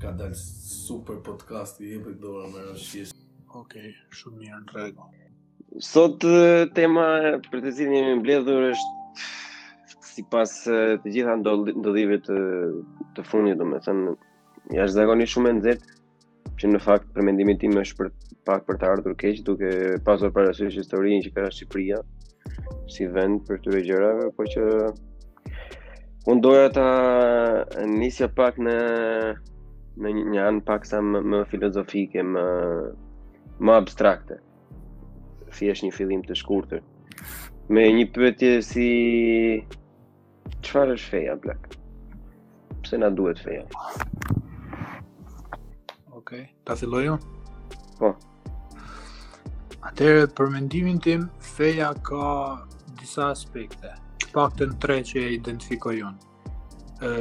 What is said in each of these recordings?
Ka dal super podcast i jepet dora më rrëshqet. Ok, shumë mirë në rregull. Sot tema për të cilin jemi mbledhur është sipas të gjitha ndodhive të, të fundit, domethënë, jashtëzakonisht shumë e nxehtë, që në fakt për mendimin tim është për pak për të ardhur keq duke pasur parasysh historinë që ka Shqipëria si vend prej këtyre gjërave, por që unë doja ta nisja pak në në një, një anë pak sa më, më filozofike, më më abstrakte. Thjesht një fillim të shkurtër. Me një pyetje si Çfarë është feja Blak? Pse na duhet feja? Okej, okay. ta filloj unë. Po. Atëherë për mendimin tim, feja ka disa aspekte. Të paktën tre që e identifikoj unë. Ë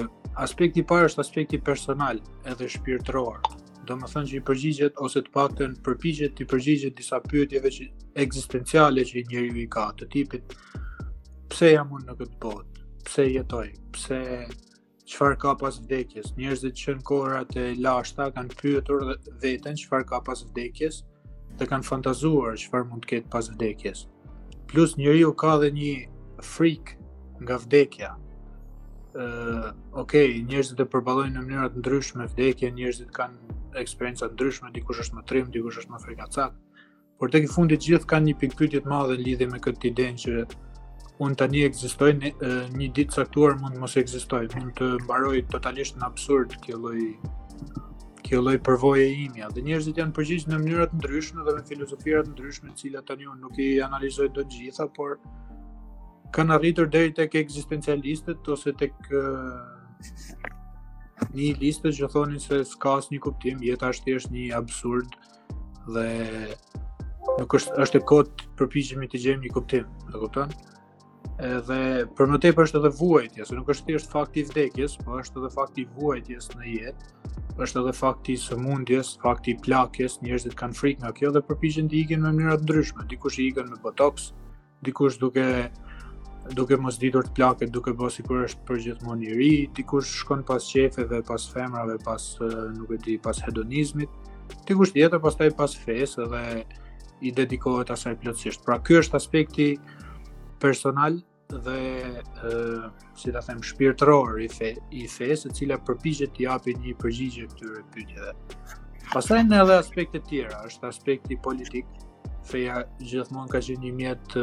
aspekti i parë është aspekti personal, edhe shpirtëror. Domethënë që i përgjigjet ose të paktën përpiqet t'i përgjigjet disa pyetjeve që ekzistenciale që njeriu i ka, të tipit pse jam unë në këtë botë, pse jetoj, pse çfarë ka pas vdekjes. Njerëzit që në kohërat e lashta kanë pyetur veten çfarë ka pas vdekjes dhe kanë fantazuar çfarë mund të ketë pas vdekjes. Plus njeriu ka dhe një frikë nga vdekja. Ëh, uh, okay, njerëzit e përballojnë në mënyra të ndryshme vdekjen, njerëzit kanë eksperienca të ndryshme, dikush është më trim, dikush është më frikacak. Por tek e fundit të gjithë kanë një pikëpyetje të madhe në lidhje me këtë idenë që unë tani ekzistoj një ditë të caktuar mund të mos ekzistoj, mund të mbaroj totalisht në absurd kjo lloj kjo lloj përvoje e imja. Dhe njerëzit janë përgjigjur në mënyra të ndryshme dhe me filozofira të ndryshme, të cilat tani unë nuk i analizoj dot të gjitha, por kanë arritur deri tek ekzistencialistët ose tek nihilistët që thonin se s'ka asnjë kuptim, jeta është thjesht një absurd. Ë dhe nuk është është e kotë përpiqemi t'i gjejmë një kuptim, e kupton? Edhe për më tepër është edhe vuajtja, se nuk është thjesht fakti i vdekjes, por është edhe fakti i vuajtjes në jetë, është edhe fakti i sëmundjes, fakti i plakjes, njerëzit kanë frikë nga kjo dhe përpiqen t'i ikin në mënyra të ndryshme, dikush i ikën me botox, Dikush duke duke mos ditur të plaket, duke bërë sikur është përgjithmonë i ri, dikush shkon pas qejfeve, pas femrave, pas nuk e di, pas hedonizmit, dikush tjetër pastaj pas fesë dhe i dedikohet asaj plotësisht. Pra ky është aspekti personal dhe ë si ta them, shpirtëror i fe, i fesë, e cila përpiqet t'i japë një përgjigje këtyre pyetjeve. Pastaj janë edhe aspekte tjera, është aspekti politik, feja gjithmonë ka qenë një mjet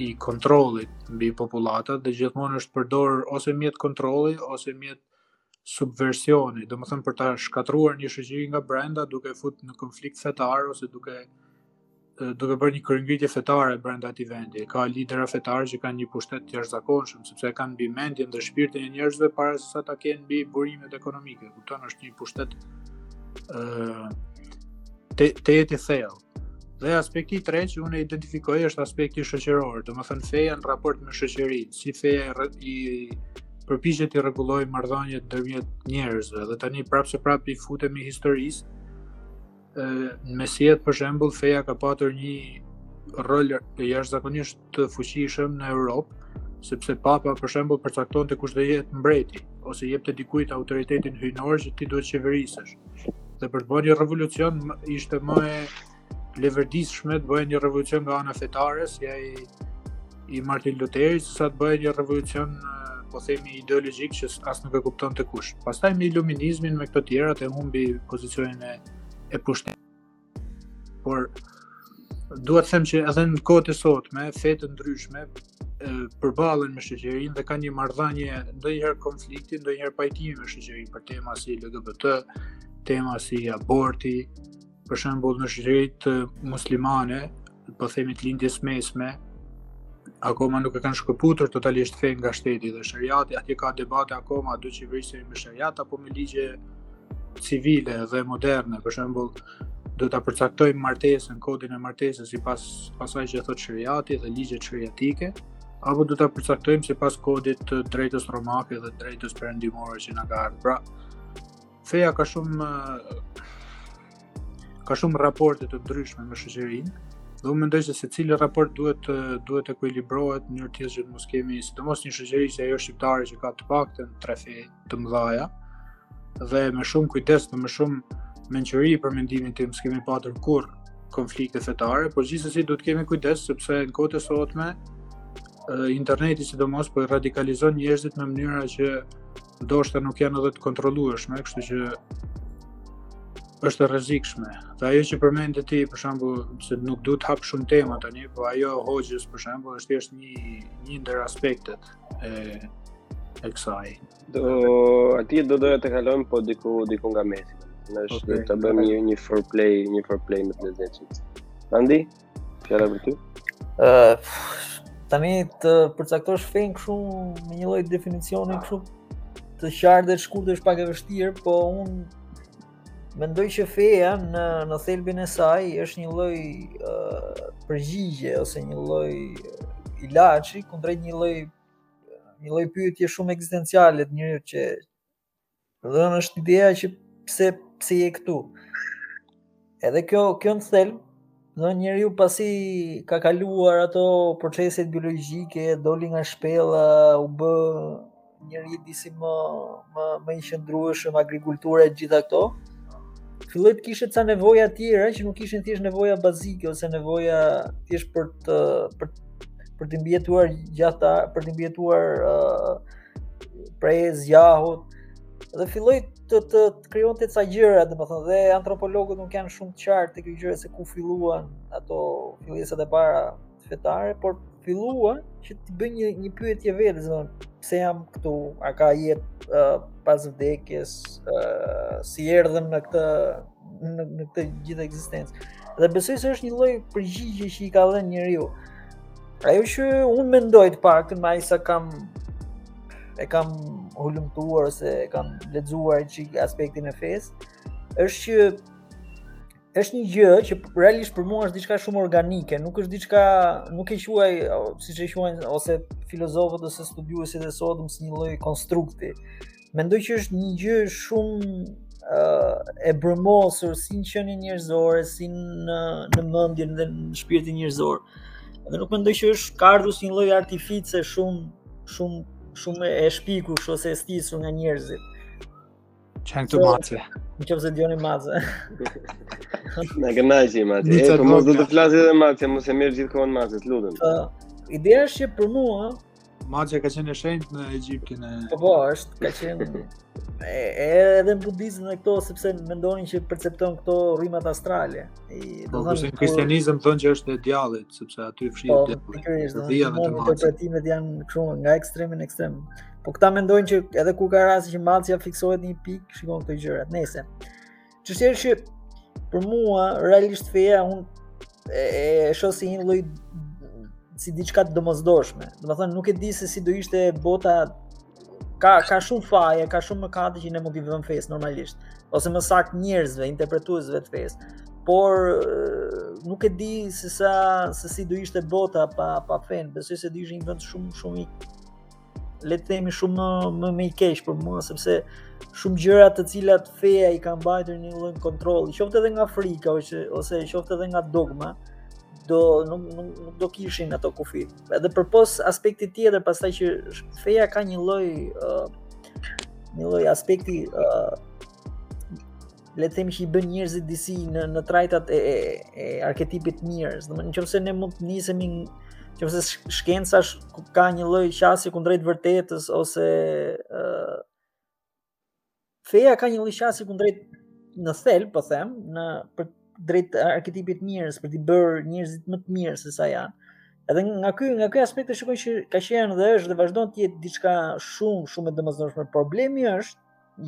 i kontrollit mbi popullatat dhe gjithmonë është përdorur ose mjet kontrolli ose mjet subversioni, domethënë për ta shkatërruar një shoqëri nga brenda duke fut në konflikt fetar ose duke duke bërë një kryengritje fetare brenda atij vendi. Ka liderë fetarë që kanë një pushtet të jashtëzakonshëm, sepse e kanë mbi mendjen dhe shpirtin e njerëzve para sesa ta kenë mbi burimet ekonomike. Kupton, është një pushtet ë te te i thellë. Dhe aspekti i tretë që unë identifikoj është aspekti shoqëror, domethënë feja në raport me shoqërinë, si feja i, i përpiqet t'i rregullojë marrëdhëniet ndërmjet njerëzve, dhe tani prapëseprapë i futemi historisë, në mesjetë për shembul feja ka patur një rol jashtëzakonisht të fuqishëm në Europë, sepse papa për shembull përcaktonte kush do jetë mbreti ose i jepte dikujt autoritetin hyjnor që ti duhet të qeverisësh. Dhe për të bërë një revolucion ishte më e leverdishme të bëje një revolucion nga ana fetare si ai i Martin Luterit, sesa të bëje një revolucion po themi ideologjik që as nuk e kuptonte kush. Pastaj me iluminizmin me këto të tjerat e humbi pozicionin e e pushtetit. Por dua të them që edhe në kohët e sotme, fe të ndryshme përballen me shoqërinë dhe kanë një marrëdhënie ndonjëherë konflikti, ndonjëherë pajtimi me shoqërinë për tema si LGBT, tema si aborti, për shembull në shoqëritë muslimane, po themi të Lindjes së Mesme, akoma nuk e kanë shkëputur totalisht fenë nga shteti dhe sheriati, atje ka debate akoma, do qeverisim me sheriat apo me ligje civile dhe moderne, për shembull, do ta përcaktojmë martesën, kodin e martesës sipas asaj që thotë sheriati dhe ligjet sheriatike, apo do ta përcaktojmë sipas kodit të së drejtës romake dhe së drejtës perëndimore që na ka ardhur. Pra, Feja ka shumë ka shumë raporte të ndryshme me shoqërinë. Dhe unë mendoj se secili raport duhet të duhet të ekuilibrohet në mënyrë që të mos kemi sidomos në një shoqëri si ajo shqiptare që ka të paktën tre fe të mëdha. Dhe me shumë kujdes dhe me shumë mençuri për mendimin tim, s'kemi patur kurr konflikte fetare, por gjithsesi duhet të kemi kujdes sepse në kohët e sotme interneti sidomos po radikalizon njerëzit në mënyra që ndoshta nuk janë edhe të kontrollueshme, kështu që është e rrezikshme. Dhe ajo që përmende ti, për shembull, se nuk duhet të hap shumë tema tani, po ajo e hoxhës për shembull është thjesht një një ndër aspektet e e kësaj. Do aty do doja të kalojmë po diku diku nga mesi. Në është okay, të bëjmë një një foreplay, një foreplay më të lezetshëm. Andi? Fjala për ty? Ë tani të përcaktosh fenë kështu me një lloj definicioni kështu të qartë dhe të shkurtër është pak e vështirë, po unë mendoj që feja në në thelbin e saj është një lloj uh, përgjigje ose një lloj ilaçi kundrejt një lloj një lloj pyetjeje shumë ekzistenciale te njeriu që Domethënë është ideja që pse, pse je këtu. Edhe kjo, kjo në thelb, domethënë njeriu pasi ka kaluar ato proceset biologjike, doli nga shpella, u bë njeri disi më, më, më i qëndrueshëm, agrikultura e të gjitha këto, filloi të kishte ca nevoja të tjera që nuk ishin thjesht nevoja bazike ose nevoja thjesht për të për për të mbijetuar gjata për të mbijetuar uh, prej gjahut dhe filloi të të, të krijonte ca gjëra, domethënë dhe antropologët nuk janë shumë të qartë te kjo gjëja se ku filluan ato fillesat e para fetare, por filluan që t'i bëjnë një një pyetje vetes, domethënë pse jam këtu, a ka jetë uh, pas vdekjes, uh, si erdhëm në këtë në në këtë gjithë ekzistencë. Dhe besoj se është një lloj përgjigje që i ka dhënë njeriu. Ajo që unë mendoj të paktën me aq sa kam e kam hulumtuar ose e kam lexuar çik aspektin e fesë, është që është një gjë që realisht për mua është diçka shumë organike, nuk është diçka, nuk e quaj siç e quajnë ose filozofët ose studiuesit e sotëm si një lloj konstrukti. Mendoj që është një gjë shumë e brumosur si në qenien njerëzore, si në, në mendjen dhe në shpirtin njerëzor. Dhe nuk mendoj që është ka ardhur si një lloj artifice shumë, shumë, shumë e shpikur, ose e stisur nga njerëzit. Qenë të maceve. Në qoftë se dëgjoni mace. Në gëna që i maceve. E, po mos do të flasë dhe macja, mos e merr gjithë kohën macen, të lutem. Ideja është që për mua, Macja ka qenë e shenjtë në Egjiptin e. Po, po është ka qenë edhe në budizëm dhe këto sepse mendonin që percepton këto rrymat astrale. Po, kurse në kristianizëm thonë që është e djallit, sepse aty fshihet po, djalli. Po, është dhe të mund të interpretimet janë kështu nga ekstremi në ekstrem. Po këta mendojnë që edhe kur ka raste që macja fiksohet në një pikë, shikon këto gjëra. Nëse Çështja është që për mua realisht feja unë e, e shoh si një lloj si diçka të domosdoshme. Domethënë nuk e di se si do ishte bota ka ka shumë faje, ka shumë mëkate që ne mund t'i vëmë fesë normalisht, ose më saktë njerëzve, interpretuesve të fesë. Por nuk e di se sa se si do ishte bota pa pa fenë, besoj se do ishte një vend shumë shumë i le të themi shumë më më, më i keq për mua sepse shumë gjëra të cilat feja i ka mbajtur në një lloj kontrolli, qoftë edhe nga frika ose ose qoftë edhe nga dogma, do nuk nuk, nuk do kishin ato kufi. Edhe përpos aspektit tjetër, pastaj që feja ka një lloj uh, një lloj aspekti uh, le të themi që i bën njerëzit disi në në trajtat e, e, e arketipit të mirës. Domethënë nëse ne mund të nisemi nëse shkenca ka një lloj qasje kundrejt vërtetës ose ë uh, feja ka një lloj qasje kundrejt në thelb, po them, në për drejt arketipit të mirës për t'i bërë njerëzit më të mirë se sa janë. Edhe nga ky nga ky aspekt e shikoj që ka qenë dhe është dhe vazhdon të jetë diçka shumë shumë e domosdoshme. Problemi është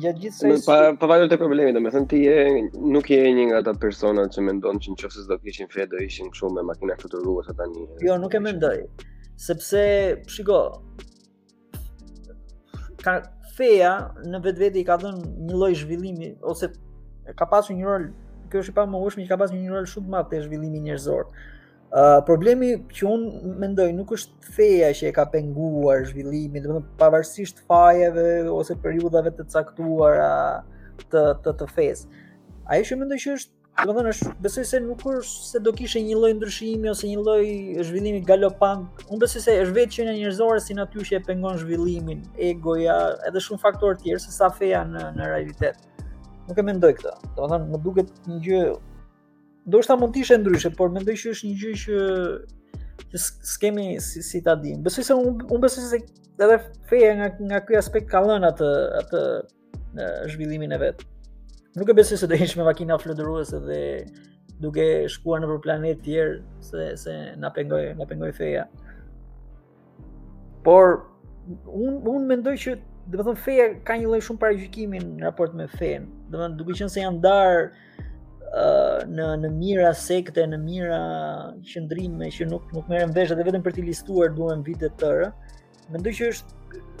Ja gjithë sa pa pa vajtur te problemi, domethënë ti je nuk je një nga ata persona që mendon që nëse s'do kishim fe do ishim kështu me makina fluturuese tani. Jo, nuk e mendoj. Sepse shiko ka feja në vetvete i ka dhënë një lloj zhvillimi ose ka pasur një rol kjo është e pamohueshme që ka pasur një rol shumë të madh te zhvillimi njerëzor. Uh, problemi që unë mendoj nuk është feja që e ka penguar zhvillimin, domethënë pavarësisht fajeve ose periudhave të caktuara të, të, të fesë. Ajo që mendoj që është domethënë është besoj se nuk është se do kishte një lloj ndryshimi ose një lloj zhvillimi galopant. Unë besoj se është vetë qenia njerëzore si natyrë që e pengon zhvillimin, egoja, edhe shumë faktorë të tjerë se sa feja në në realitet. Nuk e mendoj këtë. Domethënë më duket një gjë ndoshta mund të ishte ndryshe, por mendoj që është një gjë që që s'kemi si, si ta dim. Besoj se unë un besoj se edhe feja nga nga ky aspekt ka lënë atë atë në zhvillimin e vet. Nuk e besoj se do ishim me makina fluturuese dhe duke shkuar nëpër planet të tjerë se se na pengoi na pengoi feja. Por un un mendoj që domethënë feja ka një lloj shumë paragjykimi në raport me fen. Domethënë duke qenë se janë ndar uh, në në mijëra sekte, në mijëra qëndrime që nuk nuk merren vesh edhe vetëm për t'i listuar duhen vite të tëra. Mendoj që është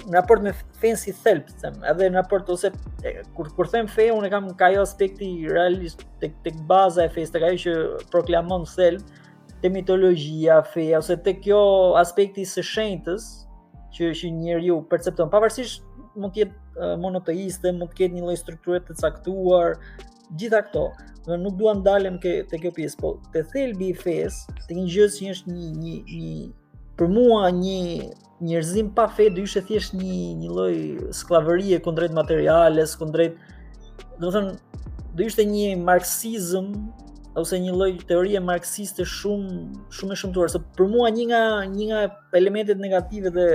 në raport me fen si thelb, them, edhe në raport ose e, kur kur them fe, unë kam ka ajo aspekti realist tek tek baza e fesë, tek ajo që proklamon thelb, te mitologjia, feja ose te kjo aspekti i së shenjtës që që njeriu percepton pavarësisht mund të jetë monoteiste, mund të ketë një lloj strukture të caktuar, gjitha këto. Do nuk dua të ndalem ke te kjo pjesë, po te thelbi i fesë, te një gjë që është një një një për mua një Njerëzim pa fe do ishte thjesht një një lloj skllavërie kundrejt materiales, kundrejt domethënë do ishte një marksizëm ose një lloj teorie marksiste shumë shumë e shëmtuar se për mua një nga një nga elementet negative dhe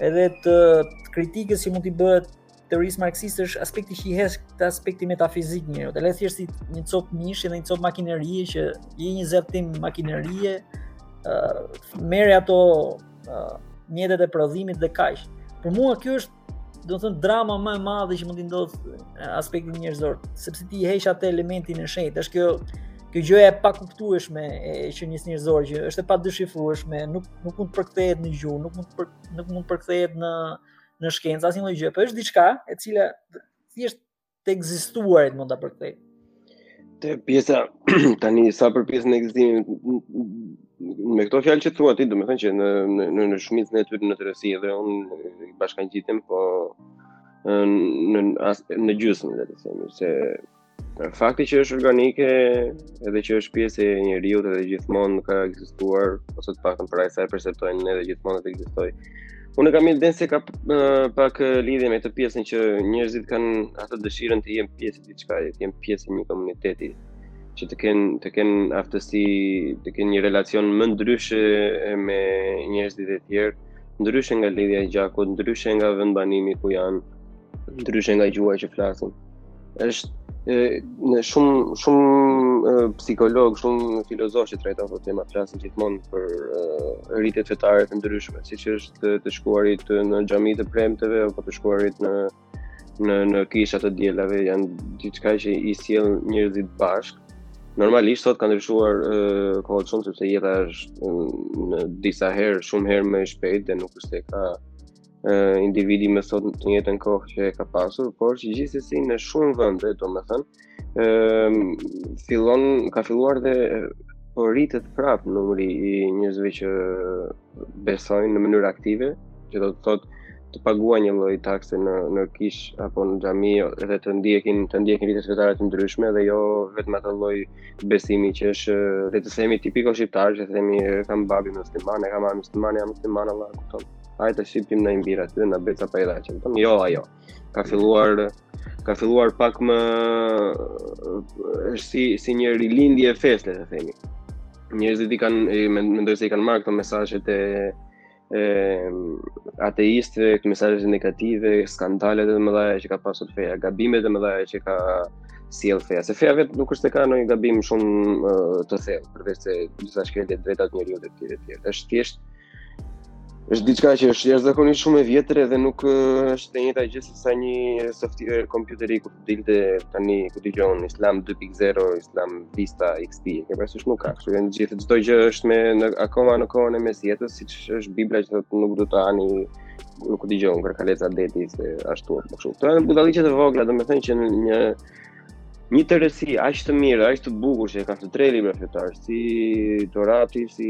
edhe të, të kritikës që mund t'i bëhet teorisë marksiste është aspekti që i heq këtë aspektin metafizik njeriut. Dhe e le thjesht si një cop mishi dhe një cop makinerie që është një zgjatim makinerie, ë uh, merr ato uh, mjetet e prodhimit dhe kaq. Për mua kjo është domethënë drama më e madhe që mund të ndodh në aspektin njerëzor, sepse ti i heq atë elementin e shenjtë. Është kjo kjo gjëja e pakuptueshme e qenies njerëzore që është e padeshifrueshme, nuk nuk mund të përkthehet në gjuhë, nuk mund të nuk mund të përkthehet në në shkencë, asnjë lloj gjë, po është diçka e cila thjesht të ekzistuarit mund ta përkthej. Te pjesa tani sa për pjesën e ekzistimit me këto fjalë që thua ti, domethënë që në në në, në shumicën e tyre në tërësi edhe un i bashkangjitem, po në në gjysmë le të themi se Fakti që është organike edhe që është pjesë e njeriut edhe gjithmonë ka ekzistuar, ose të paktën për aq sa e perceptojmë ne dhe gjithmonë do ekzistojë. Unë kam idenë se ka pak lidhje me këtë pjesën që njerëzit kanë atë dëshirën të jenë pjesë e diçkaje, të jenë pjesë e një komuniteti që të kenë të kenë aftësi, të kenë një relacion më ndryshe me njerëzit e tjerë, ndryshe nga lidhja e gjakut, ndryshe nga vendbanimi ku janë, ndryshe nga gjuha që flasin. Është në shumë shumë psikologë, shumë filozofë që trajtojnë këto tema, flasin gjithmonë për ritet fetare të ndryshme, siç është të shkuarit në xhami të premteve apo të shkuarit në në në kisha të dielave janë diçka që i sjell njerëzit bashkë. Normalisht sot kanë ndryshuar kohët shumë sepse jeta është në disa herë shumë herë më e shpejtë dhe nuk është se ka uh, individi më sot të njëjtën kohë që e ka pasur, por që gjithsesi në shumë vende, domethënë, ë uh, fillon ka filluar dhe po rritet prap numri i njerëzve që besojnë në mënyrë aktive, që do të thotë të paguajnë një lloj takse në në kish apo në xhami dhe të ndjekin të ndjekin rite fetare të ndryshme dhe jo vetëm atë lloj besimi që është le të themi tipiko shqiptar që themi kam babin musliman e kam mamin musliman e jam musliman Allah kupton hajtë të shqipim në imbira të në beca pa i dhe që tëmë, jo, ajo, ka filluar, ka filluar pak më, është si, si një rilindje e fesë le, të themi. Njerëzit i kanë, mendoj se i kanë marrë këto mesazhet e, e ateistëve, këto mesazhet negative, skandalet e mëdha që ka pasur feja, gabimet e mëdha që ka sjell feja. Se feja vetë nuk është se ka ndonjë gabim shumë të thellë, përveç se disa shkelje të drejtave të njeriut e tjerë e tjerë. Është thjesht është diçka që është jashtëzakonisht shumë e vjetër dhe nuk është e njëta gjë se sa një software kompjuteri ku dilte tani ku dëgjon Islam 2.0, Islam Vista XP, e ke parasysh nuk ka kështu, janë gjithë çdo gjë është domethënë, akoma në kohën e mesjetës, siç është Bibla që thotë nuk do të hani nuk u dëgjon karkaleca deti se ashtu apo kështu. Këto janë budalliqe të vogla, domethënë që në një Një tërësi, aq të mirë, aq të bukur që e ka të tre libra fetarë, si Torati, si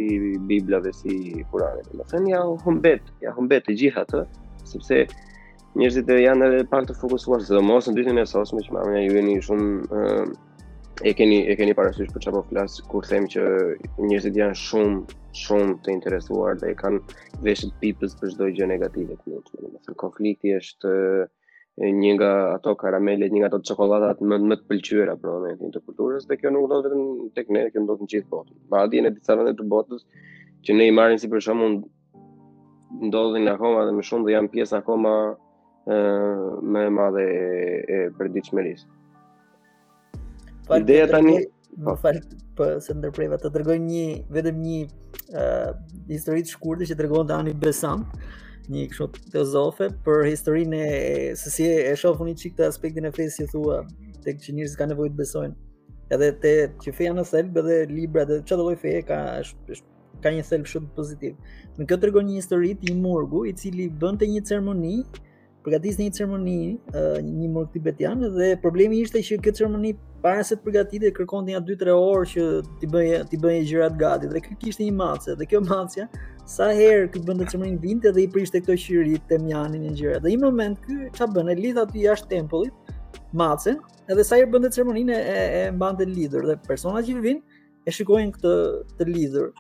Biblia dhe si Kurani. Domethënë, ia humbet, ia humbet të gjitha të, sepse njerëzit janë edhe pak të fokusuar, sidomos në ditën e sotme që ma merr mendja ju jeni shumë, e keni, e keni parasysh për ça po flas, kur them që njerëzit janë shumë, shumë të interesuar dhe e kanë veshët pipëz për çdo gjë negative domethënë. Konflikti është, uh, një nga ato karamelet, një nga ato çokolladat më më të pëlqyera për momentin të kulturës dhe kjo nuk ndodh vetëm tek ne, kjo ndodh në gjithë botën. Madje në disa vende të botës që ne i marrim si për shembull ndodhin akoma dhe më shumë dhe janë pjesë akoma ë më e madhe e, e përditshmërisë. Falë Ideja tani, më fal po se ndërpreva të tregoj një vetëm një ë uh, histori të shkurtër që tregon Annie Besant, një kështu filozofe për historinë e se si e shoh unë çik atë aspektin e fesë si thua tek që njerëzit kanë nevojë të besojnë. Edhe te që feja në thelb edhe libra dhe çdo lloj feje ka është është ka një thelb shumë pozitiv. Dhe kjo tregon një histori të një murgu i cili bënte një ceremoni përgatiste një ceremoni një murg tibetian dhe problemi ishte që kjo ceremoni para se të përgatitej kërkonte nja 2-3 orë që t'i bëje t'i bëje gjërat gati dhe ky kishte një mace dhe kjo macja sa herë ky bënte ceremoninë vinte dhe i prishte këto qirinjtë temjanin e gjërat dhe një moment ky ça bën e lidh aty jashtë tempullit macen edhe sa herë bënte ceremoninë e, e, e mbante lidhur dhe personat që vinin e shikonin këtë të lidhur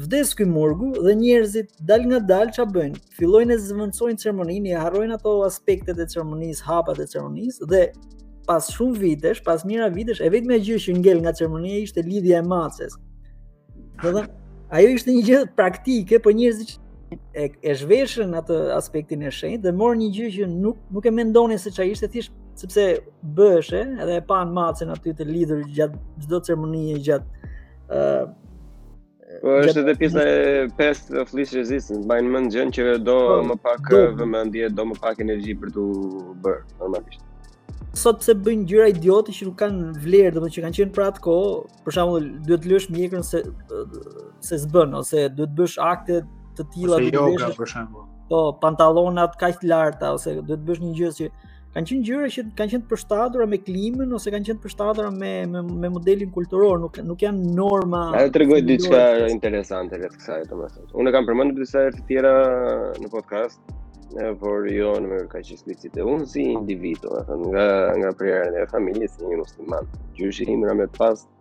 Vdes ky murgu dhe njerëzit dalëngadalë ça bëjnë. Fillojnë e zëvendësojnë ceremoninë, i harrojnë ato aspektet e ceremonisë, hapat e ceremonisë dhe pas shumë vitesh, pas mijëra vitesh, e vetmja gjë që ngel nga ceremonia ishte lidhja e maces. Dhe ajo ishte një gjë praktike po njerëzit e, e zhveshën atë aspektin e shenjtë dhe morën një gjë që nuk nuk e mendonin se çfarë ishte thjesht sepse bëheshe edhe e panë macen aty të lidhur gjatë çdo ceremonie gjatë Uh, Po është edhe pjesa e path of least resistance, mbajnë në mend gjënë që do po, më pak do, vëmendje, do më pak energji për t'u bërë normalisht. Sot pse bëjnë gjëra idiote që nuk kanë vlerë, domethënë që kanë qenë për atë kohë, për shembull, duhet të lësh mjekrën se se s'bën ose duhet të bësh akte të tilla të bësh. Ose yoga për shembull. Po, pantallonat kaq të larta ose duhet të bësh një gjë që kanë qenë gjëra që kanë qenë të përshtatura me klimën ose kanë qenë të përshtatura me me, me modelin kulturor, nuk nuk janë norma. A do tregoj diçka interesante rreth kësaj, domethënë. Unë e kam përmendur disa herë të tjera në podcast, e, por jo në mënyrë kaq eksplicite. Unë si individ, domethënë, nga nga prejardhja e familjes si një musliman, gjyshi im rahmet pastë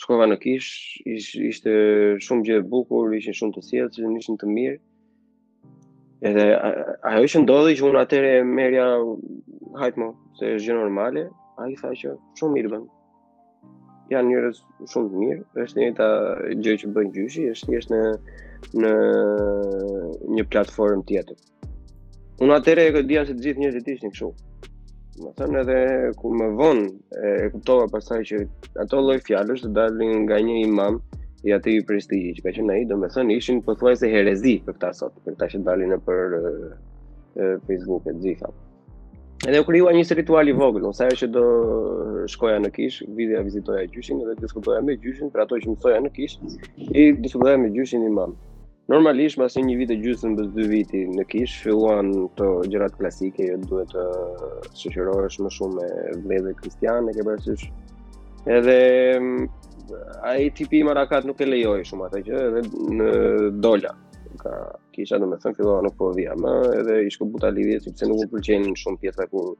Shkova në kishë, ish, ishte shumë gjë e bukur, ishin shumë të sjellshëm, ishin të mirë. Edhe ajo që ndodhi që unë atëherë e merrja hajt mo, se është gjë normale, ai tha që shumë mirë bën. Janë njerëz shumë të mirë, është e njëjta gjë që bën gjyshi, është thjesht në në një platformë tjetër. Unë atëherë kujtoja se të gjithë njerëzit ishin kështu. Domethënë edhe ku më vonë e, e kuptova pastaj që ato lloj fjalësh të dalin nga një imam i atij prestigji që ka qenë ai, domethënë ishin pothuajse herezi për këta sot, për këta që dalin nëpër e, e, Facebook e të gjitha. Edhe u krijua një ritual i vogël, ose ajo që do shkoja në kishë, vija vizitoja gjyshin dhe diskutoja me gjyshin për ato që mësoja në kishë, i diskutoja me gjyshin imam. Normalisht pas një vit e gjysmë mbas dy viti në kishë filluan këto gjërat klasike, jo duhet të shoqërohesh më shumë me vëllezër kristianë, e ke parasysh. Edhe mm, ai tipi im harrakat nuk e lejoi shumë atë gjë, edhe unë dola nga kisha domethënë fillova nuk po vija më, edhe i shkëputa lidhjet sepse nuk më pëlqenin shumë pjesa kur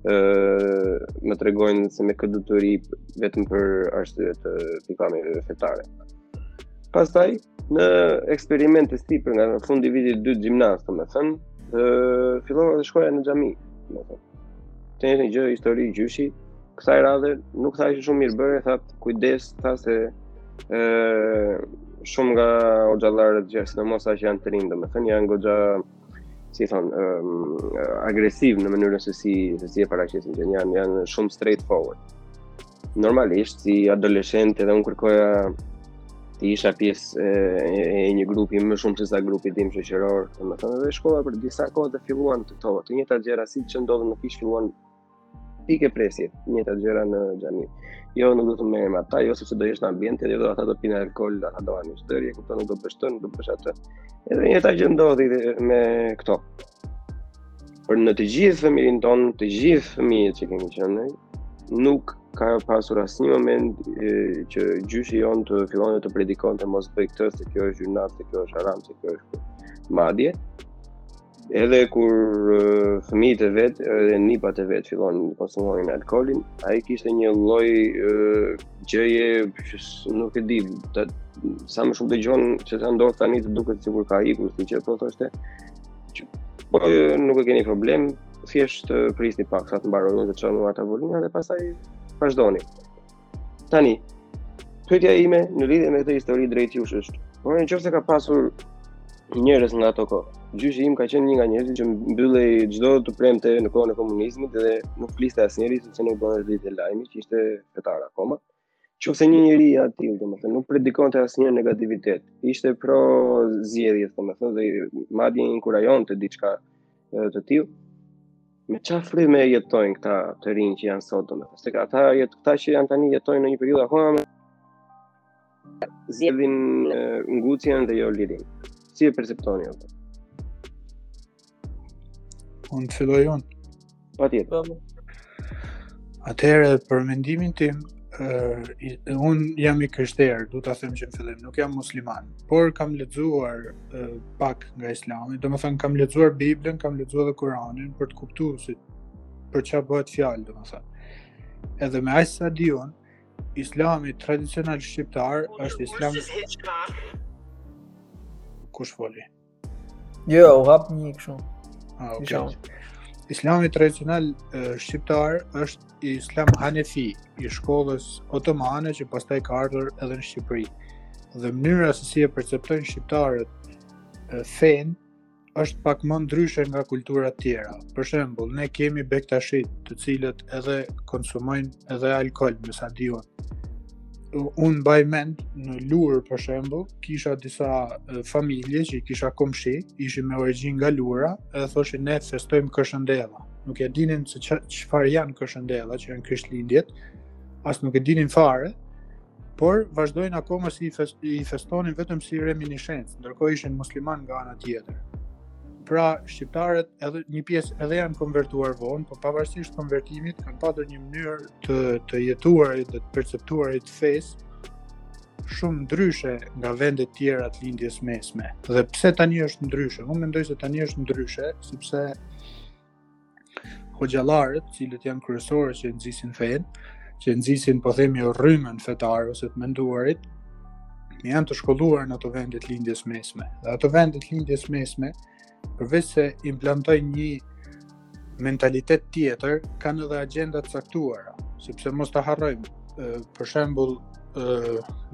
më tregojnë se me kë do të rri vetëm për arsye të pikave fetare. Pastaj Në eksperiment e sipër nga fundi i vitit 2 gjimnaz, domethënë, fillova të shkoja në xhami, domethënë. E njëjta gjë, histori, gjyshi, kësaj radhe nuk tha që shumë mirë bëre, tha kujdes, tha se e, shumë nga hoxhallarët sidomos ata që janë të rinj, domethënë, janë goxha si i thonë um, agresiv në mënyrën se si se si e paraqesin që janë janë shumë straight forward. Normalisht si adoleshent edhe unë kërkoja të isha pjesë e, e një grupi më shumë se sa grupi im shoqëror, domethënë edhe shkova për disa kohë dhe filluan ato, të njëjta gjëra siç ndodhën në kishë filluan Pikë e presje, të njëjtat gjëra në xhami. Jo, nuk do të merresh me ata, jo, sepse do jesh në ambient, jo, do ata do pinë alkool, ata do hanë mish derri, kupton, nuk do bësh këtë, nuk do bësh atë. Edhe e njëjta gjë ndodhi me këto. Por në të gjithë fëmijërinë tonë, të gjithë fëmijët që kemi qenë, nuk ka pasur asnjë moment e, që gjyshi jonë të fillonte të predikonte mos bëj këtë se kjo është gjynah, se kjo është haram, se kjo është madje Edhe kur fëmijët e vet, edhe nipat e vet fillonin të konsumonin alkoolin, ai kishte një lloj gjëje, nuk e di, të, sa më shumë dëgjon se sa ndodh tani të duket sikur ka ikur, që po thoshte po nuk e keni problem, thjesht prisni pak sa të mbaroj të çohem nga tavolina dhe pastaj vazhdoni. Tani, pyetja ime në lidhje me këtë histori drejt jush është, por në qoftë se ka pasur njerëz nga ato kohë. Gjyshi im ka qenë një nga njerëzit që mbyllej çdo të premte në kohën e komunizmit dhe nuk fliste asnjeri sepse nuk bënte të dilte lajmi që ishte fetar akoma. Në qoftë se një njeri i atillë, domethënë nuk predikonte asnjë negativitet. Ishte pro zgjedhjes, domethënë dhe madje inkurajonte diçka të tillë. Me ça fryme e jetojnë këta të rinj që janë sot, domethënë, këta, këta që janë tani jetojnë në një periudhë, akoma zgjedhin ngutjen dhe jo lirinë. Si e perceptoni ju? Unë të filloj unë. Patjetër. Atëherë për mendimin tim, uh, unë jam i krishterë, du ta them që në fillim nuk jam musliman, por kam lexuar uh, pak nga Islami, domethënë kam lexuar Biblën, kam lexuar edhe Kuranin për të kuptuar se për ça bëhet fjalë, domethënë. Edhe me aq sa di unë, Islami tradicional shqiptar është Islam kush foli? Jo, jo, u hap një kështu. Ah, okay. Islami tradicional shqiptar është Islam Hanefi i shkollës otomane që pastaj ka ardhur edhe në Shqipëri. Dhe mënyra se si e perceptojnë shqiptarët fenë është pak më ndryshe nga kulturat e tjera. Për shembull, ne kemi bektashitë, të cilët edhe konsumojnë edhe alkool, me sa di unë. unë mbaj mend në Lurë për shembull, kisha disa familje që i kisha komshi, ishin me origjinë nga Lura, edhe thoshin ne festojmë Kërshëndella. Nuk e dinin se çfarë janë Kërshëndella, që janë Krishtlindjet, as nuk e dinin fare, por vazhdojnë akoma si i, fest, i festonin vetëm si reminishencë, ndërkohë ishin muslimanë nga ana tjetër. Pra, shqiptarët edhe një pjesë edhe janë konvertuar vonë, por pavarësisht konvertimit kanë patur një mënyrë të të jetuarit dhe të perceptuarit të fesë shumë ndryshe nga vendet e tjera të Lindjes së Mesme. Dhe pse tani është ndryshe? Unë mendoj se tani është ndryshe, sepse hoxhallarët, të cilët janë kryesorë që nxisin fenë, që nxisin po themi rrymën fetare ose të menduarit, janë të shkolluar në ato vendet e Lindjes së Mesme. Dhe ato vendet e Lindjes së Mesme, përveç se implantojnë një mentalitet tjetër, kanë edhe agjenda të caktuara, sepse mos ta harrojmë, për shembull,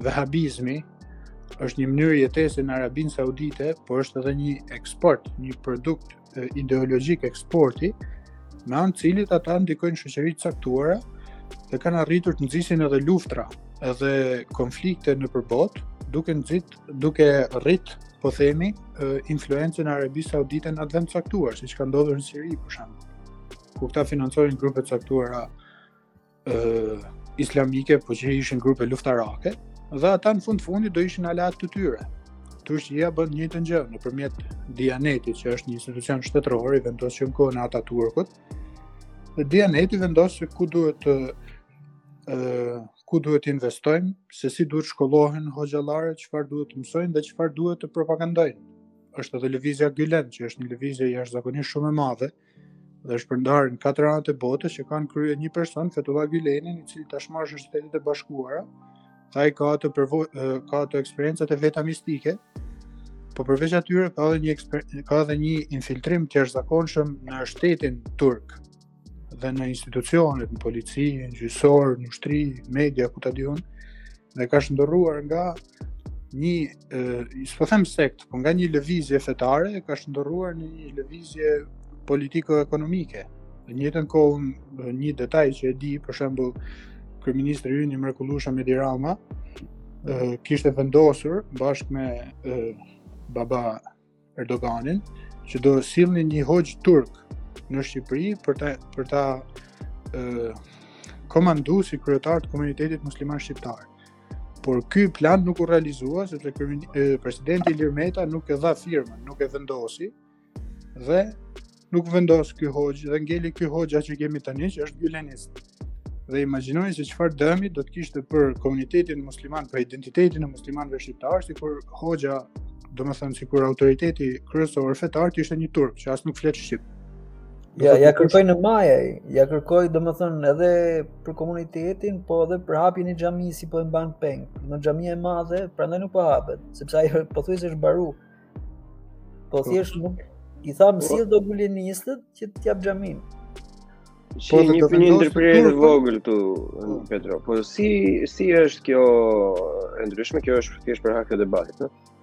vehabizmi është një mënyrë jetese në Arabinë Saudite, por është edhe një eksport, një produkt ideologjik eksporti, me anë të cilit ata ndikojnë shoqëri të caktuara dhe kanë arritur të nxisin edhe luftra, edhe konflikte nëpër botë, duke nxit, duke rrit, po themi, influencën e Arabisë Saudite në atë vend të caktuar, siç ka ndodhur në Siri për shembull. Ku këta financojnë grupe të caktuara uh, islamike, po që ishin grupe luftarake, dhe ata në fund fundi do ishin aleatë të tyre. Turqia bën të njëjtën gjë nëpërmjet Dianetit, që është një institucion shtetëror i vendosur që në kohën e Ataturkut. Dhe Dianeti vendos se ku duhet të ë ku duhet të investojmë, se si duhet shkollohen hoxhallarët, çfarë duhet të mësojnë dhe çfarë duhet të propagandojnë. Është edhe lëvizja Gylen, që është një lëvizje jashtëzakonisht shumë e madhe, dhe është shpërndarë në katër anët e botës që kanë në krye një person, Fethullah Gülenin, i cili tashmë është në Shtetet e Bashkuara. Ai ka ato përvoj, ka ato eksperiencat e veta mistike. Po përveç atyre ka edhe një ka edhe një infiltrim të jashtëzakonshëm në shtetin turk dhe në institucionet, në polici, në gjyqësor, në ushtri, media, ku ta di unë, dhe ka shndërruar nga një, e, s'po them sekt, po nga një lëvizje fetare, ka shndërruar në një lëvizje politiko-ekonomike. Në të njëjtën kohë, një detaj që e di, për shembull, kryeministri ynë i mrekullueshëm Edi Rama, kishte vendosur bashkë me e, baba Erdoganin që do sillnin një hoxhë turk në Shqipëri për ta për ta ë komandu si kryetar të komunitetit musliman shqiptar. Por ky plan nuk u realizua sepse presidenti Ilir Meta nuk e dha firmën, nuk e vendosi dhe Nuk vendos ky hoxhë dhe ngeli ky hoxha që kemi tani që është gylenist. Dhe imagjinoni se çfarë dëmi do të kishte për komunitetin musliman, për identitetin e muslimanëve shqiptarë, sikur hoxha, domethënë sikur autoriteti kryesor fetar të ishte një turk që as nuk flet shqip. Ja, ja kërkoj në maja, ja kërkoj domethënë edhe për komunitetin, po edhe për hapjen e xhamisë po e mban peng, xhaminë e madhe, prandaj nuk po hapet, sepse ajo pothuajse është mbaru, Po thjesht nuk i tha po. si po, do gylenistët që t'japë xhaminë. Si po, po, një ndërprerje e vogël këtu, Petro. Po si si është kjo e ndryshme? Kjo është thjesht për hir të debatit, ëh.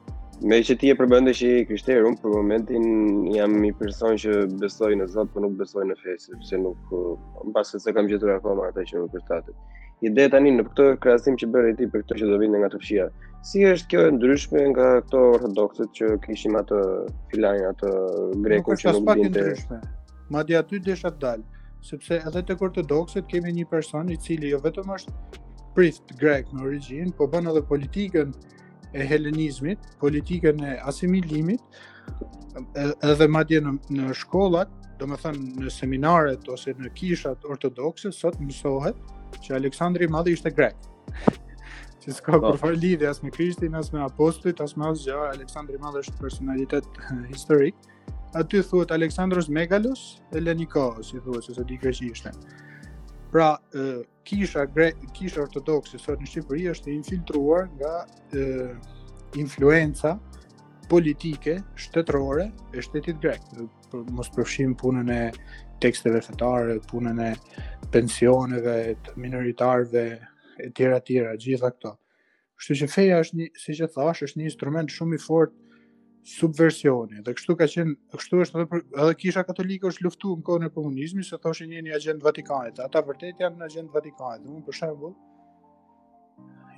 Meqë ti e përmende që i krishterë, unë për momentin jam një person që besoj në Zot, por po nuk besoj në fe, sepse nuk, mbase s'e kam gjetur akoma atë që më kërtatit. Edhe tani në këtë krahasim që bëre ti për këto që do vijnë nga Turqia, si është kjo e ndryshme nga këto ortodoksët që kishim atë filanin, atë grekun që nuk dinte... Nuk është e ndryshme. Madje aty desha të dal, sepse edhe te ortodoksët kemi një person i cili jo vetëm është prift grek në origjinë, po bën edhe politikën e helenizmit, politikën e asimilimit, edhe madje në, në shkollat, domethënë në seminaret ose në kishat ortodokse, sot mësohet që Aleksandri i Madh ishte grek. që s'ka po. kurrfarë lidhje as me Krishtin, as me apostujt, as me asgjë, Aleksandri i Madh është personalitet historik. Aty thuhet Aleksandros Megalos, Elenikos, si thuhet, s'e di greqishten. Pra, Kisha gre, kisha ortodokse sot në Shqipëri është e infiltruar nga e, influenca politike shtetërore e shtetit grek. Për mos përfshirë punën e teksteve fetare, punën e pensioneve, të minoritarëve e tjera e tjera, gjitha këto. Kështu që feja është një, siç e thashë, është një instrument shumë i fortë subversioni dhe kështu ka qenë kështu është edhe për, edhe kisha katolike është luftu në kohën e komunizmit se thoshin jeni agjentë të Vatikanit ata vërtet janë agjentë të Vatikanit unë për shembull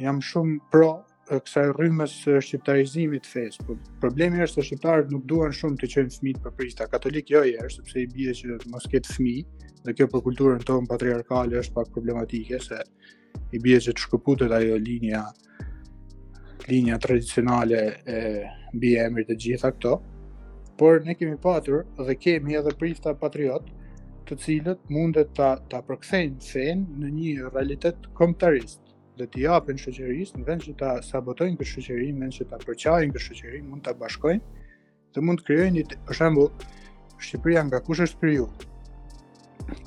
jam shumë pro kësaj rrymës së shqiptarizimit të fesë por problemi është se shqiptarët nuk duan shumë t'i çojnë fëmijët për prifta katolikë jo jo eh sepse i bie që të mos ketë fëmijë dhe kjo për kulturën tonë patriarkale është pak problematike se i bie që të shkëputet ajo linja linja tradicionale e mbiemrit të gjitha këto por ne kemi patur dhe kemi edhe prifta patriotë të cilët mundet ta, ta përkthejnë fenë në një realitet kombëtarist dhe t'i japin shoqërisë në vend që ta sabotojnë këtë shoqëri, në vend që ta përçajnë këtë shoqëri, mund ta bashkojnë Të mund të krijojë një për shembull Shqipëria nga kush është kriju?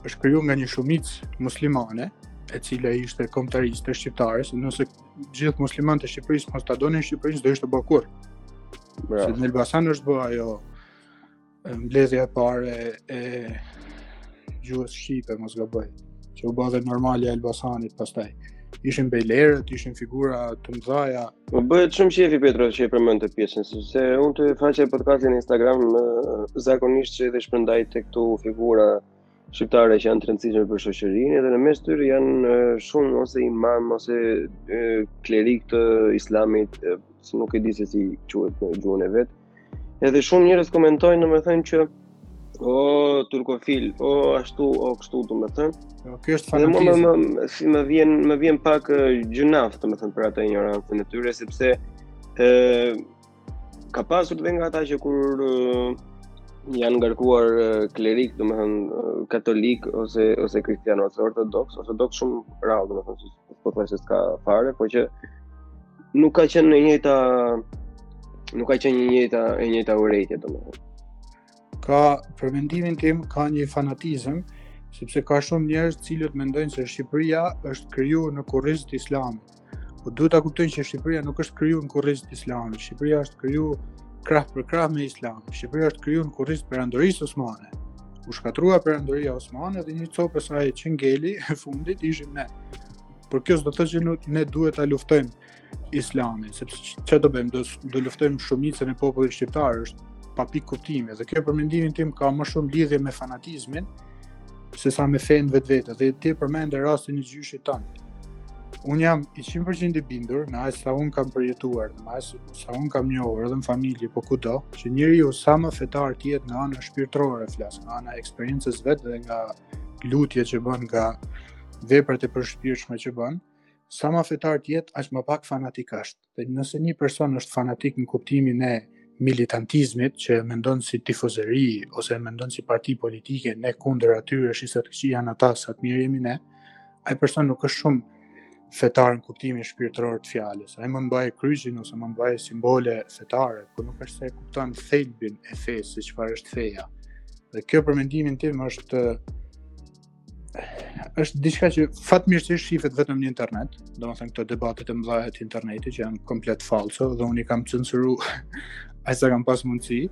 Është kriju nga një shumicë myslimane, e cila ishte kombëtariste shqiptare, se nëse gjithë myslimanët e Shqipërisë mos ta donin Shqipërinë, s'do ishte ba kurrë. Pra. Se në Elbasan është bërë ajo mbledhja e parë e gjuhës shqipe, mos gaboj, që u bë dhe Normalja e Elbasanit pastaj. ishin bejlerët, ishin figura të mëdhaja. Më bëhet shumë qejfi Petro që e përmende këtë pjesën, sepse unë te faqja e podcastit në Instagram zakonisht që edhe shpërndaj të këto figura shqiptare që janë të rëndësishme për shoqërinë dhe në mes tyre janë shumë ose imamë ose klerikë të islamit, si nuk e di se si quhet në gjuhën e vet. Edhe shumë njerëz komentojnë domethënë që o turkofil, o ashtu, o kështu domethënë. Jo, kjo është fanatizëm. Më, më, më, si më vjen më vjen pak gjynaf domethënë për atë injorancën e tyre sepse ë ka pasur dhe nga ata që kur janë ngarkuar klerik, domethënë katolik ose ose kristian ose ortodoks, ortodoks shumë rrallë, domethënë, pothuajse s'ka fare, po që nuk ka qenë e njëta nuk ka qenë e njëta e njëta urrejtje domethënë ka për mendimin tim ka një fanatizëm sepse ka shumë njerëz të cilët mendojnë se Shqipëria është krijuar në kurriz të Islamit. Po duhet ta kuptojnë që Shqipëria nuk është krijuar në kurriz të Islamit. Shqipëria është krijuar krah për krah me Islam. Shqipëria është krijuar në kurriz të Perandorisë Osmane. U shkatërrua Perandoria Osmane dhe një copë e saj, çengeli i fundit ishim ne. Por kjo s'do të thotë që ne duhet ta luftojmë Islamin, sepse çfarë do bëjmë? Do do luftojmë shumicën e popullit shqiptar, është pa pikë kuptimi. Dhe kjo për mendimin tim ka më shumë lidhje me fanatizmin se sa me fenë vetvete. Dhe ti përmende rastin e gjyshit tonë. Un jam i 100% i bindur me aq sa un kam përjetuar, me aq sa un kam njohur edhe në familje po kudo, që njeriu sa më fetar të jetë në anën shpirtërore flas, në anën e eksperiencës vet dhe nga lutjet që bën, nga veprat e përshpirshme që bën, sa më fetar të jetë, aq më pak fanatik është. Dhe nëse një person është fanatik në kuptimin e militantizmit që mendon si tifozëri ose mendon si parti politike ne kundër atyre shih ç'janë, që janë ata sa të mirë jemi ne, ai person nuk është shumë fetar në kuptimin shpirtëror të fjalës. Ai mund të mbajë kryqin ose mund të mbajë simbole fetare, por nuk është se e kupton thelbin e fesë se çfarë është feja. Dhe kjo për mendimin tim është është diçka që fatmirësisht shifet vetëm në internet, domethënë këto debate të mëdha të internetit që janë komplet false dhe unë i kam censuru ai sa kam pas mundësi.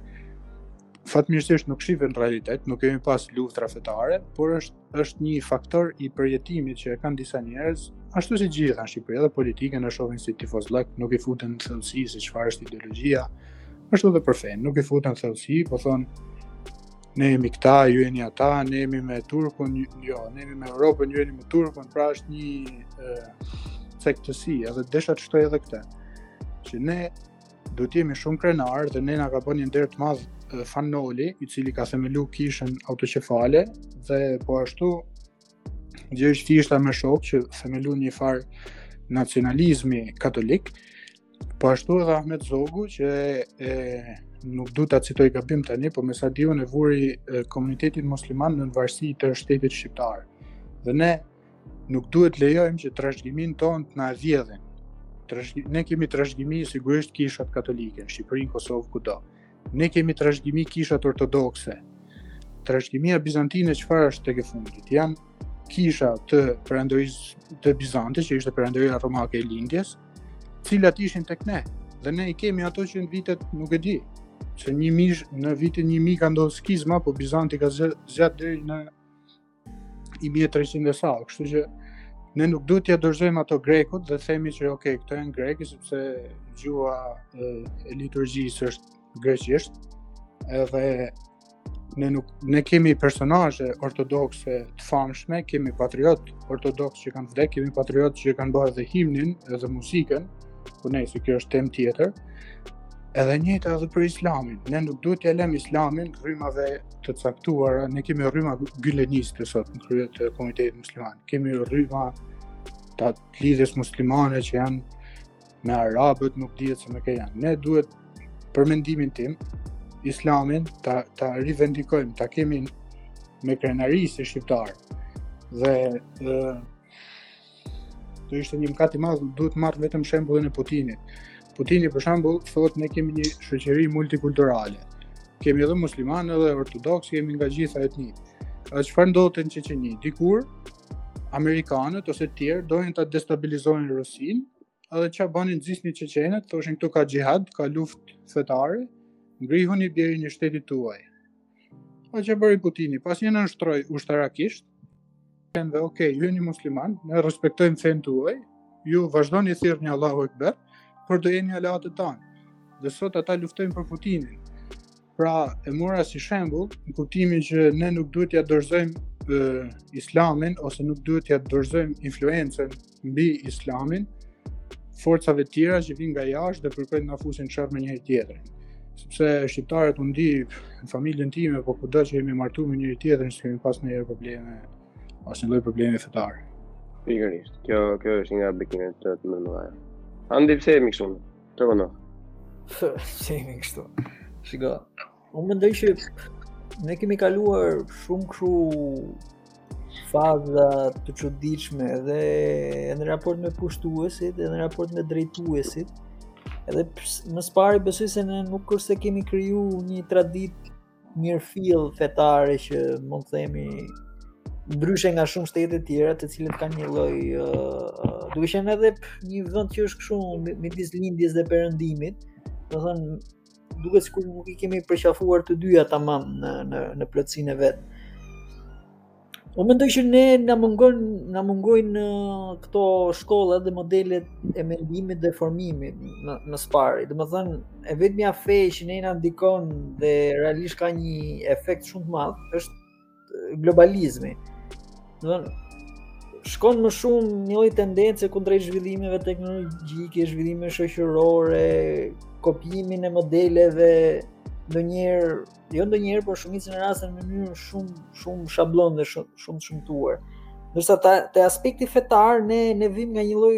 Fatmirësisht nuk shifet në realitet, nuk kemi pas luftra fetare, por është është një faktor i përjetimit që e kanë disa njerëz, ashtu si gjithë në Shqipëri, edhe politikën e shohin si tifozllëk, nuk i futen në thellësi se çfarë është ideologjia, ashtu edhe për fenë, nuk i futen në thellësi, po thonë, ne jemi këta, ju jeni ata, ne jemi me Turkun, jo, ne jemi me Europën, ju jeni me Turkun, pra është një e, cektësi, edhe desha të shtoj edhe këtë, që ne Duhet të jemi shumë krenarë dhe ne na ka bërë një nder të madh Fan Noli, i cili ka themelu kishën autoqefale dhe po ashtu Gjergj Fishta me shokë që themelu njëfar nacionalizmi katolik. Po ashtu edhe Ahmet Zogu që e, nuk du të citoj gabim tani, po me sa di un e vuri komunitetin mysliman në nënvarësi të shtetit shqiptar. Dhe ne Nuk duhet të lejojmë që trashëgiminë tonë të na vjedhin. Trashgj... Ne kemi trashëgimi sigurisht kishat katolike, në Shqipëri, në Kosovë, kudo. Ne kemi trashëgimi kishat ortodokse. Trashëgimia bizantine çfarë është tek e fundit? Janë kisha të perandorisë së Bizantit, që ishte perandoria romake e lindjes, të cilat ishin tek ne. Dhe ne i kemi ato që në vitet nuk e di, se një mijë, në vitin 1000 ka ndodhur skizma, po Bizanti ka zë, zgjat deri në 1300 e sa, kështu që ne nuk duhet t'ia dorëzojmë ato grekut dhe të themi që ok, këto janë greke sepse gjuha e, e liturgjisë është greqisht. Edhe ne nuk ne kemi personazhe ortodokse të famshme, kemi patriotë ortodoksë që kanë vdekur, kemi patriotë që kanë bërë edhe himnin, edhe muzikën, por nejse kjo është temë tjetër. E njëjta edhe për Islamin. Ne nuk duhet t'ia lëmë Islamin rrymave të caktuara, ne kemi rryma gyleniste sot në krye të komunitetit musliman. Kemi rryma të atë lidhjes muslimane që janë me arabët, nuk dihet se me kë janë. Ne duhet, për mendimin tim, islamin ta, ta rivendikojmë, ta kemi me krenari si shqiptarë. Dhe, dhe Do ishte një mëkat i madh, duhet të marr vetëm shembullin e Putinit. Putini për shembull thotë ne kemi një shoqëri multikulturale. Kemi edhe muslimanë edhe ortodoksë, kemi nga të gjitha etnitë. E çfarë ndodhte në Çeçeni? Dikur amerikanët ose të tjerë donin ta destabilizojnë Rusinë Edhe çfarë bënin, nxisnin çeçenët, thoshin këtu ka xhihad, ka luftë fetare, ngrihuni bjerini shtetit tuaj. Po çfarë bëri Putini? Pasi i nënshtroi ushtarakisht, kanë dhe ok, ju jeni muslimanë, ne respektojmë fenë tuaj, ju vazhdoni thirrni Allahu Ekber, por do jeni aleatët tanë. Dhe sot ata luftojnë për Putinin. Pra, e mora si shembull, në kuptimin që ne nuk duhet t'ia dorëzojmë islamin ose nuk duhet t'ia dorëzojmë influencën mbi islamin forcave të tjera që vijnë nga jashtë dhe kërkojnë të na fusin në sherr me njëri tjetrin. Sepse shqiptarët u ndi në familjen time, po kudo që jemi martuar me njëri tjetrin, s'kemi pas ndonjë problem ose ndonjë problem fetar. Pikërisht. Kjo kjo është një nga bekimet më mëdha. Andi pse jemi kështu? Të vëna. Pse jemi kështu. Shiko, unë mendoj që ne kemi kaluar shumë kështu faza të çuditshme dhe në raport me pushtuesit dhe në raport me drejtuesit. Edhe më së pari besoj se ne nuk është se kemi kriju një traditë mirëfillë fetare që mund të themi ndryshe nga shumë shtete të tjera të cilat kanë një lloj uh, duke qenë edhe një vend që është kështu midis lindjes dhe perëndimit, domethënë duket sikur nuk i kemi përqafuar të dyja tamam në në në plotësinë e vet. O po mendoj që ne na mungon na mungojnë këto shkolla dhe modelet e mendimit dhe formimit në së pari. Domethënë e vetmja fe që ne na ndikon dhe realisht ka një efekt shumë të madh është globalizmi. Domethënë shkon më shumë një lloj tendence kundrejt zhvillimeve teknologjike, zhvillimeve shoqërore, kopjimin e modeleve ndonjëherë jo ndonjëherë, por shumicën e rasteve në mënyrë shumë shumë shabllon dhe shumë shumë të shëmtuar. Ndërsa ta, te aspekti fetar ne ne vim nga një lloj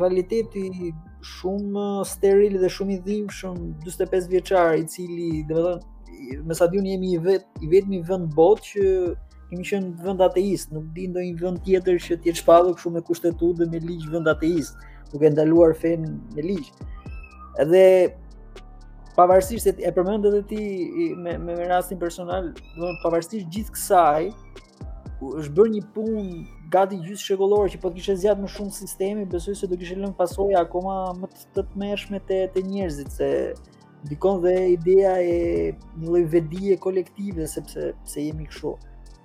realiteti shumë steril dhe shumë i dhimbshëm 45 vjeçar i cili domethënë me sa di unë jemi i vet i vetmi vend në botë që kemi qenë vend ateist, nuk di ndonjë vend tjetër që të jetë shpallur kështu me kushtetutë dhe me ligj vend ateist, duke ndaluar fenë me ligj. Edhe pavarësisht se e përmend edhe ti me me rastin personal, domethënë pavarësisht gjithë kësaj, është bërë një punë gati gjysë shekullore që po të kishte zgjatur më shumë sistemi, besoj se do kishte lënë pasoja akoma më të të tmerrshme te te njerëzit se ndikon dhe ideja e një lloj vetëdije kolektive se pse jemi kështu.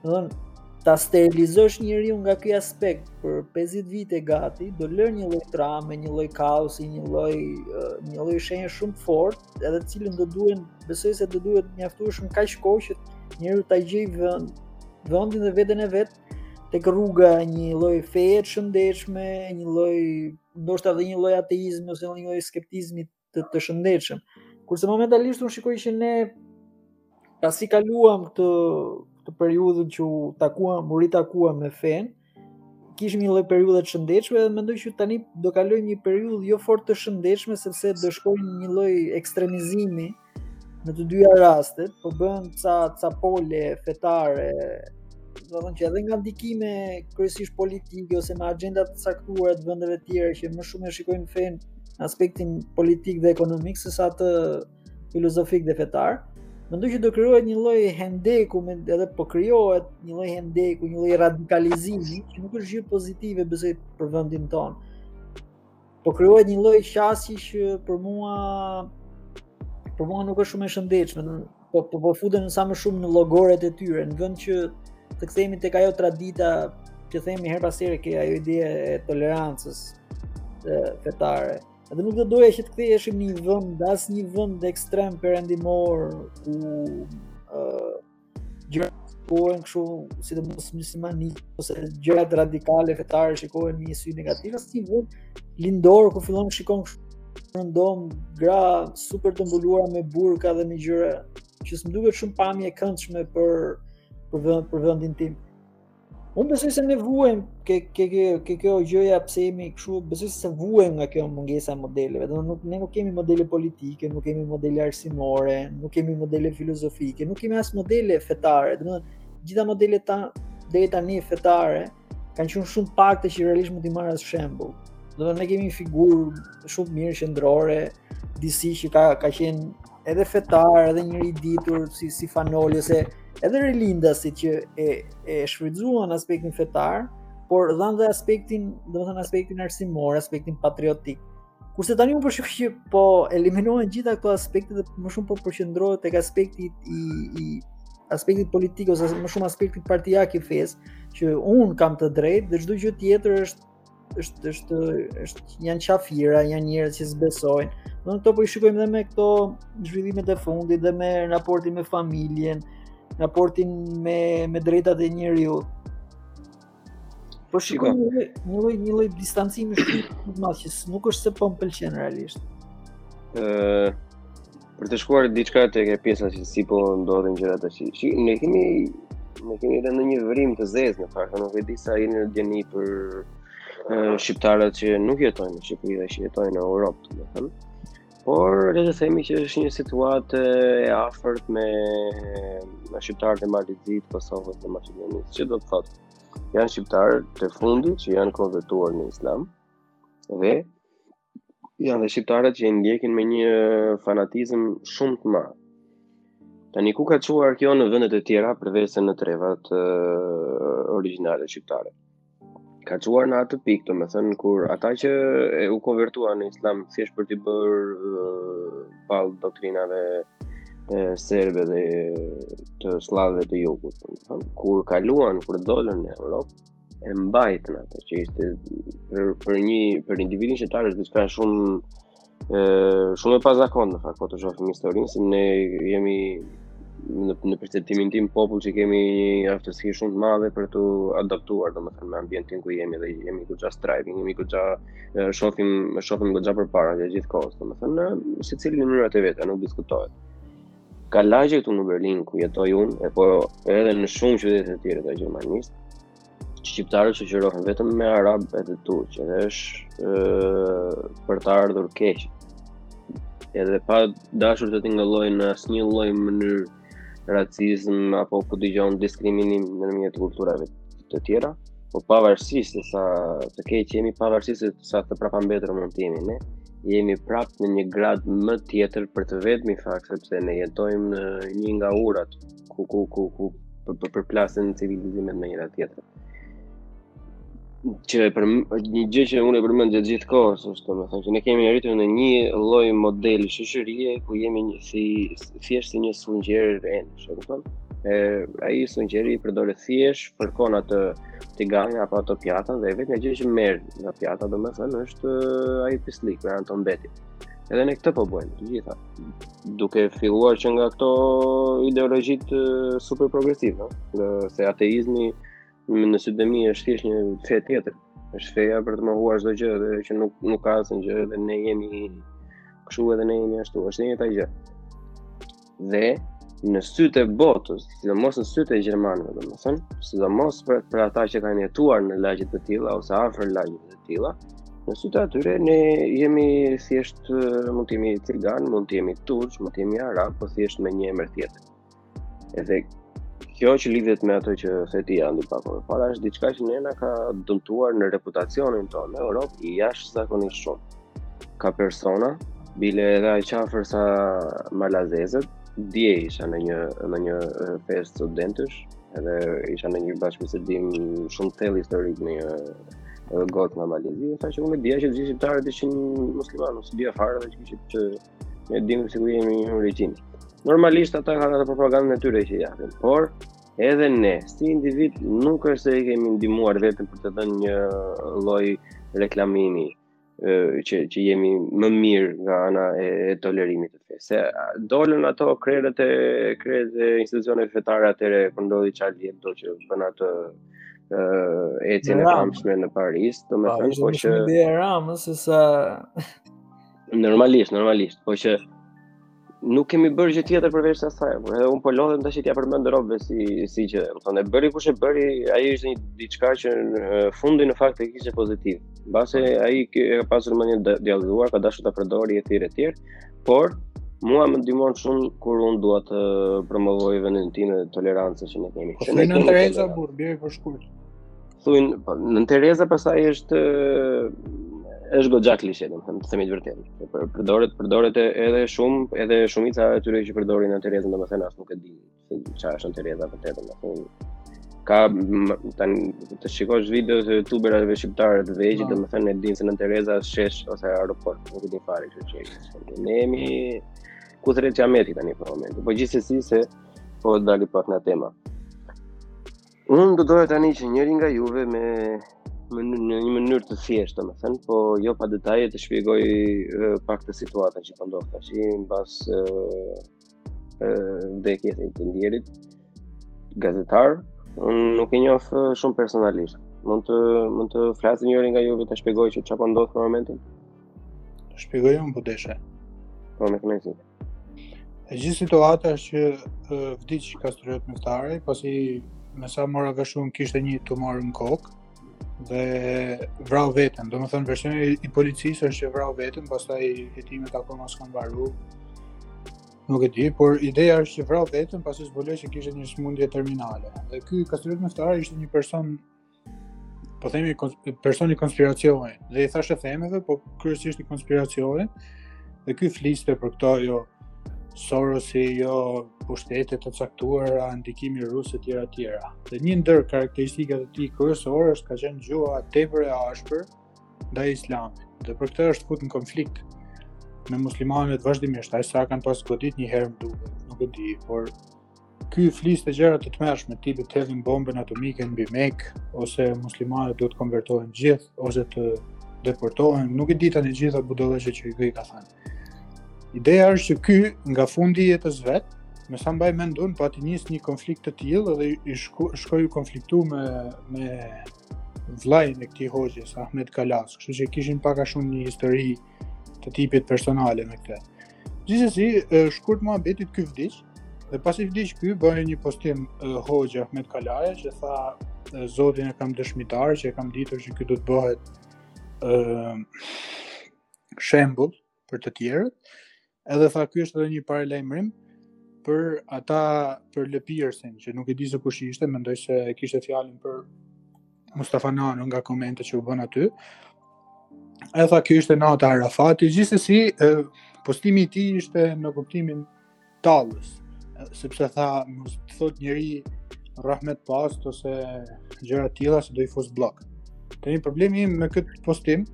Domethënë ta sterilizosh njeriun nga ky aspekt për 50 vite gati, do lërë një lloj traume, një lloj kaosi, një lloj një lloj shenje shumë të fortë, edhe të cilën do duhen, besoj se do duhet mjaftueshëm kaq kohë që njeriu ta gjejë vend vendin dhe veten e vet tek rruga e një lloj feje të shëndetshme, një lloj ndoshta edhe një lloj ateizmi ose një lloj skepticizmi të, të shëndetshëm. Kurse momentalisht unë shikoj që ne pasi kaluam këtë këtë periudhën që u takuam, u ritakuam me fenë, kishim një lloj periudhe të shëndetshme dhe mendoj që tani do kalojmë një periudhë jo fort të shëndetshme sepse do shkojmë në një lloj ekstremizimi në të dyja rastet, po bëhen ca ca pole fetare, domethënë që edhe nga ndikime kryesisht politike ose me agjenda të caktuara të vendeve të tjera që më shumë e shikojnë fenë aspektin politik dhe ekonomik sesa atë filozofik dhe fetar. Mendoj që do krijohet një lloj hendeku edhe po krijohet një lloj hendeku, një lloj radikalizimi që nuk është gjë pozitive besoj për vendin tonë. Po krijohet një lloj qasje që për mua për mua nuk është shumë e shëndetshme, Po po po futen sa më shumë në llogoret e tyre, në vend që të kthehemi tek ajo tradita që themi herë pas here ke ajo ideja e tolerancës e, fetare. Edhe nuk do doja që të ktheheshim në një vend, as një vend ekstrem perëndimor ku ë gjëra shikohen kështu, sidomos muslimani ose gjërat radikale fetare shikohen me një sy negativ, as një vend lindor ku fillon shikon kështu rëndom gra super të mbuluara me burka dhe me gjëra që s'më duket shumë pamje e këndshme për për vend, për vendin tim. Unë besoj se ne vuajm ke ke ke ke kjo gjëja pse jemi kështu, besoj se vuajm nga kjo mungesa e modeleve. Do nuk ne nuk kemi modele politike, nuk kemi modele arsimore, nuk kemi modele filozofike, nuk kemi as modele fetare. Do të gjitha modelet tona deri tani fetare, kanë qenë shumë të pakta që realisht mund t'i marr as shembull. Do të ne kemi një figurë shumë mirë qendrore, disi që ka ka qenë edhe fetar, edhe njeri i ditur si si Fan Noli ose edhe rilindasit që e e shfrytëzuan aspektin fetar, por dhanë dhe aspektin, domethënë aspektin arsimor, aspektin patriotik. Kurse tani unë po shikoj që po eliminohen gjitha këto aspekte dhe më shumë po përqendrohet tek aspekti i i aspektit politik ose më shumë aspektit partiak i fesë që unë kam të drejtë dhe çdo gjë tjetër është është është është janë qafira, janë njerëz që s'besojnë. Do të po i shikojmë edhe me këto zhvillimet e fundit dhe me raportin me familjen, raportin me me drejtat e njeriut. Po shikoj një lloj një lloj një lloj distancimi shumë të madh që nuk është se po më pëlqen realisht. Ë uh, për të shkuar diçka tek pjesa që si po ndodhin gjërat tash. Shi, ne kemi ne kemi edhe në një vrimë të zezë në fakt, nuk e di sa jeni në dijeni për uh, shqiptarët që nuk jetojnë në Shqipëri dhe që jetojnë në Europë, domethënë. Por le të themi që është një situatë e afërt me me shqiptarët e Malit të Zi, Kosovës dhe Maqedonisë. Që do të thotë, Janë shqiptarët e fundit që janë konvertuar në Islam dhe janë dhe shqiptarët që i ndjekin me një fanatizëm shumë të madh. Tani ku ka çuar kjo në vendet e tjera përveçse në trevat origjinale shqiptare? ka çuar në atë pikë, domethënë kur ata që e u konvertuan në islam thjesht për t'i bërë uh, ballë doktrinave e serbe dhe të sllavëve të jugut, domethënë kur kaluan kur dolën në Europë e mbajtën atë që ishte për, për një për individin shqiptar është diçka shumë Ëh, shumë e pazakontë në fakt, po të shohim historinë, se ne jemi në në perceptimin tim popull që kemi një aftësi shumë të madhe për t'u adaptuar domethënë me ambientin ku jemi dhe jemi goxha striving, jemi goxha shohim shohim goxha përpara gjatë gjithë kohës domethënë secili në mënyrat e veta nuk diskutohet. Ka lagje këtu në Berlin ku jetoj unë, e po edhe në shumë qytete të tjera të Gjermanisë, shqiptarët shoqërohen vetëm me arab edhe turq, edhe është për të ardhur keq. Edhe pa dashur të tingëlloj në asnjë lloj mënyrë racizëm apo ku dëgjon diskriminim ndërmjet kulturave të tjera, po pavarësisht se sa të keq jemi, pavarësisht se sa të prapambetur mund të jemi ne, jemi prap në një grad më tjetër për të vetmin fakt sepse ne jetojmë në një nga urat ku ku ku ku për për përplasen civilizimet me njëra tjetrën. Që për një gjë që unë e përmend gjatë gjithë kohës është domethënë që ne kemi arritur në një lloj modeli shoqërie ku jemi një, si thjesht si një sungjer rend, e kupton? E ai sungjeri përdoret thjesht fërkon atë tigan apo ato pjata dhe e vetmja gjë që merr nga pjata domethënë është ai pislik, pra ato mbetjet. Edhe ne këtë po bëjmë të gjitha. duke filluar që nga këto ideologjit super progresive, ë se ateizmi në sytë e mi është thjesht një fe tjetër, është feja për të mohuar çdo gjë dhe që nuk nuk ka asnjë gjë dhe ne jemi kështu edhe ne jemi ashtu, është një gjë. Dhe në sytë e botës, sidomos në sytë e gjermanëve, domethënë, sidomos për për ata që kanë jetuar në lagje të tilla ose afër lagjeve të tilla. Në sytë e atyre ne jemi thjesht mund të jemi cigan, mund të jemi turq, mund të jemi arab, po thjesht me një emër tjetër. Edhe kjo që lidhet me ato që the ti Andi pak më parë është diçka që ne na ka dëmtuar në reputacionin tonë në Europë jashtëzakonisht shumë. Ka persona, bile edhe aq afër sa malazezët, dje isha në një në një festë studentësh, edhe isha në një bashkëbisedim shumë të thellë historik me një me një goc nga Mali i Zi, tha që unë dija që të gjithë shqiptarët ishin muslimanë, se dija fare dhe që kishit që ne dimë se ku jemi në origjinë. Normalisht ata kanë atë propagandën e tyre që japin, por edhe ne si individ nuk është se i kemi ndihmuar vetes për të dhënë një lloj reklamimi që që jemi më mirë nga ana e, e tolerimit të fesë. Se dolën ato krerët e krerët e institucioneve fetare atëre kur ndodhi Charlie Hebdo që bënë atë ë ecjen e famshme në Paris, domethënë po që ideja e Ramës se sa normalisht, normalisht, po që Nuk kemi bërë gjë tjetër përveç asaj. Por edhe un po lodhem ta ta përmend robëve si si që, domethënë, e bëri kush e bëri, ai ishte një diçka që fundin në fakt e kishte pozitiv. Mbase ai e ka pasur mendje djallëzore, ka dashur ta përdori etj etj. Por mua më ndihmon shumë kur un dua të promovoj vendin tim dhe tolerancën që ne kemi. Po, që ne kemi. Nënë Tereza burr, bjerë për shkurt. Thuin, po, Nënë Tereza pastaj është është goxha klishe, do të them, të themi të vërtetën. Por përdoret, përdoret edhe shumë, edhe shumica e atyre që përdorin Nënë Terezën, domethënë as nuk e di se çfarë është Nënë Tereza vërtet, domethënë ke tani të shikosh video të youtuberëve shqiptarë të vegjël, po. domethënë e din se Nënë Tereza është shesh ose aeroport, nuk e di fare kështu që. Ne jemi ku thret kijameti tani për momentin. Po gjithsesi se po dalim pak nga tema. Unë do doja tani që njëri nga juve me në një mënyrë të thjeshtë, domethënë, po jo pa detaje të shpjegojë pak situatën që po ndodh tash, mbas ë ë vdekjes së të ndjerit gazetar, unë nuk e njoh shumë personalisht. Mund të mund të flasë njëri nga juve ta shpjegojë që çfarë po ndodh në moment. Shpjegoj unë po deshe. Po me kënaqësi. E gjithë situata është që vdiq Kastriot Myftaraj, pasi me sa mora vesh unë kishte një tumor në kokë dhe vrau veten. Domethënë, versioni i policisë është që vrau veten, pastaj hetimet akoma s'kan mbaru. Nuk e di, por ideja është që vrau veten pasi zbuloi që kishte një smundje terminale. Dhe ky Kastriot Myftaraj ishte një person po themi person i konspiracionit dhe i thashethemeve, po kryesisht i konspiracionit. Dhe ky fliste për këto jo Sorosi, jo pushtete të caktuara, ndikimi rus e tjera tjera. Dhe një ndër karakteristikat e tij kryesore është ka qenë gjuha tepër e ashpër ndaj islamit. Dhe për këtë është fut në konflikt me muslimanët vazhdimisht, aq sa e kanë pas godit një herë më duket, nuk e di, por Ky fliste gjëra të tmerrshme, tipi të hedhin bombën atomike mbi Mekë, ose muslimanët duhet të konvertohen gjithë, ose të deportohen, nuk e di tani gjithë ato budallëqe që ka thënë. Ideja është që ky nga fundi i jetës vet, me sa mbaj mend unë, pati nis një konflikt të tillë dhe i shko, shkoi u konfliktu me me vllain e këtij hoxhës Ahmed Kalasë, kështu që kishin pak a shumë një histori të tipit personale me këtë. Gjithsesi, shkurt muhabetit ky vdiq, dhe pasi vdiq ky bëri një postim hoxha Ahmed Kalaja që tha zotin e kam dëshmitar që e kam ditur që ky do të bëhet ë shembull për të tjerët. Edhe tha ky është edhe një paralajmërim për ata për lëpirësin që nuk e di se kush ishte, mendoj se e kishte fjalën për Mustafa Nano nga komentet që u bënë aty. E tha kjo ishte nata e Arafatit, gjithsesi postimi i tij ishte në kuptimin tallës, sepse tha, mos të thot njeri rahmet past ose gjëra të tilla se do i fus bllok. Tani problemi me këtë postim,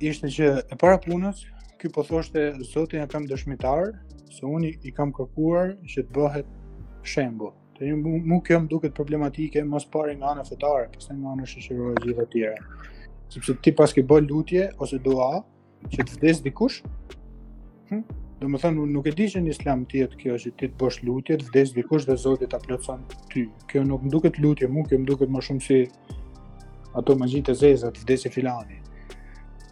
ishte që e para punës, ky po thoshte zotin e kam dëshmitar, se unë i kam kërkuar që të bëhet shembull. Te një mu, mu kjo më duket problematike, më së pari nga ana fetare, pastaj nga ana shoqërore e gjithë tjerat. Sepse ti paske bo lutje, ose dua, që të vdes dikush, Hm? Domethënë, nuk e di që në islam të jetë kjo që ti të bësh lutje, të vdes dikush dhe Zoti ta plotëson ty. Kjo nuk më duket lutje, mua kjo më duket më shumë si ato magjitë e zeza të vdesë filani.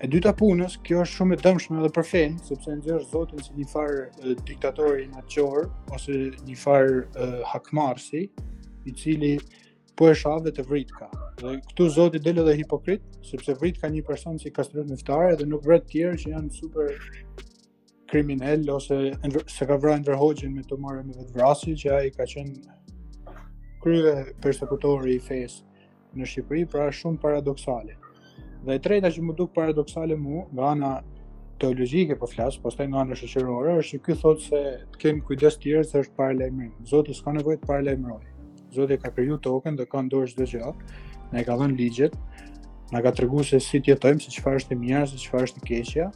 E dyta punës, kjo është shumë e dëmshme edhe për fenë, sepse nxjerr Zotin si njëfarë diktatori i natyrë ose njëfarë hakmarrësi, i cili Po e shah vetë vritka. Dhe këtu zoti del edhe hipokrit, sepse vritka një person që si Kastriot Myftaraj dhe nuk vret të tjerë që janë super kriminelë ose s'e ka vrarë Enver Hoxhën me tumor a me vetëvrasje që ai ka qenë kryepersekutori i fesë në Shqipëri, pra është shumë paradoksale. Dhe e treta që më duk paradoksale mu, nga ana teologjike po flas, pastaj nga ana shoqërore, është që ky thotë se të kenë kujdes të tjerët se është paralajmërim. Zoti s'ka nevojë të paralajmërojë. Zoti ka kriju tokën dhe ka n'dorë çdo gjë. Na i ka dhënë ligjet, na ka treguar se si të jetojmë, se çfarë është e mira, se çfarë është e keqja.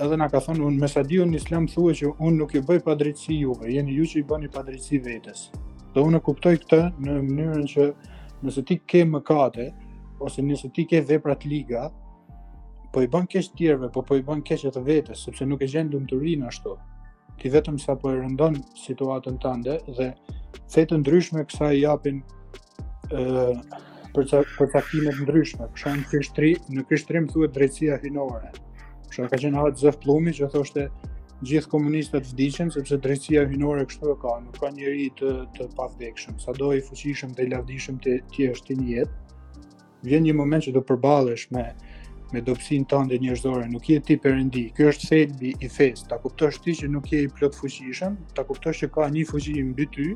edhe na ka thënë unë me sa di unë në islam thuhet që unë nuk ju bëj padrejtësi juve, jeni ju që i bëni padrejtësi vetes. Dhe unë e kuptoj këtë në mënyrën që nëse ti ke mëkate ose nëse ti ke vepra të liga, po i bën keq tjerëve, po po i bën keq edhe vetes, sepse nuk e gjen lumturinë ashtu. Ti vetëm sa po e rëndon situatën tënde dhe fe të ndryshme kësaj i japin përca përcaktime të ndryshme, për shembull te krishtri, në krishtrim thuhet drejtësia hyjnore. Për shembull ka qenë at Zef Pllumi që thoshte gjithë komunistët vdiqën sepse drejtësia hyjnore kështu e ka, nuk ka njeri të të pavdekshëm, sado i fuqishëm dhe i lavdishëm të jesh ti në jetë. Vjen një moment që do përballesh me me dobësinë tënde njerëzore, nuk je ti perëndi. Ky është thelbi i fesë. Ta kuptosh ti që nuk je i plotfuqishëm, ta kuptosh që ka një fuqi mbi ty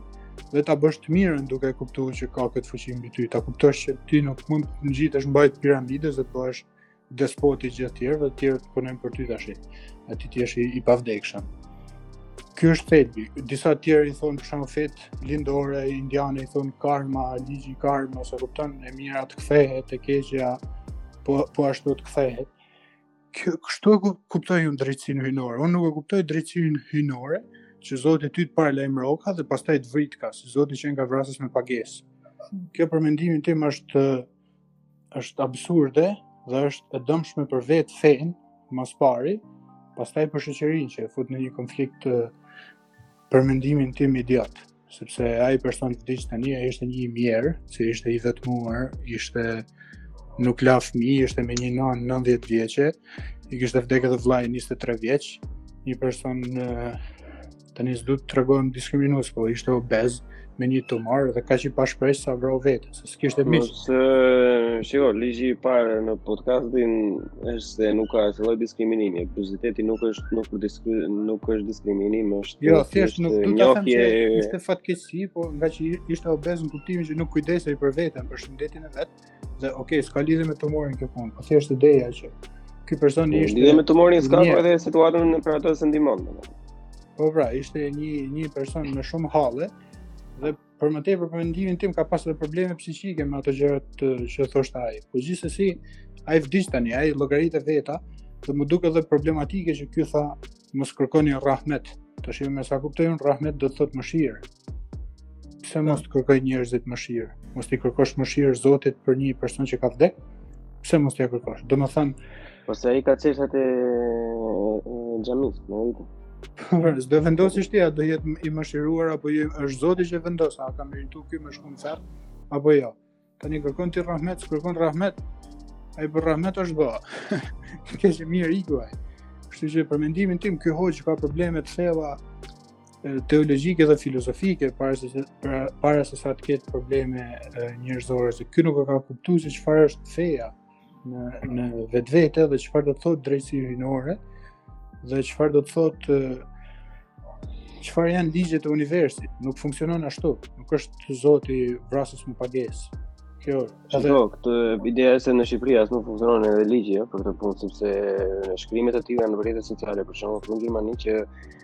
dhe ta bësh të mirën duke kuptuar që ka këtë fuqi mbi ty. Ta kuptosh që ti nuk mund të ngjitesh n'majë t'piramidës dhe të bëhesh despoti i gjithë tjerëve, të tjerët të punojnë për ty dhe që ti je i pavdekshëm. Ky është thelbi. Disa të tjerë i thonë për shembull fetë lindore indiane i thonë karma, ligji i karmës, ose kupton e mira të kthehet, e keqja po po ashtu të kthehet. Kjo kështu e kuptoj unë drejtësinë hyjnore. Unë nuk e kuptoj drejtësinë hyjnore që Zoti ty të paralajmëroka dhe pastaj të vritka, se Zoti qenka vrasës me pagesë. Kjo për mendimin tim është është absurde dhe është e dëmshme për vetë fenë, më së pari, pastaj për shoqërinë që e fut në një konflikt të për mendimin tim idiot, sepse ai person vdiq tani ai ishte një i mjerë, se ishte i vetmuar, ishte nuk la fëmijë, ishte me një nënë 90 vjeçe, i kishte vdekur dhe vllai 23 vjeç, një person në Tani s'du të tregohem diskriminues, po ishte obez me një tumor dhe kaq i pashpresë sa vrau veten, se s'kishte po, miq. Ose shiko, ligji i parë në podcastin tim është se nuk ka asnjë lloj diskriminimi. Obeziteti nuk është nuk diskri, nuk është diskriminim, është Jo, thjesht nuk do të them se ishte fatkeqësi, po nga që ishte obez në kuptimin që nuk kujdesej për veten, për shëndetin e vet. Dhe ok, s'ka lidhje me tumorin kjo punë, po thjesht ideja që ky person po, ishte lidhje me tumorin s'ka po edhe situatën në për atë s'e ndihmon. Po pra, ishte një një person me shumë halle dhe për më tepër për mendimin tim ka pasur probleme psiqike me ato gjërat që thoshte ai. Po gjithsesi ai vdiq tani, ai llogaritë e veta, dhe më duket edhe problematike që ky tha Mos kërkoni rahmet. Tash me sa kuptoj un rahmet do të thot mëshirë. Pse mos të kërkojnë njerëzit mëshirë? Mos t'i kërkosh mëshirë Zotit për një person që ka vdek? Pse mos t'i kërkosh? Domethënë Po se ai ka çështja te xhamis, në rritë. Por s'do vendosësh ti a do jetë i mëshiruar apo jo, është Zoti që vendos a ka merituar ky mëshirë fare apo jo. Tani kërkon ti rahmet, s'kërkon rahmet. Ai për rahmet është bë. Keq a mirë iku ai. Kështu që për mendimin tim ky hoxh ka probleme të thella teologjike dhe filozofike para se pra, para se sa të ketë probleme njerëzore se ky nuk e ka kuptuar se çfarë është feja. në në vetvete dhe çfarë do të thotë drejtësi hyjnore dhe çfarë do të thotë çfarë janë ligjet e universit. Nuk funksionon ashtu. Nuk është zoti vrasës me pagesë. Kjo është. Edhe... kjo ideja se në Shqipëri as nuk funksionon edhe ligji për këtë punë sepse shkrimet e tilla në rrjetet sociale për shembull në Gjermani që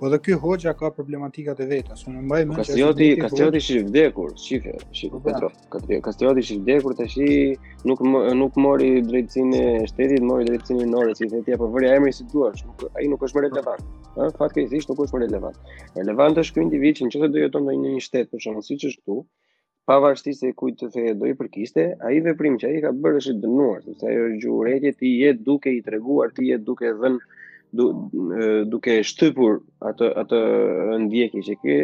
Po dhe ky hoxha ka problematikat e veta, se në mbaj po mend se Kastrioti, Kastrioti është i vdekur, shife, shife po, Petro. Kastrioti është i vdekur tash i nuk nuk mori drejtësinë e shtetit, mori drejtësinë hyjnore, si thua ti apo vëri emrin si duash, nuk ai nuk është më relevant. Ë, fatkeqësisht nuk është më relevant. Relevant është ky individ që nëse do jetonte në një shtet për shembull siç është këtu, Pavarësisht se kujt feje do i përkiste, ai veprim që ai ka bërë është i dënuar, sepse ajo është gjuhë urrejtje ti je duke i treguar, ti je duke dhën du, duke shtyrë ata ata ndjekës që ke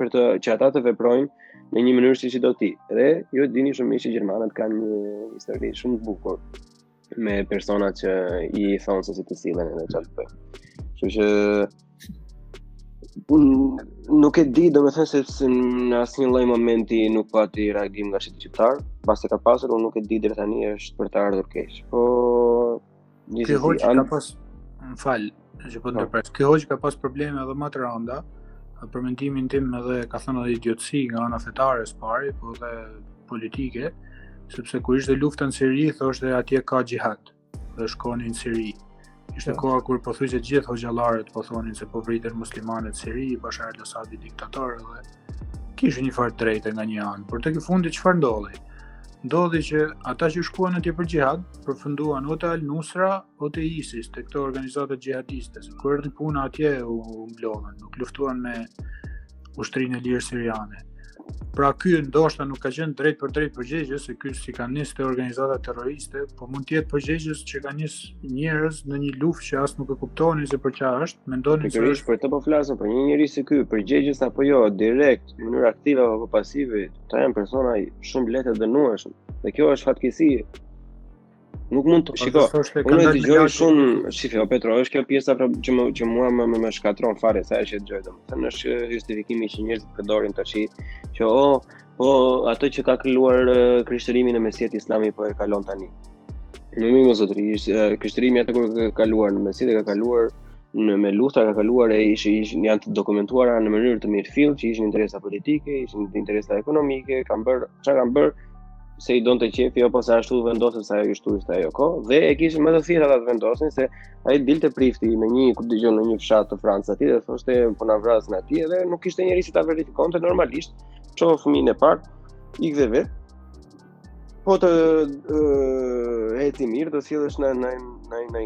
për të që ata të veprojnë në një mënyrë siç do ti. Dhe ju e dini shumë mirë që gjermanët kanë një histori shumë të bukur me persona që i thonë se si të sillen edhe çfarë të bëjnë. Kështu që nuk e di, domethënë se s' në asnjë lloj momenti nuk pati reagim nga shteti shqiptar, pastaj ka pasur, unë nuk e di dhe tani është për të ardhur keq. Po, një që si... Ky hoxha ka pas, më fal, Që po të ndërpres, ky hoxha ka pas probleme edhe më të randa, për mendimin tim edhe ka thënë edhe idiotësi nga ana fetare së pari, po edhe politike, sepse kur ishte lufta në Siri, thoshte atje ka xhihad dhe shkoni në Siri. Ishte po. koha kur pothuajse gjithë hoxhallarët po thonin se po vriten muslimanët në Siri, Bashar al-Assad i diktator dhe kishin një farë të drejte nga një anë, por tek i fundi çfarë ndodhi? Ndodhi që ata që shkuan atje për xhihad, përfunduan o te al-Nusra O te ISIS, te këto organizatat xhihadiste, se kur erdhi puna atje u mblodhën, nuk luftuan me ushtrinë e lirë siriane. Pra ky ndoshta nuk ka qenë drejtpërdrejt përgjegjës, se ky s'i ka nis te organizata terroriste, po mund të jetë përgjegjës që ka nis njerëz në një luftë që as nuk e kuptonin se për çfarë është, mendonin se është për të, po flasim për një njerëz si ky, përgjegjës apo jo, direkt, në mënyrë aktive apo pasive, ata janë persona shumë lehtë të dënueshëm. Dhe kjo është fatkeqësi Nuk mund të shiko. Unë e dëgjoj shumë, shife, o Petro, është kjo pjesa pra, që më që mua më më, më shkatron fare sa herë e dëgjoj domethënë është justifikimi që njerëzit përdorin tash që o po ato që ka kaluar krishtërimi në mesjetë Islami po e kalon tani. Në mënyrë, more zotëri, krishtërimi ato kur ka kaluar në mesjetë i ka kaluar në me lufta ka kaluar e ish, ish, janë të dokumentuara në mënyrë të mirëfilltë që ishin interesa politike, ishin interesa ekonomike, kanë bërë, çfarë kanë bërë, se i donte qefi apo se ashtu vendosën se ajo ishte ishte ajo kohë dhe e kishin më të vështirë ata të vendosin se ai dilte prifti në një ku dëgjon në një fshat të Francës aty dhe thoshte po na vrasin aty dhe nuk kishte njeri që ta verifikonte normalisht ço fëmijën e parë ik dhe vet po të ecte mirë do sillesh në na na na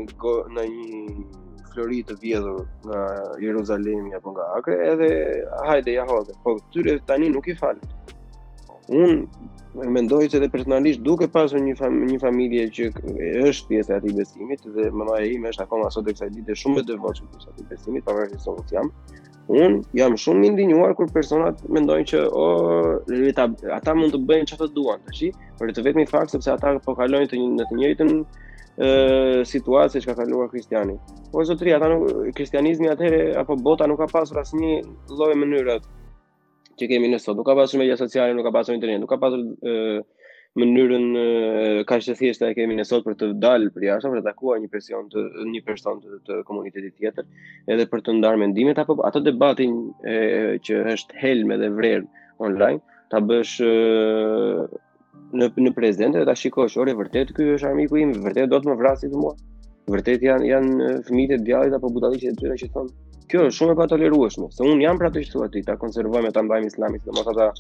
ndonjë flori të vjedhur nga Jeruzalemi apo nga Akre edhe hajde ja hodhe po këtyre tani nuk i falet Unë e mendoj se edhe personalisht duke pasur një fam një familje që është pjesë e atij besimit dhe mamaja ime është akoma sot e kësaj dite shumë e devotshme prej atij besimit, pavarësisht se unë jam. Unë jam shumë i indinjuar kur personat mendojnë që o ta, ata mund të bëjnë çfarë duan tash, për të vetmin fakt sepse ata po kalojnë të një, në të njëjtën situatë siç ka kaluar kristiani. Po zotri, ata nuk kristianizmi atëherë apo bota nuk ka pasur asnjë lloj mënyre që kemi ne sot. Nuk ka pasur media sociale, nuk ka pasur internet, nuk ka pasur mënyrën kaq të thjeshtë që e kemi ne sot për të dalë përjashta, për të takuar një person të një person të, të komunitetit tjetër, edhe për të ndarë mendimet apo atë debatin e, që është helm edhe vrer online, ta bësh në në prezent dhe ta shikosh, ore vërtet ky është armiku im, vërtet do të më vrasë mua. Vërtet janë janë fëmijët e djallit apo budallallëqet e tjera që thon, kjo është shumë e patolerueshme, se un jam për atë që thua ti, ta konservojmë ta mbajmë islamin, domosdo ata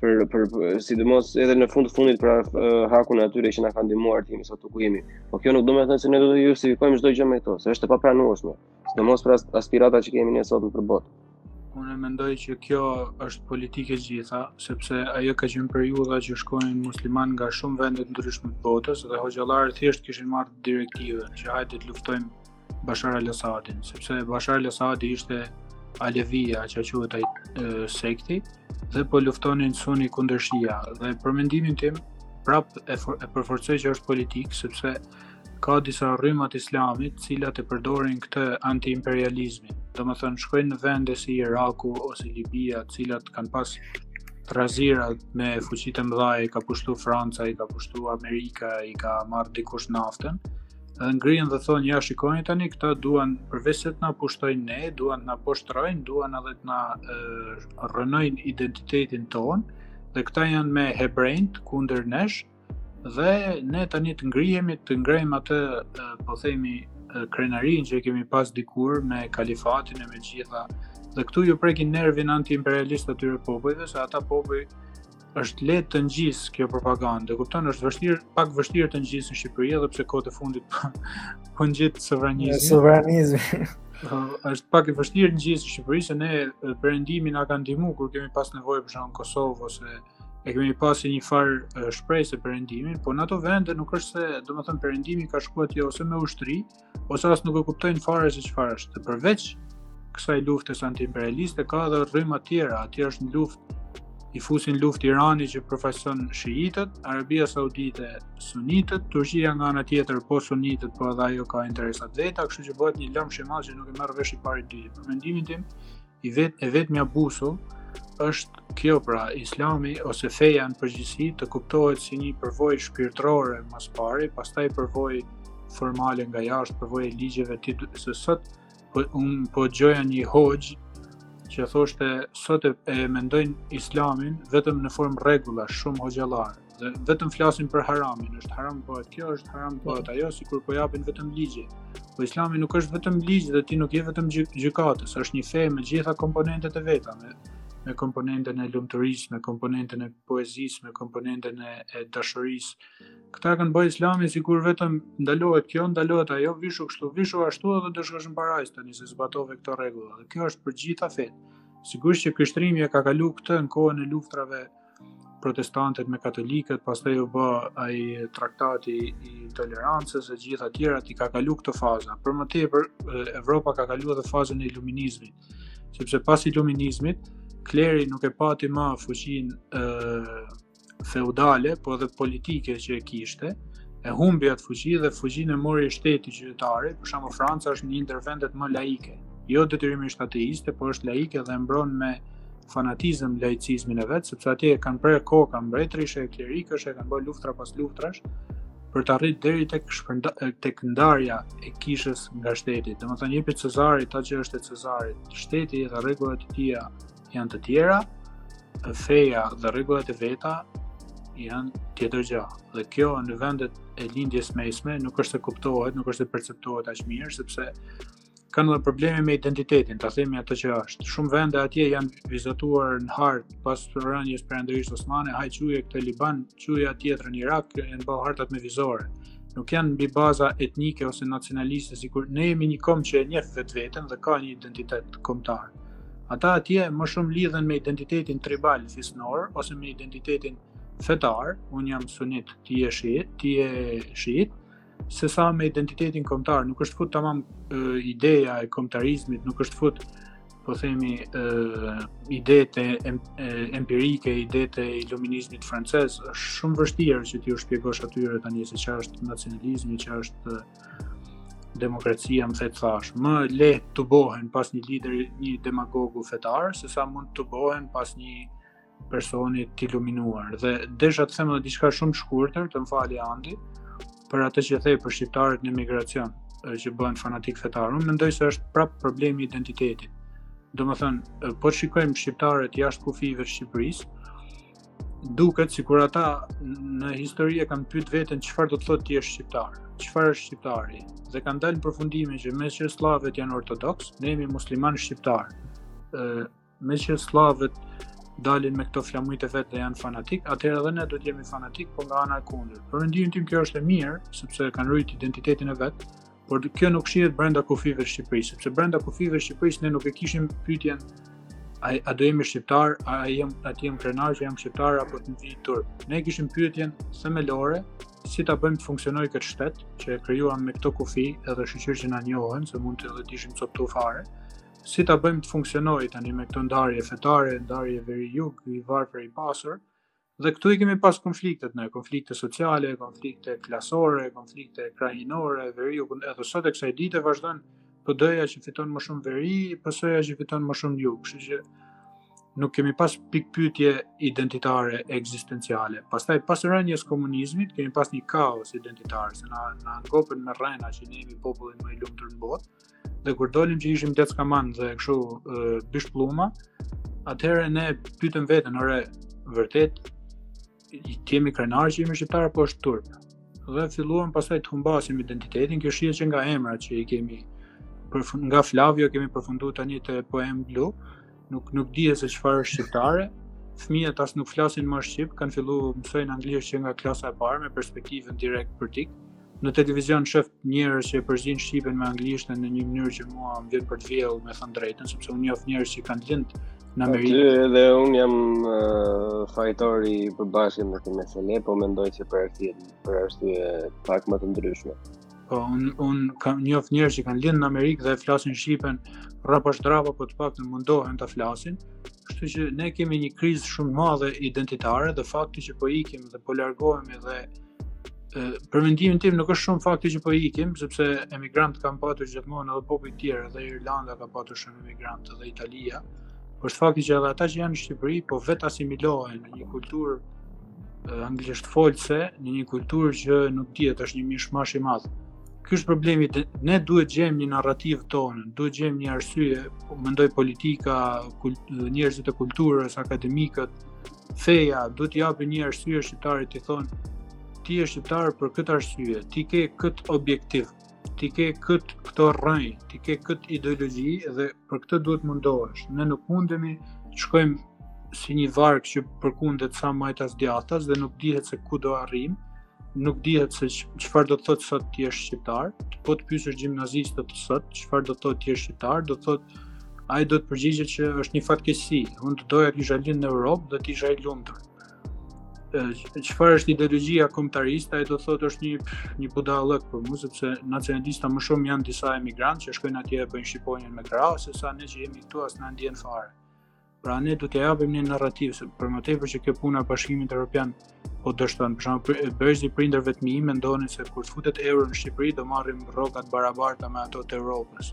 për për sidomos edhe në fund të fundit për uh, hakun e atyre që na kanë ndihmuar të jemi sot ku jemi. Po kjo nuk do të thotë se ne do të justifikojmë çdo gjë me këto, se është e papranueshme. Sidomos për aspiratat që kemi ne sot për botë. Unë e mendoj që kjo është politikë e gjitha, sepse ajo ka qenë periudha që shkonin musliman nga shumë vende të ndryshme të botës dhe hoxhallarët thjesht kishin marrë direktivën që hajde të luftojmë Bashar al-Assadin, sepse Bashar al-Assadi ishte Alevi, a si quhet ai sekti, dhe po luftonin Sunni kundër Shia. Dhe për mendimin tim, prap e, e përforcoj që është politikë, sepse Ka disa rryma të Islamit, të cilat e përdorin këtë anti-imperializmin. Domethënë shkojnë në vende si Iraku ose Libia, të cilat kanë pas trazira me fuqitë e mëdha, i ka pushtuar Franca, i ka pushtuar Amerika, i ka marrë dikush naftën dhe ngrihen dhe thonë ja shikoni tani këta duan përveç se të na pushtojnë ne, duan të na poshtrojnë, duan edhe të na rrënojnë identitetin tonë dhe këta janë me hebrenjtë kundër nesh, Dhe ne tani të ngrihemi, të ngrejmë atë, po themi, krenarinë që kemi pas dikur me kalifatin e me të gjitha. Dhe këtu ju prekin nervin anti-imperialist atyre popujve, se te ata popuj është lehtë të ngjisë kjo propagandë. Kupton, është vështirë, pak vështirë të ngjisë në Shqipëri edhe pse kohët e fundit po, po ngjit sovranizmi. Sovranizmi. është pak e vështirë të ngjisë në Shqipëri se ne perëndimi na ka ndihmuar kur kemi pas nevojë për shkak të Kosovës ose e kemi pas si një farë shprese perëndimin, por në ato vende nuk është se, domethënë, perëndimi ka shkuar atje ose me ushtri, ose as nuk e kuptojnë fare se çfarë është. Përveç kësaj luftës anti-imperialiste, ka dhe rryma të tjera, atje është një luftë, i fusin në luftë Irani që përfaqëson shiitët, Arabia Saudite sunitët, Turqia nga ana tjetër po sunitët, po edhe ajo ka interesat e veta, kështu që bëhet një lëmsh i madh që nuk e merr vesh i pari të dytin. Për mendimin tim, e vet e vetmja busull është kjo pra Islami ose feja në përgjithësi të kuptohet si një përvojë shpirtërore më së pari, pastaj përvojë formale nga jashtë, përvojë e ligjeve se sot po un po dëgjoja një hoxhë që thoshte sot e, e mendojnë Islamin vetëm në formë rregulla, shumë hoxhallarë. Dhe vetëm flasin për haramin, është haram të bëhet kjo, është haram të bëhet ajo, sikur po japin vetëm ligje. Po Islami nuk është vetëm ligj dhe ti nuk je vetëm gjykatës, është një fe me gjitha komponentet e veta, me me komponentën e lumturisë, me komponentën e poezisë, me komponentën e, e dashurisë. Këta e kanë bërë Islamin sikur vetëm ndalohet kjo, ndalohet ajo, vishu kështu, vishu ashtu edhe do shkosh në parajsë tani se zbatove këto rregulla. Dhe kjo është për gjitha fetë. Sigurisht që krishterimi e ka kalu këtë në kohën e luftrave protestantët me katolikët, pastaj u bë ai traktati i tolerancës e gjitha tjerat, i ka kalu këto faza. Për më tepër, Evropa ka kalu edhe fazën e iluminizmit, sepse pas iluminizmit, kleri nuk e pati më fuqin e, feudale, po edhe politike që e kishte, e humbi atë fuqi dhe fuqin e mori shteti, qytetari, për shembull Franca është një ndër vendet më laike, jo detyrimisht ateiste, po është laike dhe mbron me fanatizëm laicizmin e vet, sepse atje kanë prerë koka mbretërish e klerikësh, e kanë bërë luftra pas luftrash për të arritë deri tek shpërnda, tek ndarja e kishës nga shteti. Domethënë jepi Cezarit atë që është e Cezarit. Shteti dhe rregullat e tija janë të tjera, feja dhe rregullat e veta janë tjetër gjë. Dhe kjo në vendet e Lindjes Mesme nuk është se kuptohet, nuk është se perceptohet aq mirë sepse kanë edhe probleme me identitetin, ta themi atë që është. Shumë vende atje janë vizatuar në hartë pas rënies Perandorisë Osmane, haj quje këtë Liban, quje tjetrën Irak, janë bërë hartat me vizore. Nuk janë mbi baza etnike ose nacionaliste, sikur ne jemi një komb që e njef vetveten dhe ka një identitet kombtar. Ata atje më shumë lidhen me identitetin tribal fisnor ose me identitetin fetar, unë jam sunit, ti je shiit, ti je shiit, se sa me identitetin kombëtar, nuk është fut tamam uh, ideja e kombëtarizmit, nuk është fut po themi uh, idetë em, empirike, idetë e iluminizmit francez, është shumë vështirë që t'iu shpjegosh atyre tani se çfarë është nacionalizmi, çfarë është demokracia, më thjesht thashë. Më lehtë tubohen pas një lideri, një demagogu fetar, se sa mund të tubohen pas një personi të iluminuar dhe desha të them edhe diçka shumë të shkurtër, të më fali Andi, për atë që the për shqiptarët në emigracion, që bëhen fanatik fetar. Unë mendoj se është prap problemi i identitetit. Domethënë, po të shikojmë shqiptarët jashtë kufijve të Shqipërisë, duket sikur ata në histori e kanë pyet veten çfarë do të thotë të jesh shqiptar, çfarë është shqiptari dhe kanë dalë në përfundimin që meqë sllavët janë ortodoks, ne jemi musliman shqiptar. ë Meqë sllavët dalin me këto flamujt e vet dhe janë fanatik, atëherë edhe ne do të jemi fanatik, por nga ana e kundërt. Për mendimin tim kjo është e mirë, sepse kanë ruajt identitetin e vet, por kjo nuk shihet brenda kufijve të Shqipërisë, sepse brenda kufijve të Shqipërisë ne nuk e kishim pyetjen a, a do jemi shqiptar, a, a jem a të jem krenar që jam shqiptar apo të ndi turp. Ne kishim pyetjen themelore si ta bëjmë të funksionojë këtë shtet që e krijuam me këto kufi edhe shyqyr që na njohën se mund të edhe të ishim coptu fare Si ta bëjmë të funksionojë tani me këto ndarje fetare, ndarje veri-jug, i varfër i pasur, dhe këtu i kemi pas konfliktet në konflikte sociale, konflikte klasore, konflikte krahinore, veri-jug, edhe sot e kësaj dite vazhdojnë PD-ja që fiton më shumë veri, PS-ja që fiton më shumë jug, kështu që nuk kemi pas pikëpyetje identitare ekzistenciale. Pastaj pas rënies komunizmit kemi pas një kaos identitar, se na na ngopën me rrena që ne jemi populli më i lumtur në botë. Dhe kur dolëm që ishim leckamanë dhe kështu bishtpëllumba, atëherë ne pyetëm veten, ore, vërtet të jemi krenarë që jemi shqiptarë apo është turp? Dhe filluam pastaj të humbasim identitetin, kjo shihej që nga emrat që i kemi përfund, nga Flavio kemi përfunduar tani te Poem Blu, Nuk nuk dihet se çfarë është shqiptare. Fëmijët as nuk flasin më shqip, kanë filluar mësojnë anglisht që nga klasa e parë me perspektivën direkt për t'ik. Në televizion shef njerëz që e përzijnë shqipen me anglisht në një mënyrë që mua më vjen për të vjell me thënë të drejtën, sepse unë njoh njerëz që kanë lind në Amerikë. Aty edhe unë jam uh, fajtor i përbashkët me këtë meselë, po mendoj se për arsye për arsye pak më të ndryshme. Po, unë un, kam njoft njerëz që kanë lindë në Amerikë dhe flasin shqipen rrapa shtrapa, po të paktën mundohen ta flasin. Kështu që ne kemi një krizë shumë të madhe identitare dhe fakti që po ikim dhe po largohemi dhe për mendimin tim nuk është shumë fakti që po ikim, sepse emigrantë kanë patur gjithmonë edhe popujt tjerë, edhe Irlanda ka patur shumë emigrantë edhe Italia. Por është fakti që edhe ata që janë në Shqipëri po vetasimilohen në një kulturë anglishtfolëse në një kulturë që nuk dihet është një mishmash i madh. Ky është problemi, ne duhet të gjejmë një narrativë tonë, duhet të gjejmë një arsye, po mendoj politika, kult, njerëzit e kulturës, akademikët, feja, duhet t'i japin një arsye shqiptarit t'i thonë ti je shqiptar për këtë arsye, ti ke kët objektiv, ti ke këtë këto rrënjë, ti ke këtë ideologji dhe për këtë duhet mundohesh. Ne nuk mundemi të shkojmë si një varkë që përkundet sa majtas djathtas dhe nuk dihet se ku do arrim, nuk dihet se çfarë do të thotë sot të jesh shqiptar. Po të pyesësh gjimnazistët sot çfarë do të thotë të jesh shqiptar, do të thotë ai do të përgjigjet që është një fatkeqësi. Unë të doja të isha lind në Europë dhe të isha i lumtur. çfarë është ideologjia kombëtariste, ai do thotë është një një budallëk për mua sepse nacionalista më shumë janë disa emigrantë që shkojnë atje e bëjnë shqiponjën me krah, se sa ne që jemi këtu as na ndjen fare. Pra ne duhet të japim një narrativë se për më tepër që kjo puna e Bashkimit Evropian po dështon, për shembull, brezi i prindërve të mi mendonin se kur futet euro në Shqipëri do marrim rroga të barabarta me ato të Evropës.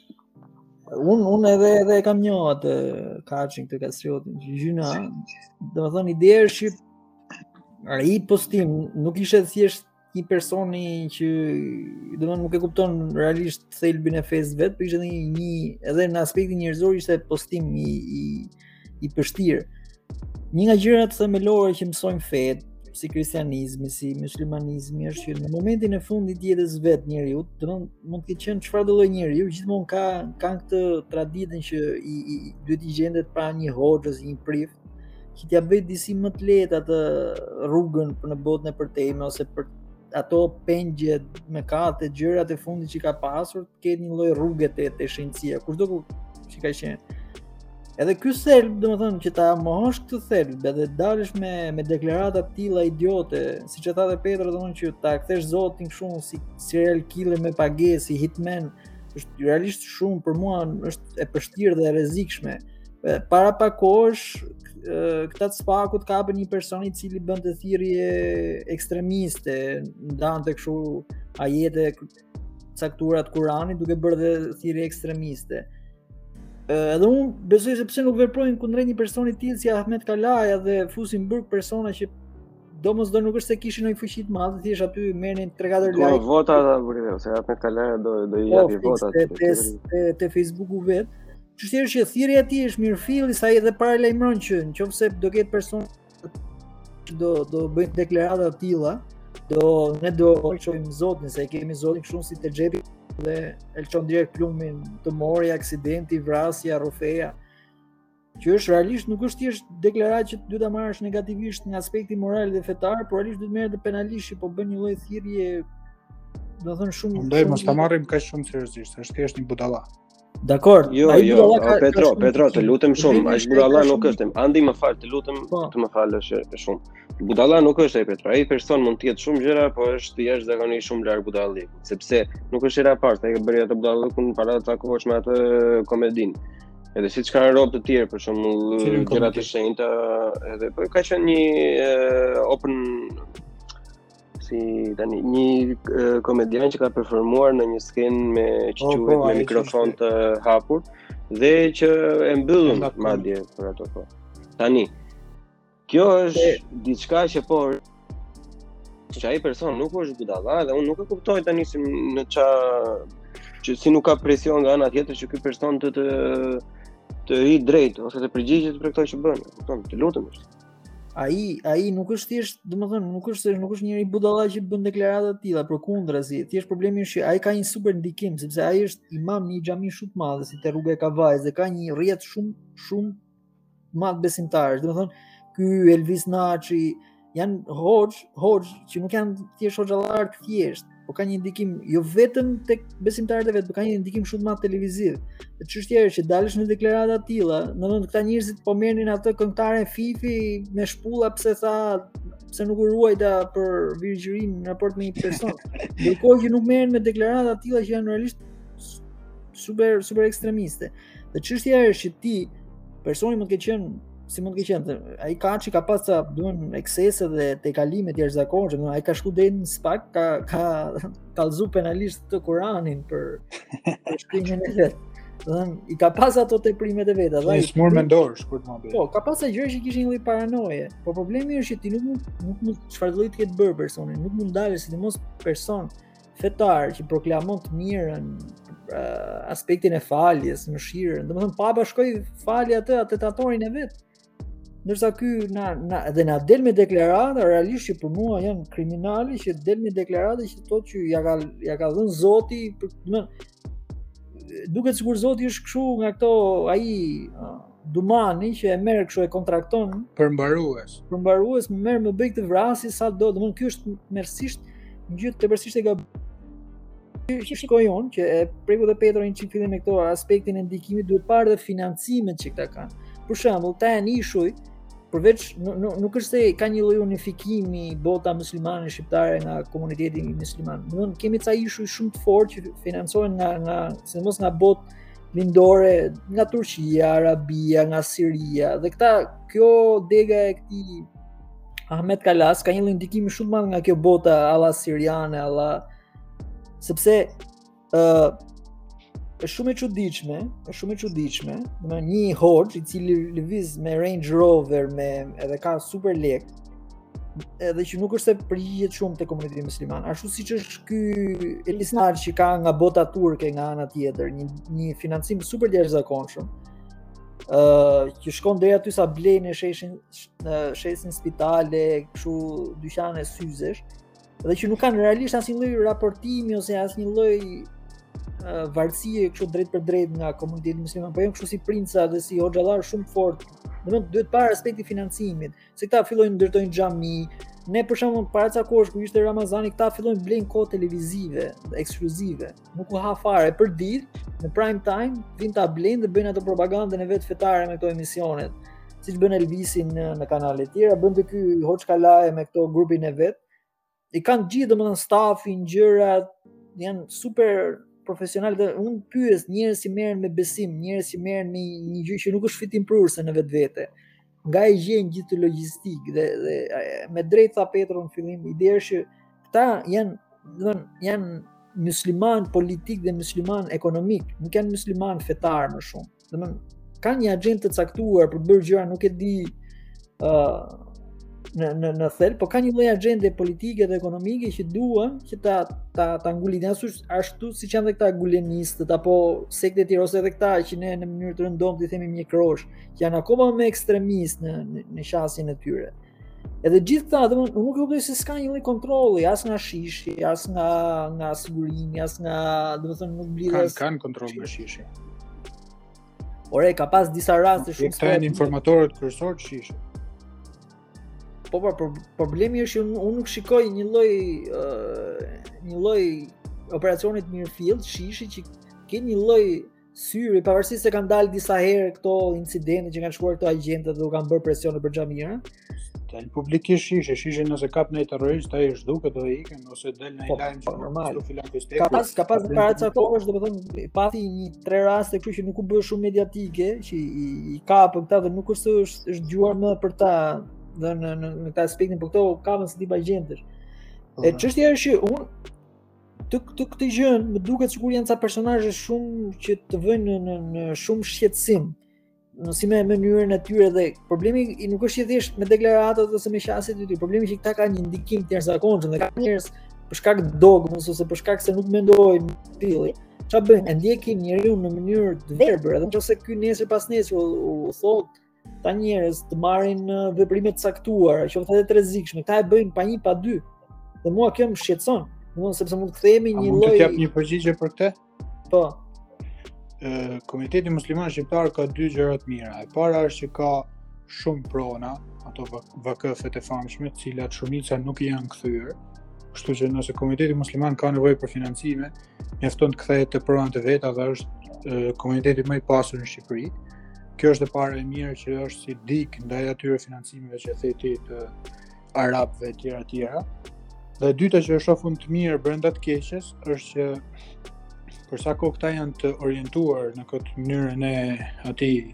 Unë un edhe edhe kam njoh atë kaçin këtë Kastriotin që gjynah, domethënë, ideja është që ai postim nuk ishe thjesht një personi që domethënë nuk e kupton realisht thelbin e fesë vet, por po ishte dhe një, edhe në aspektin njerëzor ishte postim i, i i pështirë. Një nga gjërat themelore që mësojnë fetë, si kristianizmi, si muslimanizmi është që në momentin e fundit të jetës vet njeriu, do të mund të ketë qenë çfarëdo lloj njeriu, gjithmonë kanë këtë traditën që i, i duhet t'i gjendet pranë një hoxhë ose një prift, që t'ia bëjë disi më të lehtë atë rrugën për në botën e përtejme ose për ato pengje mëkate gjërat e fundit që ka pasur Ketë një lloj rrugë te te shenjtëria, kushdo ku që ka qenë. Edhe ky thelb, domethënë, që ta mohosh këtë thelb, edhe dalësh me, me deklarata të tilla idiote, siç e tha dhe Petro, domethënë, që ta kthesh Zotin kështu, si serial killer me pagesë, si hitman, është realisht shumë, për mua është e pështirë dhe e rrezikshme. Para pak kohësh, këta të SPAK-ut kapën një person i cili bënte thirrje ekstremiste, ndante kështu ajete, kështu, caktuara të Kuranit duke bërë dhe thirrje ekstremiste. Edhe unë besoj se pse nuk veprojnë kundrejt një personi të tillë si Ahmet Kalaja dhe fusin në burg persona që domethënë nuk është se kishin ndonjë fuqi të madhe, thjesht aty merrnin 3-4 po, like. Po vota s'e bëri, ose Ahmet Kalaja do do i po, japi votat te te, te, te Facebooku vet. Çështja është që thirrja e tij është mirëfilli sa edhe paralajmëron që nëse do ketë person do do bëjnë deklarata të tilla, do ne do çojmë zotin se e kemi zotin kështu si te xhepi dhe e lëshon direkt plumbin të mori aksidenti, vrasja, rrufeja. Që është realisht nuk është thjesht deklaratë që duhet ta marrësh negativisht në aspektin moral dhe fetar, por realisht duhet merret dhe penalisht, po bën një lloj thirrje domethënë shumë Ndaj mos ta marrim kaq shumë seriozisht, është thjesht një budalla. Dakor. Jo, ai jo, ka, Petro, ka Petro, të lutem shumë, ai budalla nuk është. Andi më fal, të lutem, po. të më falësh shumë. Budalla nuk është ai Petro. Ai person mund të jetë shumë gjëra, por është jashtëzakonisht shumë larg budallait, sepse nuk është hera e parë, ai ka bërë atë budallallëkun para ca kohësh me atë komedin. Edhe siç ka rob të tjerë, për shembull, gjëra të shenjta, edhe po ka qenë një open si tani një komedian që ka performuar në një skenë me ça oh, quhet po, me mikrofon të hapur dhe që e mbyllën madje për ato po. Tani kjo është diçka që po që ai person nuk është budalla dhe unë nuk e kuptoj tani si në ç'a që si nuk ka presion nga ana tjetër që ky person të të të i drejt ose të përgjigjet për këto që bën. Kupton? Të lutem. Ai ai nuk është thjesht, domethënë nuk është nuk është njeri budalla që bën deklarata të tilla, përkundrazi, thjesht problemi është që ai ka një super ndikim sepse ai është imam një xhami shumë të madhe, si te rruga e Kavajës dhe ka një rrjet shumë shumë të madh besimtarësh. Domethënë ky Elvis Naçi janë hoxh, hoxh që nuk janë thjesht hoxhallar të thjesht. po ka një ndikim jo vetëm tek besimtarët e vet, por ka një ndikim shumë të madh televiziv. Dhe çështja është që të dalësh në deklarata të tilla, domethënë këta njerëzit po merrnin atë këngëtaren Fifi me shpulla pse tha pse nuk e ruajte virgjërinë në raport me një person. Ndërkohë që nuk merren me deklarata të tilla që janë realisht super super ekstremiste. Dhe çështja është që ti personi mund të ketë qenë si mund të ketë qenë ai Kaçi ka pas sa duan eksese dhe tejkalime të jashtëzakonshme, do ai ka shku deri në SPAK, ka ka kallzu penalisht Kur'anin për për shkrimin e vet. Do i ka pas ato teprimet e veta, dha. I sëmurë mendor shkurt më bëj. Po, ka pas ca gjëra që kishin një paranojë. Por problemi është që ti nuk mund nuk mund çfarë lloj të ketë bërë personi, nuk mund dalë sidomos person fetar që proklamon të mirën, uh, aspektin e faljes, mëshirën. Domethënë papa shkoi fali atë atentatorin e vet. Ndërsa ky na na dhe na del me deklarata realisht që për mua janë kriminale që del me deklarata që thotë që ia ka ia ka dhënë Zoti për domethënë duket sikur Zoti është kështu nga këto ai Dumani që e merr kështu e kontrakton për mbarues. Për mbarues më merr më bëj këtë vrasje sa do. Domthon kjo është tmerrësisht një gjë tmerrësisht e gabuar. Gjë shqetësuese që e preku dhe Petro një çik në fillim me këto aspektin e ndikimit duhet parë dhe financimet që këta kanë. Për shembull, këta janë ishuj veç nuk është se ka një lloj unifikimi bota myslimane shqiptare nga komuniteti mysliman. Domthon kemi ca ishuj shumë të fortë që financohen nga nga sidomos nga botë lindore nga Turqia, Arabia, nga Siria dhe këta kjo dega e këtij Ahmed Kalasë ka një lloj ndikimi shumë të madh nga kjo bota alla siriane, alla sepse ë uh, është shumë e çuditshme, është shumë e çuditshme, domethënë një hoxhë i cili lëviz me Range Rover me edhe ka super lek, edhe që nuk është se përgjigjet shumë te komuniteti mysliman. Ashtu siç është ky Elvis Naçi që ka nga bota turke nga ana tjetër, një një financim super të jashtëzakonshëm. ë uh, që shkon deri aty sa blen e shesin e shesin spitale, kështu dyqane syzesh, dhe që nuk kanë realisht asnjë lloj raportimi ose asnjë lloj uh, varësie kështu drejtpërdrejt nga komuniteti mysliman, po janë kështu si princa dhe si hoxhallar shumë të fortë. Domethënë duhet parë aspekti i financimit. se këta fillojnë ndërtojnë xhami, ne për shembull para ca kohësh kur ishte Ramazani këta fillojnë blejnë kohë televizive ekskluzive nuk u ha fare për ditë në prime time vijnë ta blejnë dhe bëjnë atë propagandën e vet fetare me këto emisionet siç bën Elvisi në në kanale të tjera bënte ky hoxhë Kalaja me këto grupin e vet i kanë gjithë domethënë stafin, gjërat janë super profesional dhe un pyes njerëz që merren me besim, njerëz që merren me një gjë që nuk është fitimprurëse në vetvete. Nga e gjejnë gjithë këtë logjistikë dhe dhe me të drejtë tha Petro në fillim, ideja është që këta janë domethënë janë musliman politik dhe musliman ekonomik, nuk janë musliman fetar më shumë. Domethënë kanë një agjendë të caktuar për të bërë gjëra, nuk e di ë uh, në në në thelb, po ka një lloj agjende politike dhe ekonomike që duan që ta ta ta ngulin ashtu ashtu siç janë dhe këta gulenistët apo sektet e tjera ose edhe këta që ne në mënyrë të rëndomtë i themi mjekrosh, që janë akoma më ekstremist në në, në qasjen e tyre. Ë Edhe gjithë këta, dhe unë nuk e kuptoj se s'ka një lloj kontrolli, as nga shishi, as nga nga sigurimi, as nga, domethënë, nuk mblidhet. Kan kanë kontroll nga shishi. Ore, ka pas disa raste shumë të kanë informatorët kryesor të shishit. Po pra, por problemi është që unë nuk shikoj një lloj ë uh, një lloj operacioni të mirëfilltë shishi që ke një lloj Syri, pavarësisht se kanë dalë disa herë këto incidente që kanë shkuar këto agjentë dhe u kanë bërë presion për xhamirën, s'dalin publikisht shishi, shishi nëse kap një terrorist ai është duket dhe ikën ose del në po, lajm po, që normal. Ka pas ka pas para ca kohësh, domethënë pati një tre raste kështu që nuk u bë shumë mediatike, që i, i kapën këta dhe nuk është është është dëgjuar më për ta dhe në në në këtë aspektin, por këto kapën si tip agjentësh. E çështja është që un Të këtë këtë gjë më duket sikur janë ca personazhe shumë që të vënë në në, në shumë shqetësim në si me mënyrën e tyre dhe problemi i nuk është i thjesht me deklaratat ose me qasjet e tyre. Problemi që këta kanë një ndikim të jashtëzakonshëm dhe kanë njerëz për shkak të dogmës ose për shkak se nuk mendojnë thellë. Ça bëjnë? E ndjekin njeriu në mënyrë të verbër, edhe nëse ky nesër pas nesër u, u thotë këta njerëz të marrin veprime të caktuara, qoftë edhe të rrezikshme. Këta e bëjnë pa një pa dy. Dhe mua kjo më shqetëson, domthonë sepse mund të kthehemi në një lloj. Mund të jap një përgjigje për këtë? Po. Ë Komiteti Musliman Shqiptar ka dy gjëra të mira. E para është që ka shumë prona, ato vakëfet e famshme, të cilat shumica nuk i janë kthyer. Kështu që nëse Komiteti Musliman ka nevojë për financime, mjafton të kthehet te pronat e veta dhe është komuniteti më i pasur në Shqipëri. Kjo është e para e mirë që është si digë ndaj atyre financimeve që the ti të arabëve dhe tjera tjera. Dhe e dyta që e shoh unë të mirë brenda të keqes është që për sa kohë këta janë të orientuar në këtë mënyrën e atij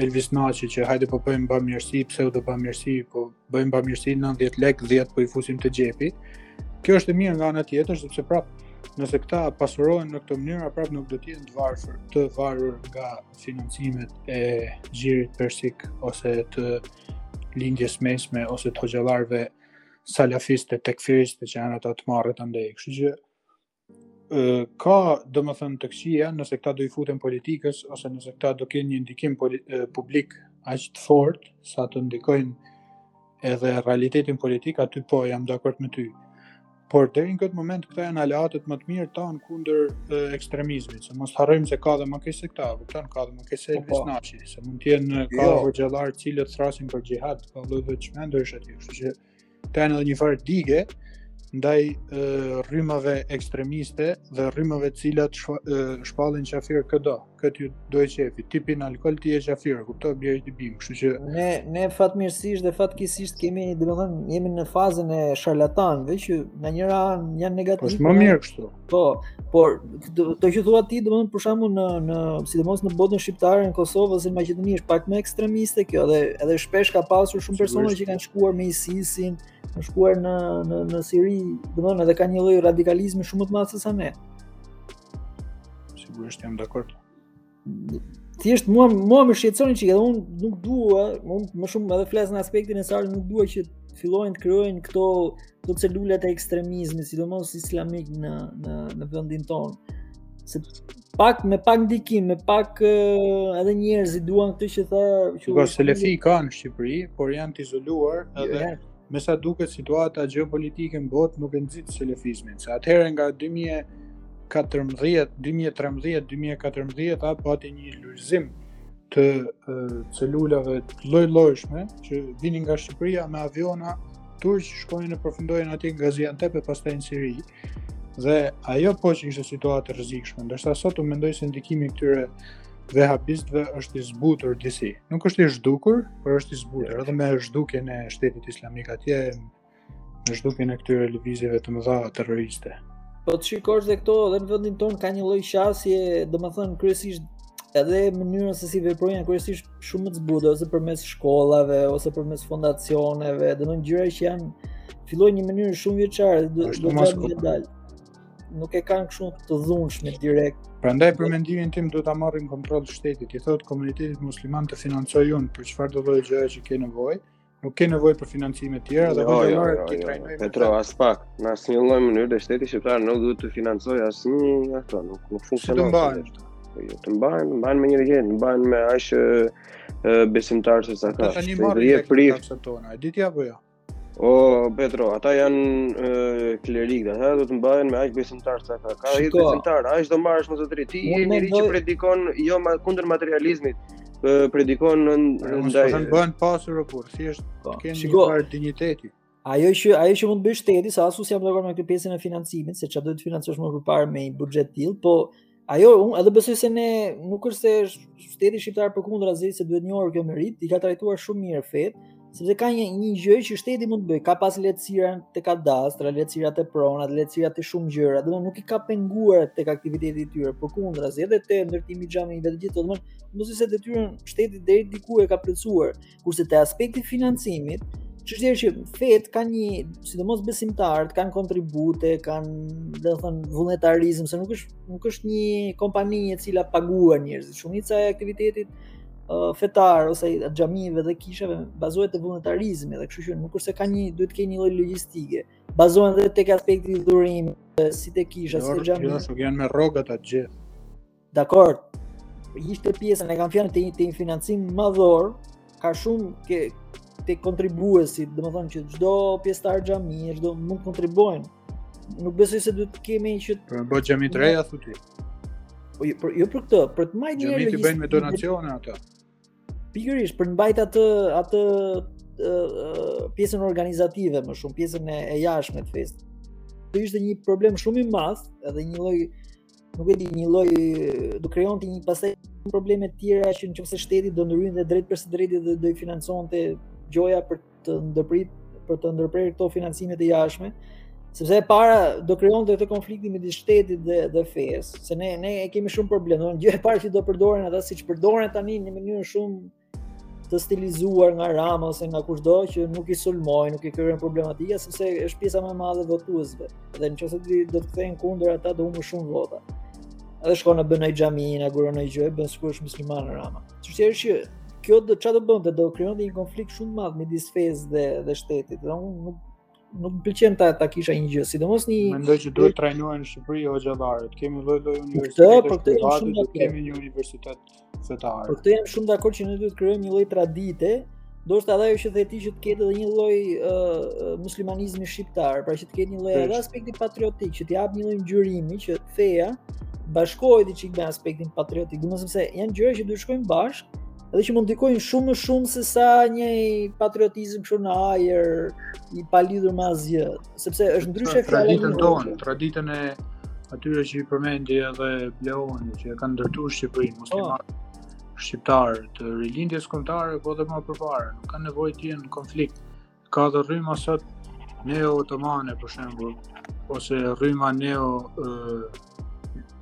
Elvis Naçi që hajde po bëjmë bamirësi, pseudo bamirësi, po bëjmë bamirësi 90 lek, 10 po i fusim te xhepi. Kjo është e mirë nga ana tjetër sepse prap nëse këta pasurohen në këtë mënyrë, prap nuk do të jenë të varfër, të varur nga financimet e gjirit persik ose të lindjes së mesme ose të hoxhallarëve salafistë, tekfiristë që janë ata të marrët andej. Kështu që ka domethënë të këqija nëse këta do i futen politikës ose nëse këta do kenë një ndikim publik aq të fort sa të ndikojnë edhe realitetin politik aty po jam dakord me ty por deri në këtë moment këta janë aleatët më të mirë tanë kundër e, ekstremizmit se mos harrojmë se ka dhe më keq se këta kupton ka dhe më keq se po, po. Elvis Naçi se mund të jenë ka jo. hoxhallarë të cilët thrasin për xhihad ka dhe dhe qmendër është aty kështu që kanë edhe një farë dige ndaj rrymave ekstremiste dhe rrymave të cilat shpallin qafir këdo, kë t'ju dojë qefi, ti pin alkool ti je qafir, ku të bjerë të bimë, kështu që... Ne, ne fatmirësisht dhe fatkeqësisht kemi, domethënë, jemi në fazën e sharlatanëve që në njërën anë janë negativë... Po është më mirë kështu. Po, por këto që thua ti, domethënë për shembull në, në, sidomos në botën shqiptare, në Kosovë, ose në Maqedoni, është pak më ekstremiste kjo, dhe edhe shpesh ka pasur shumë persona që kanë shkuar me ISIS-in, kanë shkuar në, në, në Siri, domethënë edhe ka një lloj radikalizmi shumë më të madh se sa ne. Sigurisht jam dakord. thjesht mua mua më shqetëson një çikë dhe unë nuk dua, unë më shumë edhe flas në aspektin e asaj nuk dua që të fillojnë të krijojnë këto këto celulat e ekstremizmit, sidomos islamik në në në vendin tonë. Se pak me pak ndikim, me pak uh, edhe njerëzit i duan këtë që tha që ka selefi ka në Shqipëri, por janë të izoluar edhe yeah. Me sa duket situata gjeopolitike në botë nuk e nxit selefizmin, se atëherë nga 2014, 2013, 2014 po pati një lulëzim të celulave të lloj-llojshme që vinin nga Shqipëria me aviona turq shkojnë e përfundojnë atje në Gaziantep e pastaj në Siri. Dhe ajo po që ishte situatë e rrezikshme, ndërsa sot unë mendoj se ndikimi i këtyre vehabistëve është i zbutur disi. Nuk është i zhdukur, por është i zbutur. Edhe me zhdukjen e shtetit islamik atje, me zhdukjen e këtyre lëvizjeve të mëdha terroriste. Po të shikosh dhe këto edhe në vendin tonë ka një lloj qasje, domethënë kryesisht edhe mënyra se si veprojnë kryesisht shumë më të zbutë ose përmes shkollave ose përmes fondacioneve, domethënë gjëra që janë fillojnë në një mënyrë shumë vjeçare dhe do të dalë. nuk e kanë kështu të dhunshme direkt. Prandaj për mendimin tim do ta marrë në kontroll shteti, i thotë komunitetit musliman të financoj unë për çfarëdo lloj gjëje që ke nevojë. Nuk ke nevojë për financime të tjera dhe jo, hoxhallarë jo, jo, t'i trajnoj. Petro aspak, në asnjë lloj mënyre shteti shqiptar nuk duhet të financojë asnjë ato, nuk nuk funksionon. Po jo, të mbahen, të mbahen me një gjë, të mbahen me aq besimtarë se sa ka. Tani marrin prift. Tona, e ditja apo jo? O Petro, ata janë klerikë, ata do të mbahen me aq besimtar sa ka. Ka aq besimtar, aq do marrësh, më se e drejtë. Ti je njeri që predikon jo ma, kundër materializmit. Ë predikon në ndaj. Mos e bën pasur apo thjesht po. të kenë një farë dinjiteti. Ajo që ajo që mund të bëjë shteti, se as unë s'jam dakord me këtë pjesën e financimit, se çfarë do të financosh më përpara me një buxhet të tillë, po Ajo, unë edhe besoj se ne nuk është se shteti shqiptar përkundrazi se duhet njohur kjo meritë, i ka trajtuar shumë mirë fetë, sepse ka një një gjë që shteti mund të bëjë, ka pas lehtësira te kadastra, lehtësira te prona, lehtësira te shumë gjëra, domethënë nuk i ka penguar tek aktiviteti i tyre, përkundrazi edhe te ndërtimi i xhamive të gjithë, domethënë, besoj se detyrën shteti deri diku e ka plotësuar. Kurse te aspekti i financimit, çështja është që fetë kanë një, sidomos besimtarët kanë kontribute, kanë, domethënë, vullnetarizëm, se nuk është nuk është një kompani e cila paguan njerëzit. Shumica e aktivitetit uh, fetar ose xhamive dhe kishave bazohet te vullnetarizmi dhe kështu që nuk është se ka një duhet të kenë një lloj logjistike. Bazohen edhe tek aspekti i dhurimit, si te kisha, si te xhamia. Jo, janë me rroga ata të gjithë. Dakord. Ishte pjesa, ne kemi fatin të një financim madhor, ka shumë te te kontribuesit, domethënë që çdo pjesëtar xhami, çdo mund të kontribuojnë. Nuk besoj se duhet të kemi që të po, bëj xhami të reja thotë. Po jo, jo për këtë, për të mbajtur një lloj. Xhami të bëjnë me donacione ato. Pikërisht për të mbajt atë atë pjesën organizative më shumë, pjesën e, e jashtme të fesë. Do ishte një problem shumë i madh, edhe një lloj nuk e di, një lloj do krijonte një pastaj probleme të tjera që nëse shteti do ndërhynte drejtpërsëdrejti dhe do i financonte gjoja për të ndërprit për të ndërprerë këto financime të jashtme, sepse e para do krijonte këtë konflikt midis shtetit dhe dhe fesë, se ne ne e kemi shumë problem, domethënë gjëja e parë që do përdoren ata siç përdoren tani në mënyrë shumë të stilizuar nga Rama ose nga kushdo që nuk i sulmon, nuk i krijon problematika sepse është pjesa më e madhe e votuesve. Dhe nëse do të kthehen kundër ata do humbë shumë vota. Edhe shkon e bën xhami, në gjuron në gjë, bën sikur është musliman Rama. Çështja është që kjo ça do bënte, do krijonte një konflikt shumë të madh midis fesë dhe dhe shtetit. Do unë nuk nuk më pëlqen ta ta kisha një gjë, sidomos një Mendoj që duhet të trajnohen në Shqipëri hoxhallarët. Kemi lloj lloj universitete. Për këtë jam shumë dakord. Kemi një universitet fetar. Për këtë jam shumë dakord që ne duhet të krijojmë një lloj tradite, ndoshta edhe ajo që the ti që të ketë edhe një lloj uh, muslimanizmi shqiptar, pra që të ketë një lloj edhe aspekti patriotik, që t'i japë një lloj ngjyrimi që feja bashkohet një çik me aspektin patriotik. Domethënë se janë gjëra që duhet shkojnë bashkë dhe që mund të ndikojnë shumë më shumë se sa një patriotizëm kështu në ajër i palidhur me asgjë, sepse është ndryshe pra, fjala, traditën tonë, traditën e atyre që i përmendi edhe Bleoni që e kanë ndërtuar Shqipërinë, muslimanë po. shqiptarë të rilindjes kombëtare po edhe më përpara, nuk kanë nevojë të jenë në konflikt Ka dhe rryma sot neo-otomane, për shembull, ose rryma neo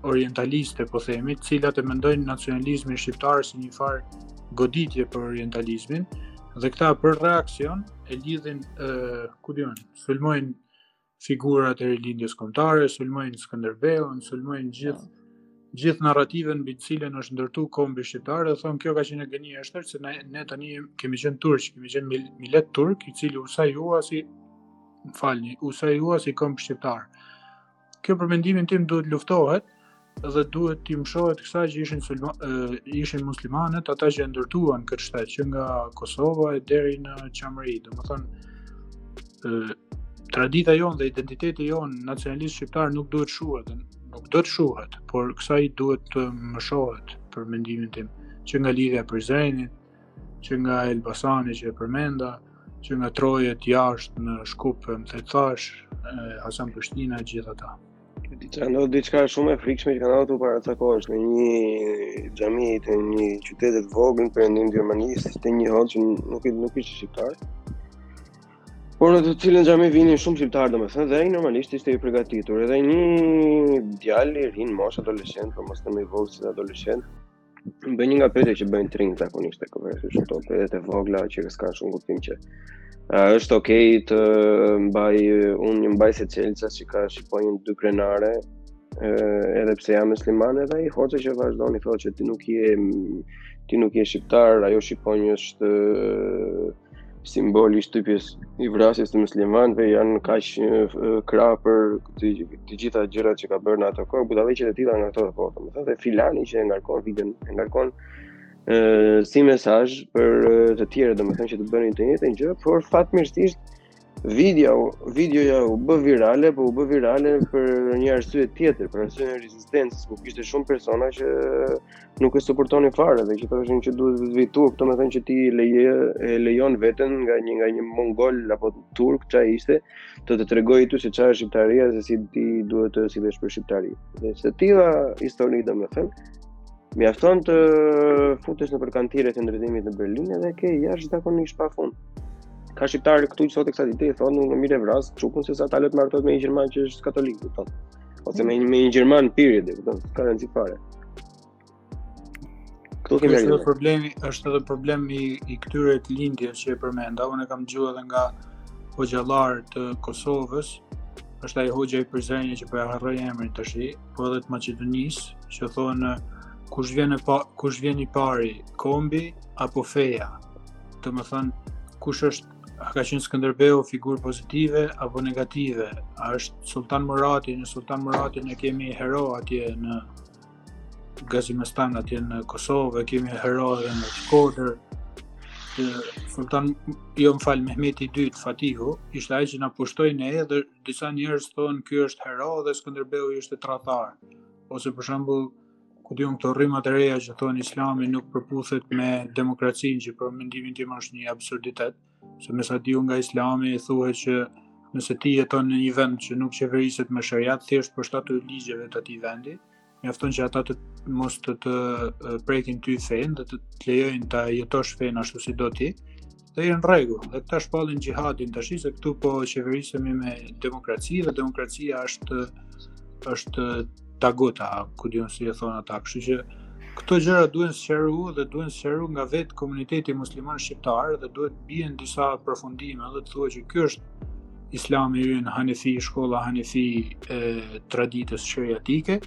orientaliste, po themi, të cilat e mendojnë nacionalizmin shqiptar si një farë goditje për orientalizmin, dhe këta për reaksion e lidhin, ku di unë, sulmojnë figurat e rilindjes kombëtare, sulmojnë Skënderbeun, sulmojnë gjithë gjithë narrativën mbi të cilën është ndërtu kombi shqiptar dhe thonë kjo ka qenë gënjeshtër se ne, ne tani kemi qenë turq, kemi qenë mil, milet turk i cili u sajua si, më falni, u sajua si kombi shqiptar. Kjo për mendimin tim duhet luftohet, dhe duhet t'i mshohet kësaj që ishin sulma, ishin muslimanët ata që e ndërtuan këtë shtet që nga Kosova e deri në Çamëri, domethënë tradita jonë dhe identiteti ynë nacionalist shqiptar nuk duhet shuhet, nuk do të shuhet, por kësaj duhet t'i mëshohet për mendimin tim, që nga Lidhja e Prizrenit, që nga Elbasani që e përmenda, që nga trojet jashtë në Shkup, më the të thash, Hasan Prishtina e gjithë ata. Ka ndodhë diçka shumë e frikshme që ka ndodhë te para ca kohësh në një xhami të një qyteti të vogël në perëndim të Gjermanisë, te një hoxhë që nuk, nuk ishte shqiptar Por në të cilën xhami vinin shumë shqiptarë domethënë dhe ai normalisht ishte i përgatitur edhe një djalë i ri në moshë adoleshente, po mos të më i vogël se adoleshent Bën një nga pyetjet që bëjnë të rinjtë zakonisht tek këto kështu këto pyetje të vogla që s'kanë shumë kuptim që A është ok të mbaj unë një mbajtëse çelësash që ka shqiponjën dy krenare edhe pse jam musliman edhe ai hoxha që vazhdon i thotë që ti nuk je ti nuk je shqiptar ajo shqiponja është simbol i shtypjes i vrasjes të muslimanëve janë kaq kra për të, të gjitha gjërat që ka bërë në ato kohë, budallallëqe të tilla në ato kohë. Ky tipi, filani që e ngarkon videon, e ngarkon ë si mesazh për të tjerë, domethënë që të bënin të njëjtën gjë, por fatmirësisht Video, videoja u bë virale, po u bë virale për një arsye tjetër, për arsye të rezistencës, ku kishte shumë persona që nuk e suportonin fare dhe që thoshin ç'duhet të vijë turk, domethënë që ti leje e lejon veten nga një nga një mongol apo turk çka ishte, të të tregojë ty se çfarë është shqiptaria dhe si ti duhet të sillesh për shqiptari. Dhe të tilla histori domethënë mjafton të futesh në nëpër kantieret e ndërtimit në Berlin edhe ke jashtëzakonisht pafund. Ka shqiptarë këtu që sot e kësaj dite thonë unë më mirë vras çukun se sa ta le të martohet me një gjerman që është katolik, domethënë. Ose me një me një gjerman period, domethënë, s'ka rëndësi fare. Këtu kemi një problem, është edhe problem i i këtyre të lindjes që e përmenda, unë kam dëgjuar edhe nga hoxhallarë të Kosovës, është ai hoxha i Prizrenit që po e harroj emrin tash, po edhe të Maqedonisë, që thonë kush vjen e pa, kush vjen i pari, kombi apo feja? Domethënë, kush është, a ka qenë Skënderbeu figurë pozitive apo negative? A është Sultan Murati, ne Sultan Muratin e kemi hero atje në Gazimestan, atje në Kosovë, kemi hero dhe në Shkodër, Sultan, jo më fal, Mehmeti i dytë, Fatihu, ishte ai që na pushtoi ne, edhe disa njerëz thonë ky është hero dhe Skënderbeu ishte tradhtar. Ose për shembull, Ku di unë këto rrymat e reja që thonë islami nuk përputhet me demokracinë që për mendimin tim është një absurditet, se me sa di unë nga islami thuhet që nëse ti jeton në një vend që nuk qeveriset me sheriat, thjesht përshtatu ligjeve të atij vendi, mjafton që ata të mos të të prekin ty fenë dhe të të lejojnë ta jetosh fenë ashtu si do ti. Dhe je në rregull, dhe këta shpallin xhihadin tashi, se këtu po qeverisemi me demokraci, dhe demokracia është, është taguta, ku di unë si e thonë ata, kështu që këto gjëra duhen sqaru dhe duhen sqaru nga vetë komuniteti musliman shqiptar dhe duhet të bihen disa përfundime dhe të thuhet që ky është islami ynë hanefi, shkolla hanefi e traditës sheriatike,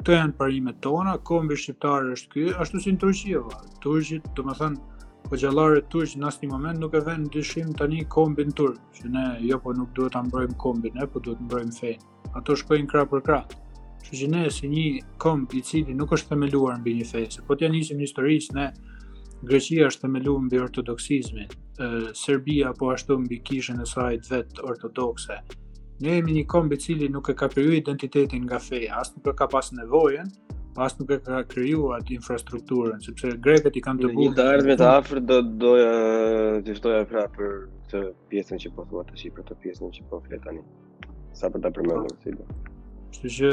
Këto janë parimet tona, kombi shqiptar është ky, ashtu si në Turqi, e vlla. Turqit, domethënë, hoxhallarët turq në asnjë moment nuk e vënë në dyshim tani kombin turk, që ne, jo, po nuk duhet të mbrojmë kombin, ne po duhet të mbrojmë fenë. Ato shkojnë krah për krah. Kështu që ne, si një komb i cili nuk është themeluar në një fe, se po t'ia nisim një historie, ne, Greqia është themeluar mbi ortodoksizmin, Serbia po ashtu mbi kishën e saj të vet ortodokse, Ne jemi një komb i cili nuk e ka kriju identitetin nga feja, as nuk e ka pas nevojën, po as nuk e ka kriju atë infrastrukturën, sepse grekët i kanë të bukur. Në të ardhme të afërt do të doja të shtoja pra për këtë pjesën që po thua tashi, për të pjesën që po flet tani. Sa për ta përmendur, si do. Kështu që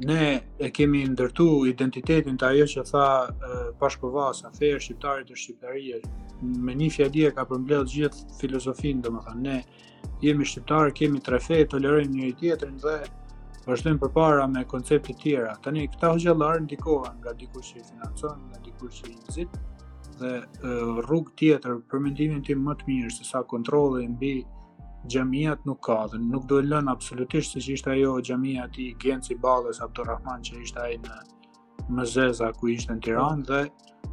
Ne e kemi ndërtu identitetin te ajo që tha Pashko Vasa, feja e shqiptarit është shqiptaria. Me një fjali e ka përmbledh gjithë filozofinë, domethënë, ne jemi shqiptarë, kemi tre fe, tolerojmë njëri-tjetrin dhe vazhdojmë përpara me koncepte tjera. Tani, këta hoxhallarë ndikohen nga dikush që financohen nga dikush që i nxit dhe rrugë tjetër për mendimin tim më të mirë se sa kontrolli mbi xhamiat nuk ka dhe nuk do e lënë absolutisht siç ishte ajo xhamia e atij Genci Ballës Abdurrahman që ishte ai në Mëzez ku ishte në Tiranë dhe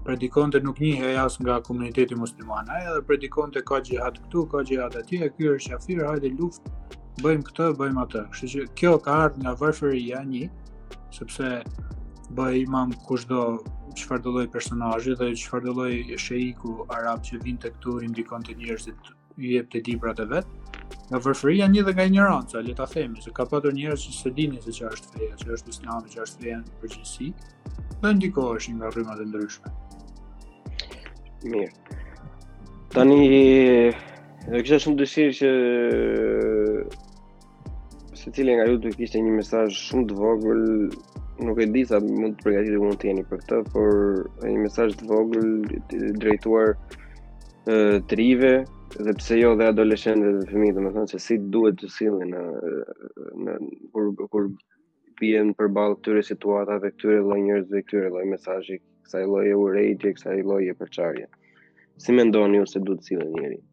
predikonte nuk njihej as nga komuniteti musliman. Ai edhe predikonte ka xhihad këtu, ka xhihad atje, ky është qafir, hajde luftë, bëjmë këtë, bëjmë atë. Kështu që kjo ka ardhur nga varfëria një, sepse bëhej imam kushdo çfarëdo lloj personazhi dhe çfarëdo lloj sheiku arab që vinte këtu i ndikonte njerëzit i jepte librat e vet. Nga varfëria një dhe nga injoranca, le ta themi, se ka patur njerëz që s'e dinin se çfarë është feja, çfarë është Islami, çfarë është feja në përgjithësi, dhe ndikoheshin nga rryma të ndryshme. Mirë. Tani do kisha shumë dëshirë që Secili nga ju të kishte një mesazh shumë të vogël, nuk e di sa mund të përgatitur mund të jeni për këtë, por një mesazh të vogël drejtuar të rinjve, dhe pse jo dhe adoleshentëve dhe fëmijë, domethënë se si duhet të sillen në në kur kur bien përballë këtyre situatave, këtyre lloj njerëzve këtyre lloj mesazhi, kësaj lloj urrejtje, kësaj lloj përçarje. Si mendoni ju se duhet të sillen njerëzit?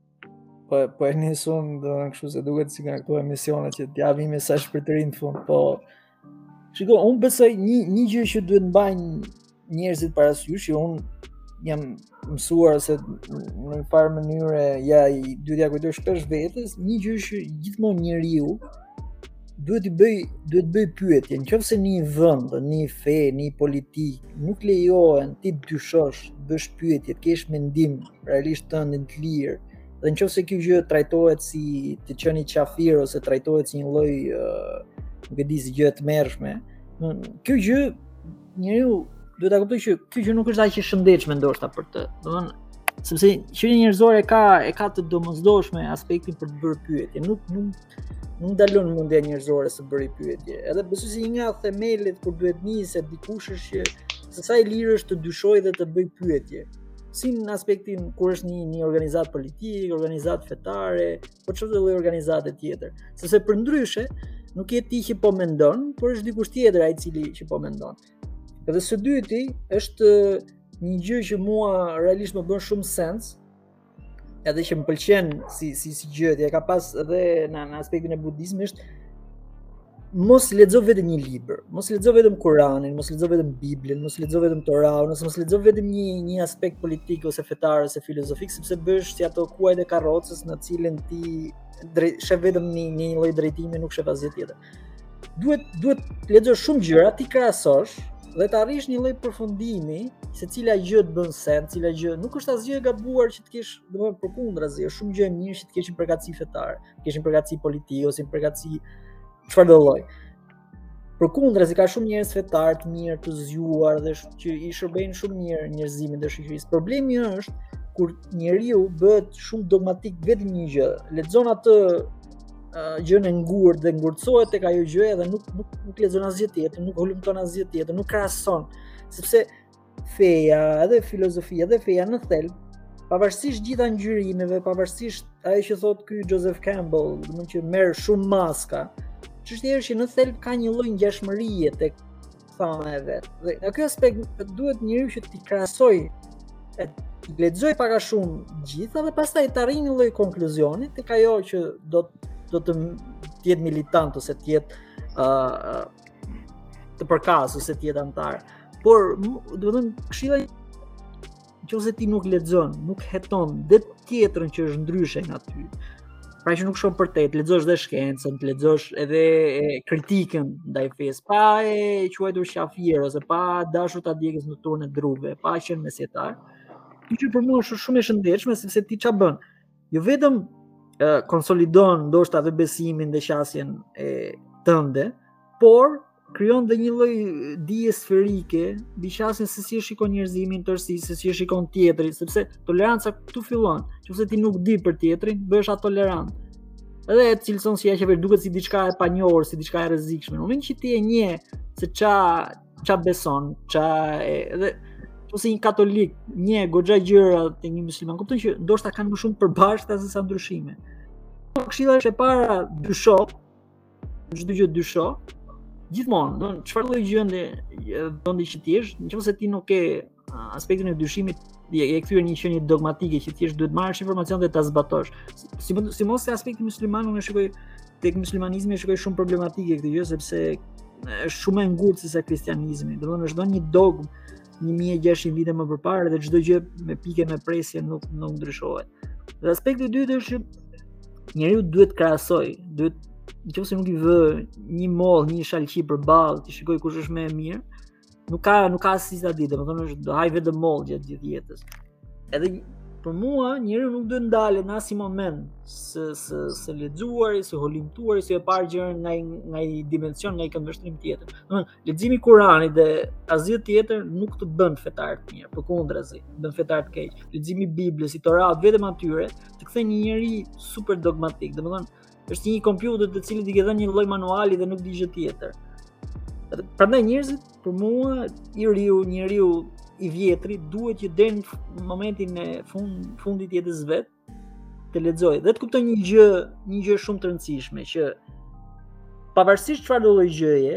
Po po e nisun domethënë kështu se duket si kanë këto emisione që të japin mesazh për të rinjtë në fund, po Shiko, unë besoj një një gjë që duhet mbajnë njerëzit parasysh që unë jam mësuar se në një farë mënyre ja i duhet t'ia kujtoj shpesh vetes, një gjë që gjithmonë njeriu duhet të bëjë duhet të bëjë pyetje, në qoftë se në një vend, në një fe, në një politikë nuk lejohen ti të dyshosh, të bësh pyetje, të kesh mendim realisht tëndin të lirë. Dhe në qoftë se kjo gjë trajtohet si të qenit qafir ose trajtohet si një lloj uh, nuk e di si gjë e tmerrshme, kjo gjë njeriu duhet ta kuptojë që kjo që nuk është aq e shëndetshme ndoshta për të. Domethënë sepse qenia njerëzore ka e ka të domosdoshme aspektin për të bërë pyetje. Nuk nuk nuk ndalon mendja njerëzore së bëri pyetje. Edhe besoj se një nga themelet kur duhet nisë dikush është që se sa i lirë është të dyshojë dhe të bëjë pyetje. Si në aspektin kur është një një organizatë politike, organizatë fetare, po çfarëdo lloj organizate tjetër, sepse përndryshe nuk je ti që po mendon, por është dikush tjetër ai i cili që po mendon. Edhe së dyti është një gjë që mua realisht më bën shumë sens, edhe që më pëlqen si si si gjë, e ka pas edhe në, në aspektin e budizmit, mos lexo vetëm një libër, mos lexo vetëm Kur'anin, mos lexo vetëm Biblën, mos lexo vetëm Toraun, ose mos lexo vetëm një një aspekt politik ose fetar ose filozofik sepse bëhesh si ato kuajt e karrocës në cilën ti drejt, shef vetëm një një lloj drejtimi nuk shef asgjë tjetër. Duhet duhet të lexosh shumë gjëra t'i krahasosh dhe të arrish një lloj përfundimi se cila gjë të bën sens, cila gjë nuk është asgjë e gabuar që të kesh, domethënë përkundrazi, është shumë gjë e mirë që të kesh një përkatësi fetare. të kesh një përkatësi politike ose përkatësi çfarëdo lloj. Përkundrazi, ka shumë njerëz fetarë të mirë, të zgjuar dhe që i shërbejnë shumë mirë njerëzimit dhe shoqërisë. Problemi është kur njeriu bëhet shumë dogmatik vetëm një gjë, lexon atë uh, gjën e ngurtë dhe ngurtësohet tek ajo gjë dhe nuk nuk nuk lexon asgjë tjetër, nuk hulumton asgjë tjetër, nuk krahason, sepse feja, edhe filozofia, edhe feja në thelb, pavarësisht gjitha ngjyrimeve, pavarësisht ajo që thotë ky Joseph Campbell, domethënë që merr shumë maska. Çështja është që në thelb ka një lloj ngjashmërie tek fama e vet. Dhe në këtë aspekt duhet njeriu që t'i krahasojë e të lexojë pak a shumë gjitha dhe pastaj të arrijë një lloj konkluzioni tek ajo që do të do të jetë militant ose të jetë ë uh, të përkasë ose të jetë anëtar. Por, domethënë, këshilla në qoftë se ti nuk lexon, nuk heton dhe tjetrën që është ndryshe nga ty. Pra që nuk shkon për ty, të lexosh dhe shkencën, të lexosh edhe kritikën ndaj fesë, pa e quajtur qafir ose pa dashur ta djegësh në turrën e druve, pa qenë mesjetar. Kjo që për mua është shumë e shëndetshme sepse ti ça bën? jo vetëm konsolidon ndoshta dhe besimin dhe qasjen tënde, por krijon dhe një lloj dije sferike mbi qasjen se si e shikon njerëzimin në tërësi, se si e shikon tjetrin, sepse toleranca këtu fillon. Në qoftë se ti nuk di për tjetrin, bëhesh atolerant. Edhe e cilëson si që të duket si diçka e panjohur, si diçka e rrezikshme. Në momentin që ti e njeh se ça ça beson, ça edhe si një katolik, njeh goxha gjëra te një musliman, kupton që ndoshta kanë më shumë përbashkëta se sa ndryshime. Po këshilla është e para dysho, çdo gjë dysho, gjithmonë, domethënë çfarë lloj gjendje që ti je, në qoftë se ti nuk ke aspektin e dyshimit je, je kthyer në një qenie dogmatike që thjesht duhet marrësh informacion dhe ta zbatosh. Sidomos, si, si aspekti musliman unë shikoj tek muslimanizmi e shikoj shumë problematike këtë gjë sepse është shumë e ngurtë se sa kristianizmi. Domethënë është dhënë një dogmë 1600 vite më përpara dhe çdo gjë me pikë me presje nuk nuk ndryshohet. Dhe aspekti i dytë është që njeriu duhet krahasojë, duhet nëse nuk i vë një mollë, një shalqi përballë, t'i shikojë kush është më e mirë, nuk ka nuk ka si ta di, domethënë është do haj vetëm mollë gjatë gjithë jetës. Edhe për mua njeriu nuk duhet ndalet në asnjë moment së së së lexuari, së hulumtuari, së pari gjëra nga nga një dimension, nga një këndvështrim tjetër. Domethënë leximi i Kuranit dhe asgjë tjetër nuk të bën fetar të mirë, përkundrazi, bën fetar të keq. Leximi i Biblës, i Toratit vetëm atyre të kthen një njeri super dogmatik, domethënë është një kompjuter të cilit i ke dhënë një lloj manuali dhe nuk di gjë tjetër. Prandaj njerëzit për mua njeriu, njeriu i vjetri duhet që deri në momentin e fund, fundit të jetës vet të lexojë dhe të kuptojë një gjë, një gjë shumë të rëndësishme që pavarësisht çfarëdo lloj gjëje,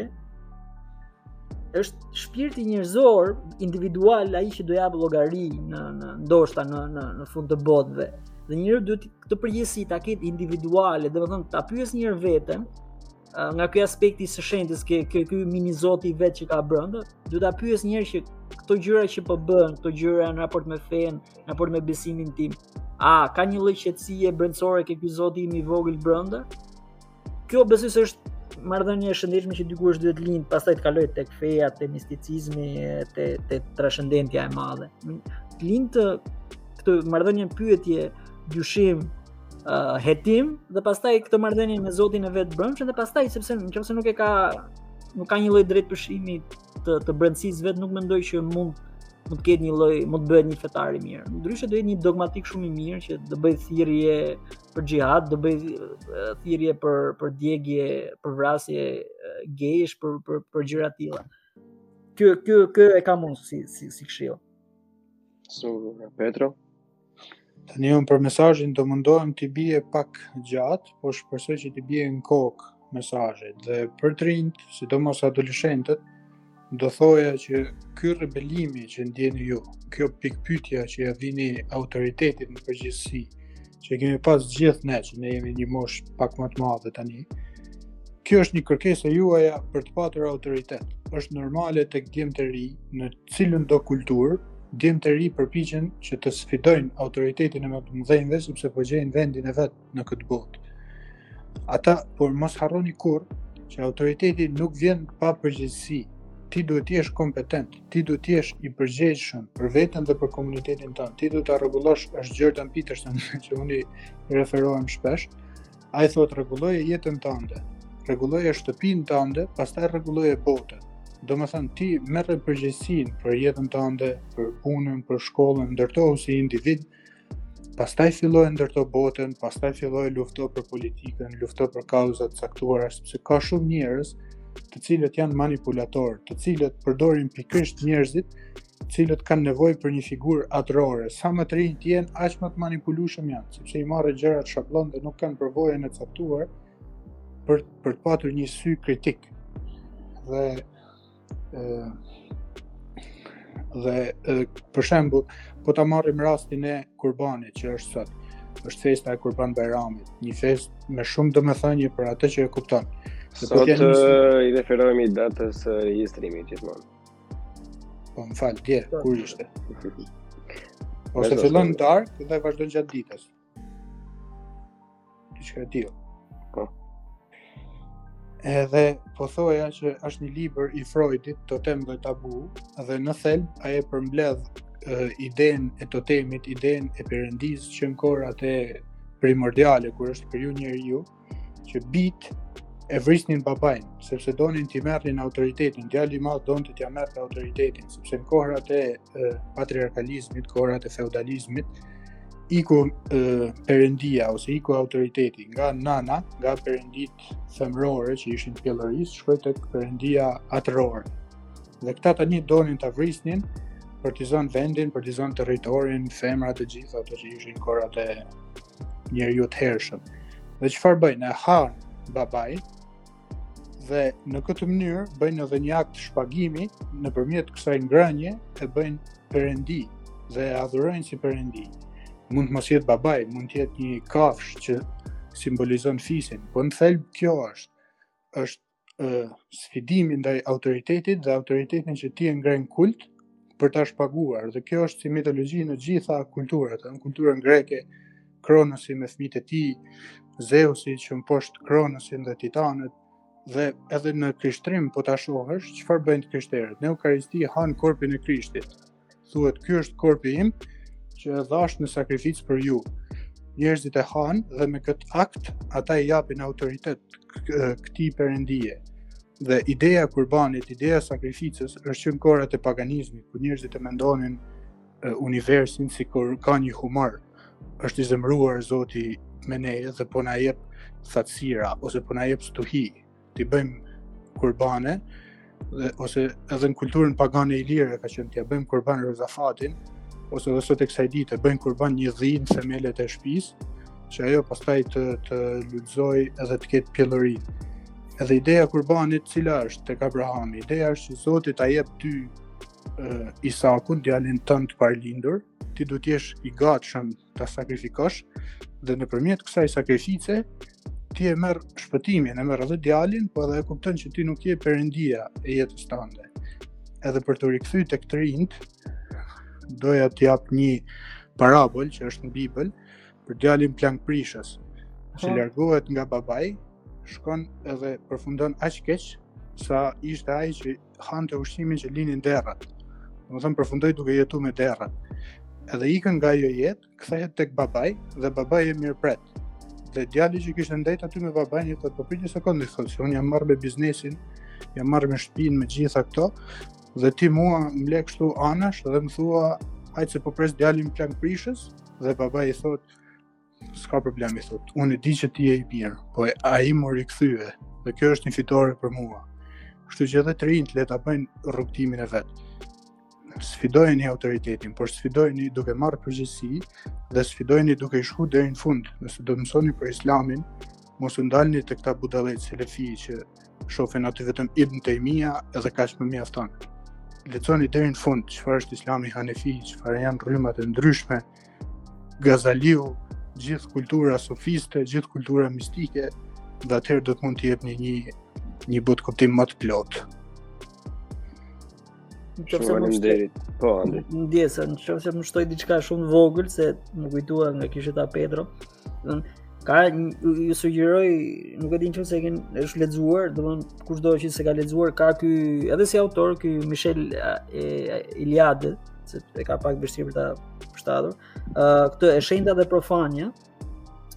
është shpirti njerëzor individual ai që do jap llogari në në ndoshta në në në fund të botëve. Dhe njeriu duhet këtë përgjegjësi ta ketë individuale, domethënë, ta pyes njëherë veten, nga ky aspekti i së shenjtës, ky, ky, ky mini zoti i vet që ka brenda, duhet ta pyes njëherë që këto gjëra që po bën, këto gjëra në raport me fenë, në raport me besimin tim, a ka një lloj qetësie brendësore ke ky zoti im i vogël brenda, Kjo besoj se është marrëdhënie e shëndetshme që diku është duhet lind, pastaj të kaloj tek feja, te misticizmi, te te transhendentja e madhe. Të lind te këtë marrëdhënie pyetje, dyshim, uh, hetim dhe pastaj këtë marrëdhënie me Zotin e vet të brendshëm dhe pastaj sepse nëse nuk e ka nuk ka një lloj drejtpeshimi të të brendësisë vet nuk mendoj që mund mund të ketë një lloj mund të bëhet një fetar i mirë. Ndryshe do jetë një dogmatik shumë i mirë që do bëj thirrje për xhihad, do bëj thirrje për për djegje, për vrasje gejsh, për për për gjëra të tilla. Kjo kjo kjo e kam unë si si si këshillë. Su Petro. Tani unë për mesazhin do mundohem t'i bie pak gjatë, por shpresoj që t'i bie në kokë. mesazhit dhe për të rinjtë, sidomos adoleshentët, do thoja që ky rebelimi që ndjeni ju, kjo pikëpyetja që ia vini autoritetit në përgjithësi, që e kemi pas gjithë ne që ne jemi një moshë pak më të madhe tani. Kjo është një kërkesë e juaja për të patur autoritet. Është normale tek djemtë e ri në cilëndo kulturë, djemtë e ri përpiqen që të sfidojnë autoritetin e më të mëdhenjve sepse po gjejnë vendin e vet në këtë botë. Ata, por mos harroni kurrë që autoriteti nuk vjen pa përgjegjësi. Ti duhet të jesh kompetent, ti duhet të jesh i përgjegjshëm për veten dhe për komunitetin tënd. Ti duhet ta rregullosh është Jordan Peterson që unë i referohem shpesh. Ai thotë rregulloje jetën tënde, rregulloje shtëpinë tënde, pastaj rregulloje botën. Domethënë, ti merre përgjegjësinë për jetën tënde, për punën, për shkollën, ndërtohu si individ, Pastaj fillo e ndërto botën, pastaj fillo e lufto për politikën, lufto për kauza të caktuara, sepse ka shumë njerëz të cilët janë manipulatorë, të cilët përdorin pikërisht njerëzit, të cilët kanë nevojë për një figurë atërore. Sa më të rinjë të jenë, aq më të manipulueshëm janë, sepse i marrin gjërat shabllon dhe nuk kanë përvojën e caktuar për për të patur një sy kritik. Dhe Dhe për shembull, po ta marrim rastin e Kurbanit që është sot, është festa e Kurban Bajramit, një festë me shumë domethënie për atë që e kupton. Po sot i referohemi datës së regjistrimit gjithmonë. Po më fal, dje kur ishte? Ose fillon darkë dhe vazhdon gjatë ditës. Diçka e tillë. Po. Edhe po thoja që është një libër i Freudit, Totem dhe Tabu, dhe në thelb ai e përmbledh uh, idenë e totemit, idenë e perëndisë që në kohërat e primordiale kur është kriju njeriu, që bijtë e vrisnin babain, sepse donin t'i merrnin autoritetin, djali i madh donte t'ia merrte autoritetin, sepse në kohërat e, e patriarkalizmit, kohërat e feudalizmit, iku e, perëndia ose iku autoriteti nga nana, nga perënditë femërore që ishin pjellorisë, shkoi te perëndia atërore. Dhe këta tani donin ta vrisnin për t'i zonë vendin, për t'i zonë territorin, femrat, të gjitha ato që ishin kohërat e njeriut të hershëm. Dhe çfarë bëjnë? E hanë babain dhe në këtë mënyrë bëjnë edhe një akt shpagimi nëpërmjet kësaj ngrënie e bëjnë perëndi dhe e adhurojnë si perëndi. Mund të mos jetë babai, mund të jetë një kafshë që simbolizon fisin, po në thelb kjo është është sfidimi ndaj autoritetit dhe autoritetin që ti e ngre në kult për ta shpaguar dhe kjo është si mitologji në të gjitha kulturat, në kulturën greke Kronosi me fëmijët e tij, Zeusi që mposht Kronosin dhe Titanët dhe edhe në krishterim po ta shohësh çfarë bëjnë të krishterët. Në Eukaristi hanë korpin e Krishtit. thuhet ky është korpi im që e dhashë në sakrificë për ju. Njerëzit e hanë dhe me këtë akt ata i japin autoritet këtij perëndie. Dhe ideja e kurbanit, ideja e sakrificës është që në kohërat e paganizmit, ku njerëzit e mendonin universin sikur ka një humor, është i zemëruar Zoti me ne dhe po na jep thatësira ose po na jep stuhi. t'i bëjmë kurbane, dhe, ose edhe në kulturën pagane ilire ka qenë t'ja bëjmë kurban Rozafatin, ose dhe sot e kësaj dite, bëjmë kurban një dhi në themelet e shpis, që ajo pastaj të, të lulëzoj edhe të ketë pjellori. Edhe ideja e kurbanit cila është tek Abrahami, ideja është që Zoti ta jep ty uh, Isakun, djalin tënd të parlindur, ti do t'jesh i gatshëm ta sakrifikosh dhe nëpërmjet kësaj sakrifice ti e merr shpëtimin, e merr edhe djalin, po edhe e kupton që ti nuk je perëndia e jetës tënde. Edhe për t'u rikthy tek të rinjt, doja të jap një parabol që është në Bibël për djalin plangprishës, që largohet nga babai, shkon edhe përfundon aq keq sa ishte ai që hante ushqimin që linin derrat. Domethënë përfundoi duke jetuar me derrat. Edhe ikën nga ajo jetë, kthehet tek babai dhe babai e mirëpret. Dhe djali që kishte ndejt aty me babain i thotë po prit një sekondë, thotë se unë jam marrë me biznesin, jam marrë me shtëpinë, me gjitha këto dhe ti mua më le kështu anash dhe më thua hajt se po pres djalin plangprishës dhe babai i thotë S'ka problem, i thot. Unë e di që ti je i mirë, po ai m'u rikthye, dhe kjo është një fitore për mua. Kështu që edhe të rinjtë le ta bëjnë rrugtimin e vet. Sfidojni autoritetin, por sfidojni duke marrë përgjegjësi dhe sfidojni duke i shku deri në fund. Nëse do të mësoni për islamin, mos u ndalni te këta budalejt selefi që shofin aty vetëm Ibn Tejmija edhe kaq më mjafton. Lexoni deri në fund, çfarë është islami hanefi, çfarë janë rrymat e ndryshme, Gazaliu, gjithë kultura sufiste, gjithë kultura mistike, dhe atëherë do të mund të keni një një një botëkuptim më të plotë. Shumë faleminderit. Po, Andi. Ndjesa, nëse shtoj diçka shumë të vogël se m'u kujtua nga kjo që tha Pedro, ka ju sugjeroj nuk e di nëse e keni lexuar domethënë kushdo që s'e ka lexuar ka ky edhe si autor ky Mircea Eliade se e ka pak vështirë për ta përshtatur ë uh, këtë e shenjta dhe profanja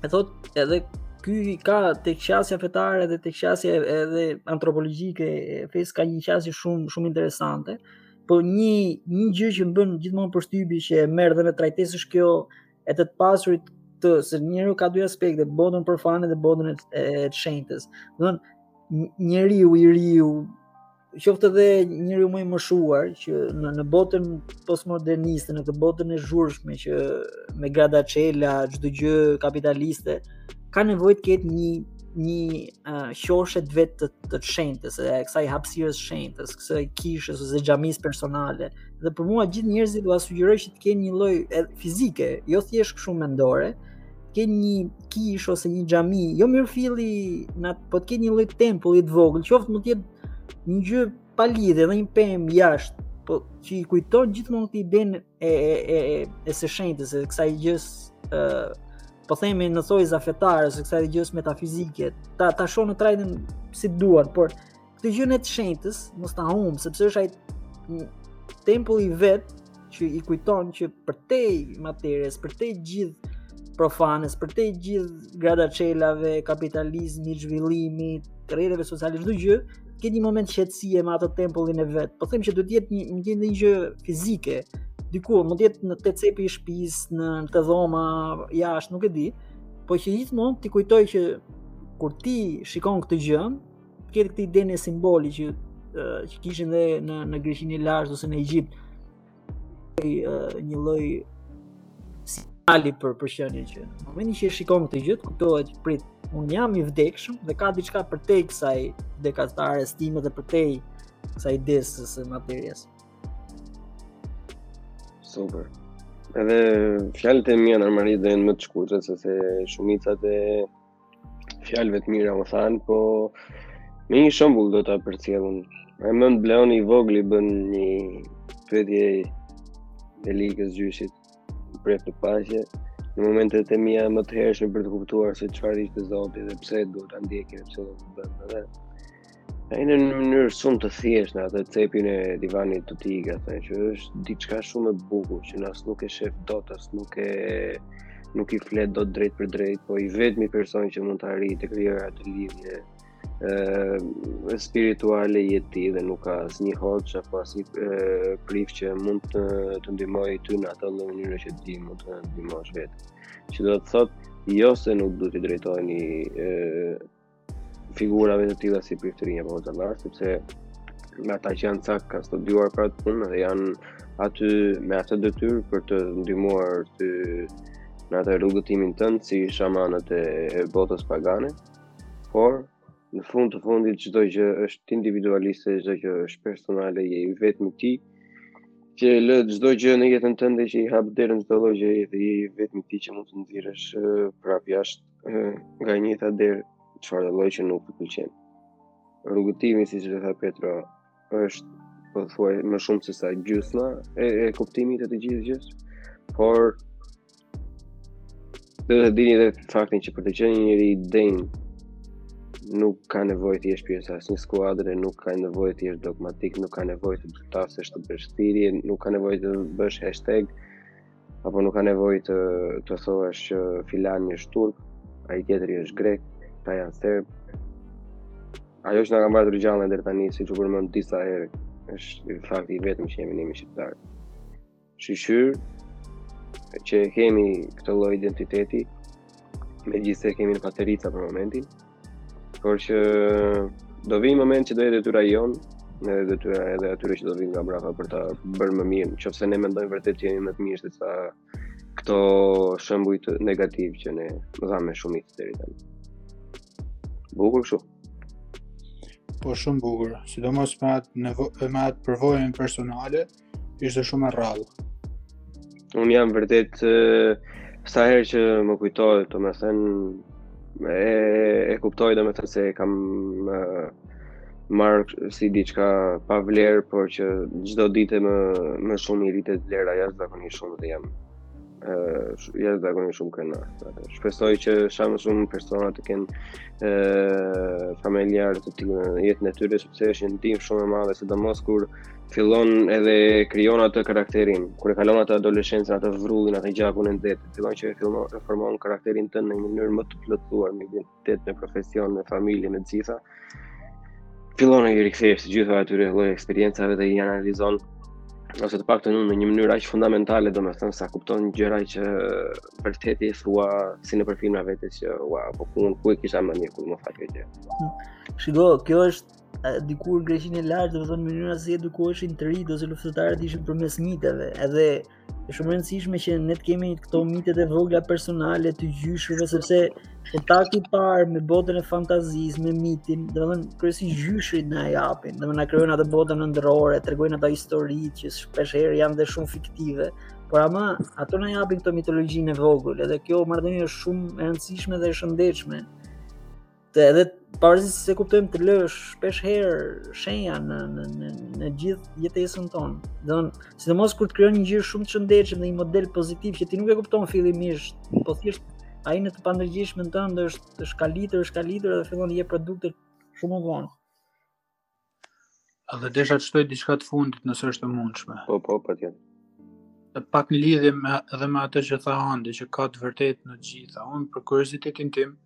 e thot edhe ky ka tek qasja fetare dhe tek qasja edhe antropologjike e fesë ka një qasje shumë shumë interesante po një një gjë që më bën gjithmonë përshtypje që e merr dhe në trajtesë është kjo e të të pasurit të se njeriu ka dy aspekte, botën profane dhe botën e të shenjtës. Domethënë njeriu i ri qoftë edhe njeriu më i moshuar që në në botën postmoderniste, në këtë botën e zhurmshme që me gradaçela, çdo gjë kapitaliste, ka nevojë të ketë një një uh, qoshe të vet të, të shenjtës, e kësaj hapësirës të shenjtës, kësaj kishës ose xhamisë personale, dhe për mua gjithë njerëzit ua sugjeroj që të kenë një lloj fizike, jo thjesht kështu mendore, të kenë një kishë ose një xhami, jo mirëfilli, na po të kenë një lloj tempulli të vogël, qoftë mund të jetë një gjë pa lidhje, edhe një pemë jashtë, po që i kujton gjithmonë këtë idenë e e e e, e së shenjtës, e kësaj gjësë po themi në thonjëza fetare, ose kësaj gjësë metafizike, ta ta shohin e trajtojnë si duan, por Këtë gjënë e të shenjtës, mos ta humbë, sepse është ai tempulli i vet që i kujton që përtej materies, përtej gjithë profanes, përtej gjithë gradaçelave, kapitalizmit, zhvillimit, rrjeteve sociale, çdo gjë, ketë një moment qetësie me atë tempullin e vet. Po them që duhet të jetë një një një gjë fizike. Diku mund të jetë në te cepi i shtëpisë, në te dhoma jashtë, nuk e di. Po që gjithmonë t'i kujtojë që kur ti shikon këtë gjë, Këtë këtë idenë e simbolit që, që kishin dhe në, në Greqinë e lashtë ose në Egjipt, një lloj sinjali për qenien që në momentin që e shikon këtë gjë, kuptohet që prit, un jam i vdekshëm dhe ka diçka përtej kësaj mëkatares time dhe përtej kësaj idesë së materies. Super. Edhe fjalët e mia normalisht do jenë më të shkurtra se shumica të Fjalëve të mira u thanë, po me një shembull do ta përcjell unë. Mbaj mend Bleoni i vogël i bëri një pyetje Veli Gës gjyshit, u preftë në paqe në momentet e mia më të hershme për të kuptuar se çfarë ishte Zoti dhe pse duhet ta ndjekim pse do të bëjmë edhe Ai në një mënyrë shumë të thjeshtë në atë cepin e divanit të tij më ka thënë që është diçka shumë e bukur që as nuk e shef dot as nuk e nuk i flet dot drejtpërdrejt, po i vetmi person që mund të arrijë të krijojë atë lidhje ë spirituale je ti dhe nuk ka asnjë hoxhë apo asnjë prift që mund të të ndihmojë ty në atë mënyrë që ti mund të ndihmosh vetë. Që do të thotë jo se nuk duhet t'u drejtoheni figurave të tilla si priftërinj apo hoxhallarë, sepse dhe ata që janë ca kanë studiuar për atë punë dhe janë aty me atë detyrë për të ndihmuar ty në atë rrugëtimin tënd si shamanët e, e botës pagane. Por në fund të fundit çdo gjë është individualiste, çdo gjë është personale, je vetëm ti që e lë çdo gjë në jetën tënde që i hap derën çdo lloj gjëje dhe je vetëm ti që mund ta nxjerrësh prapë jashtë nga e njëta derë çfarë lloj që nuk të pëlqen. Rrugëtimi siç e tha Petro është pothuaj më shumë se sa gjysma e, e kuptimit të të gjithë gjësë, por dhe të dini dhe faktin që për të qenë një njeri i denjë nuk ka nevojë të jesh pjesë e asnjë skuadre, nuk ka nevojë të jesh dogmatik, nuk ka nevojë të dashesh të bësh thirrje, nuk ka nevojë të bësh hashtag, Apo nuk ka nevojë të thuash që filani është turk, ai tjetri është grek, këta janë serb. Ajo që na ka mbajtur gjallë deri tani, siç u përmend disa herë, është fakti i vetëm që jemi ne shqiptarë. Shyqyr që kemi këtë lloj identiteti, megjithëse e kemi në paterica për momentin, Por që do vijë moment që do jetë detyra jonë, detyra edhe atyre që do vijnë nga mbrapa për ta bërë më mirë, nëse ne mendojmë vërtet që jemi më të mirë se sa këto shembujt negativ që ne dhamë me shumicë deri tani. Bukur kështu. Po shumë bukur, sidomos me atë me atë përvojën personale, ëh, ishte shumë e rrallë. Unë jam vërtet sa herë që më kujtohet, domethënë, e, e kuptoj domethënë s'e kam e, marrë si diçka pa vlerë, por që çdo ditë më, më shumë i rritet vlera jashtëzakonisht shumë dhe jam e, jashtëzakonisht shumë kënaq. Shpresoj që sa më shumë persona të kenë e, familjarë të tillë në jetën e tyre, sepse është një ndihmë shumë e madhe, sidomos kur fillon edhe krijon atë karakterin. Kur e kalon atë adoleshencën, atë vrullin, atë gjakun e nxehtë, fillon që e fillon e formon karakterin tënd në një mënyrë më të plotësuar me identitet, me profesion, me familje, me gjitha. Fillon e i rikthehesh të gjitha atyre lloj eksperiencave dhe i analizon ose të paktën në një mënyrë aq fundamentale, domethënë sa kupton gjëra që vërtet i thua si në për filma vetë që ua, po ku ku e kisha më mirë kur më fal këtë gjë. Shiko, kjo është dikur Greqinë e lashtë, domethënë mënyra se si edukoheshin të rinjtë ose luftëtarët ishin përmes miteve. Edhe është shumë e rëndësishme që ne të kemi këto mitet e vogla personale të gjyshëve sepse kontakti i parë me botën e fantazisë, me mitin, domethënë kryesisht gjyshërit na japin, domethënë na krijojnë atë botën ëndërrore, tregojnë ato histori që shpesh herë janë dhe shumë fiktive. Por ama ato na japin këto mitologjinë e vogël, edhe kjo marrëdhënie është shumë e rëndësishme dhe e shëndetshme Të edhe pavarësisht s'e kuptojmë të lë shpesh herë shenja në në në, në gjithë jetesën tonë. Domethënë, sidomos kur të krijon një gjysh shumë të shëndetshëm dhe një model pozitiv që ti nuk e kupton fillimisht, po thjesht ai në të pandërgjegjshmen tënde është skalitur, është skalitur dhe fillon të jep produkte shumë vonë. Edhe desha të shtoj diçka të fundit nëse është e mundshme. Po, po, patjetër. Dhe pak në lidhje me, edhe me atë që tha Andi, që ka të vërtetë në gjitha. Unë për kuriozitetin tim,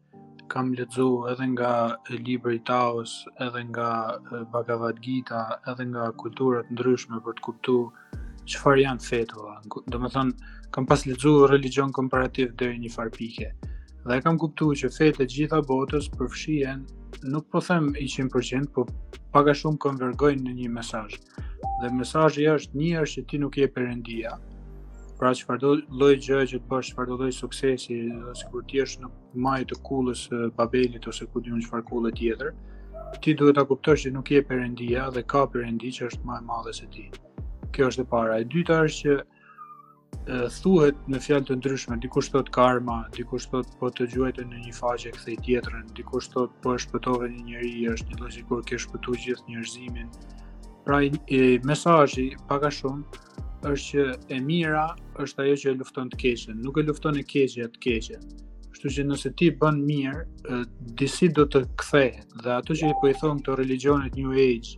kam lexu edhe nga libri i Taos, edhe nga Bhagavad Gita, edhe nga kultura të ndryshme për të kuptuar çfarë janë fetë. Domethënë, kam pas lexu religjion komparativ deri në një farë pike. Dhe kam kuptu që fetë e gjitha botës përfshien, nuk po them i 100%, po pak a shumë konvergojnë në një mesazh. Dhe mesazhi është një është që ti nuk je perëndia. Pra çfarëdo lloj gjë që të bësh, çfarëdo lloj suksesi, dhe sikur të jesh në majë të kullës së Babelit ose ku di unë çfarë kulle tjetër, ti duhet ta kuptosh që nuk je perëndia dhe ka perëndi që është më e madhe se ti. Kjo është e para. E dyta është që e, thuhet në fjalë të ndryshme, dikush thotë karma, dikush thotë po të gjuajtën në një faqe kthej tjetrën, dikush thotë po e shpëtove një njeri, është një lloj sikur ke shpëtuar gjithë njerëzimin. Pra i, i mesazhi pak a shumë është që e mira është ajo që e lufton të keqen, nuk e lufton e keqja të keqen. Kështu që nëse ti bën mirë, disi do të kthehet. Dhe ato që po i thonë këto religjionet New Age,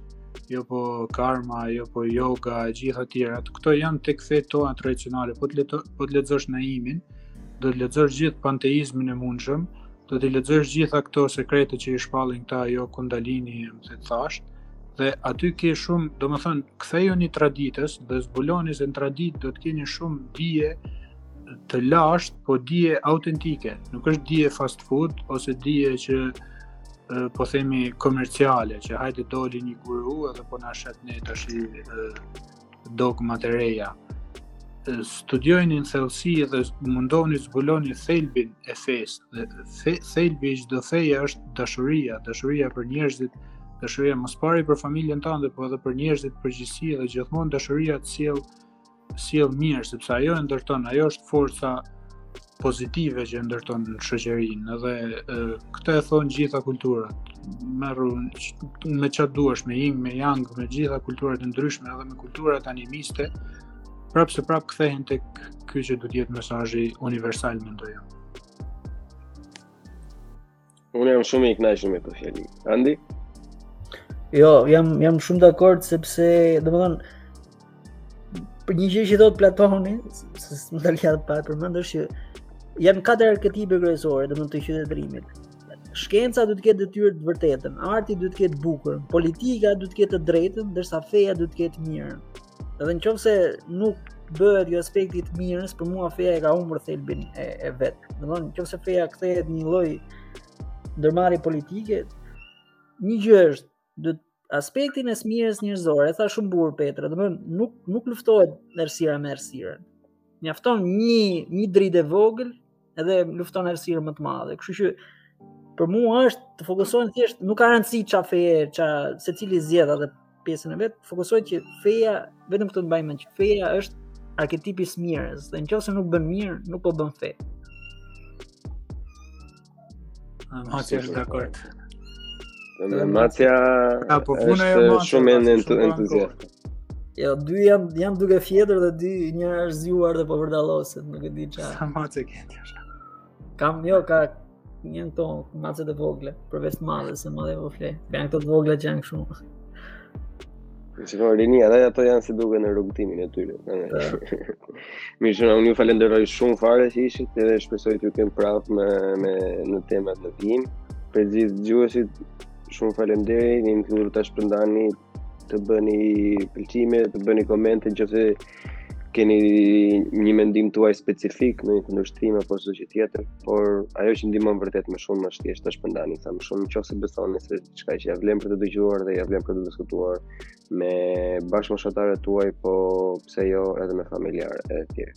jo po karma, jo po yoga, gjitha të tjera, këto janë tek fetë tona tradicionale. Po të po të lexosh Naimin, do të lexosh gjithë panteizmin e mundshëm, Do t'i lexosh gjitha këto sekrete që i shpallin këta jo Kundalini e më the të thashë, dhe aty ke shumë, domethënë, kthejuni traditës dhe zbuloni se në traditë do të keni shumë dije të lashtë, po dije autentike, nuk është dije fast food, ose dije që po themi komerciale, që hajde doli një guru dhe po na shet ne tash dogmat e reja. Studiojni në thellësi dhe mundohuni të zbuloni thelbin e fesë. Dhe thelbi i çdo feje është dashuria, dashuria për njerëzit, dashuria më së pari për familjen tënde, por edhe për njerëzit në përgjithësi dhe gjithmonë dashuria të sjell sjell mirë, sepse ajo e ndërton, ajo është forca pozitive që ndërton shoqërinë edhe këtë e thonë gjitha kulturat merru me çfarë duash me ying me yang me gjitha kulturat e ndryshme edhe me kulturat animiste prapë se prapë kthehen tek ky që do të jetë mesazhi universal mendoj unë Unë jam shumë i kënaqur me këtë fjalim. Andi? Jo, jam jam shumë dakord sepse, domethënë për një gjë që thotë Platoni, s'e la dot pa përmend është që janë katër arketipe kryesore, domethënë të qytetërimit. Shkenca duhet të ketë detyrë të vërtetën, arti duhet të ketë të bukurën, politika duhet të ketë të drejtën, ndërsa feja duhet të ketë të mirën. Edhe në qoftë se nuk bëhet jo aspekti i të mirës, për mua feja e ka humbur thelbin e, e vet. Domethënë në qoftë se feja kthehet një lloj ndërmarrje politike, një gjë është, dhe aspektin e së mirës njerëzore, e tha shumë bukur Petra, dhe nuk, nuk luftohet errësira me errësirën. Mjafton një, një dritë e vogël, edhe lufton errësirën më të madhe. Kështu që për mua është të fokusohen thjesht, nuk ka rëndësi ça feje, se secili zgjedh atë pjesën e vet, fokusohu që feja vetëm këtë të mbaj mend, feja është arketipi i së mirës dhe në qoftë se nuk bën mirë, nuk po bën fe. Macja është dakord. Macja është shumë entuziaste. Jo, dy janë janë duke fjetër dhe dy njëra është zgjuar dhe po vërdalliset, nuk e di çfarë. Sa mace ke ti është? Kam jo ka një këto mace të vogla, përveç madhe, se madhe po fle. Ka këto të vogla që janë shumë. Si po rrini, edhe ato janë si duke në rrugëtimin e tyre. Mirë, shumë unë ju falenderoj shumë fare që ishit dhe shpresoj t'ju kem prapë me me në tema të ndryshme. Për gjithë dëgjuesit, shumë faleminderit, ju të shpërndani të bëni pëlqime, të bëni komente në qoftë se keni një mendim tuaj specifik ndonjë kundërshtim apo çdo gjë tjetër, por ajo që ndihmon vërtet më shumë është thjesht ta shpërndani sa më shumë në qoftë se besoni se është diçka që ia vlen për të dëgjuar dhe ia vlen për të diskutuar me bashkëmoshatarët tuaj, po pse jo edhe me familjarë e tjerë.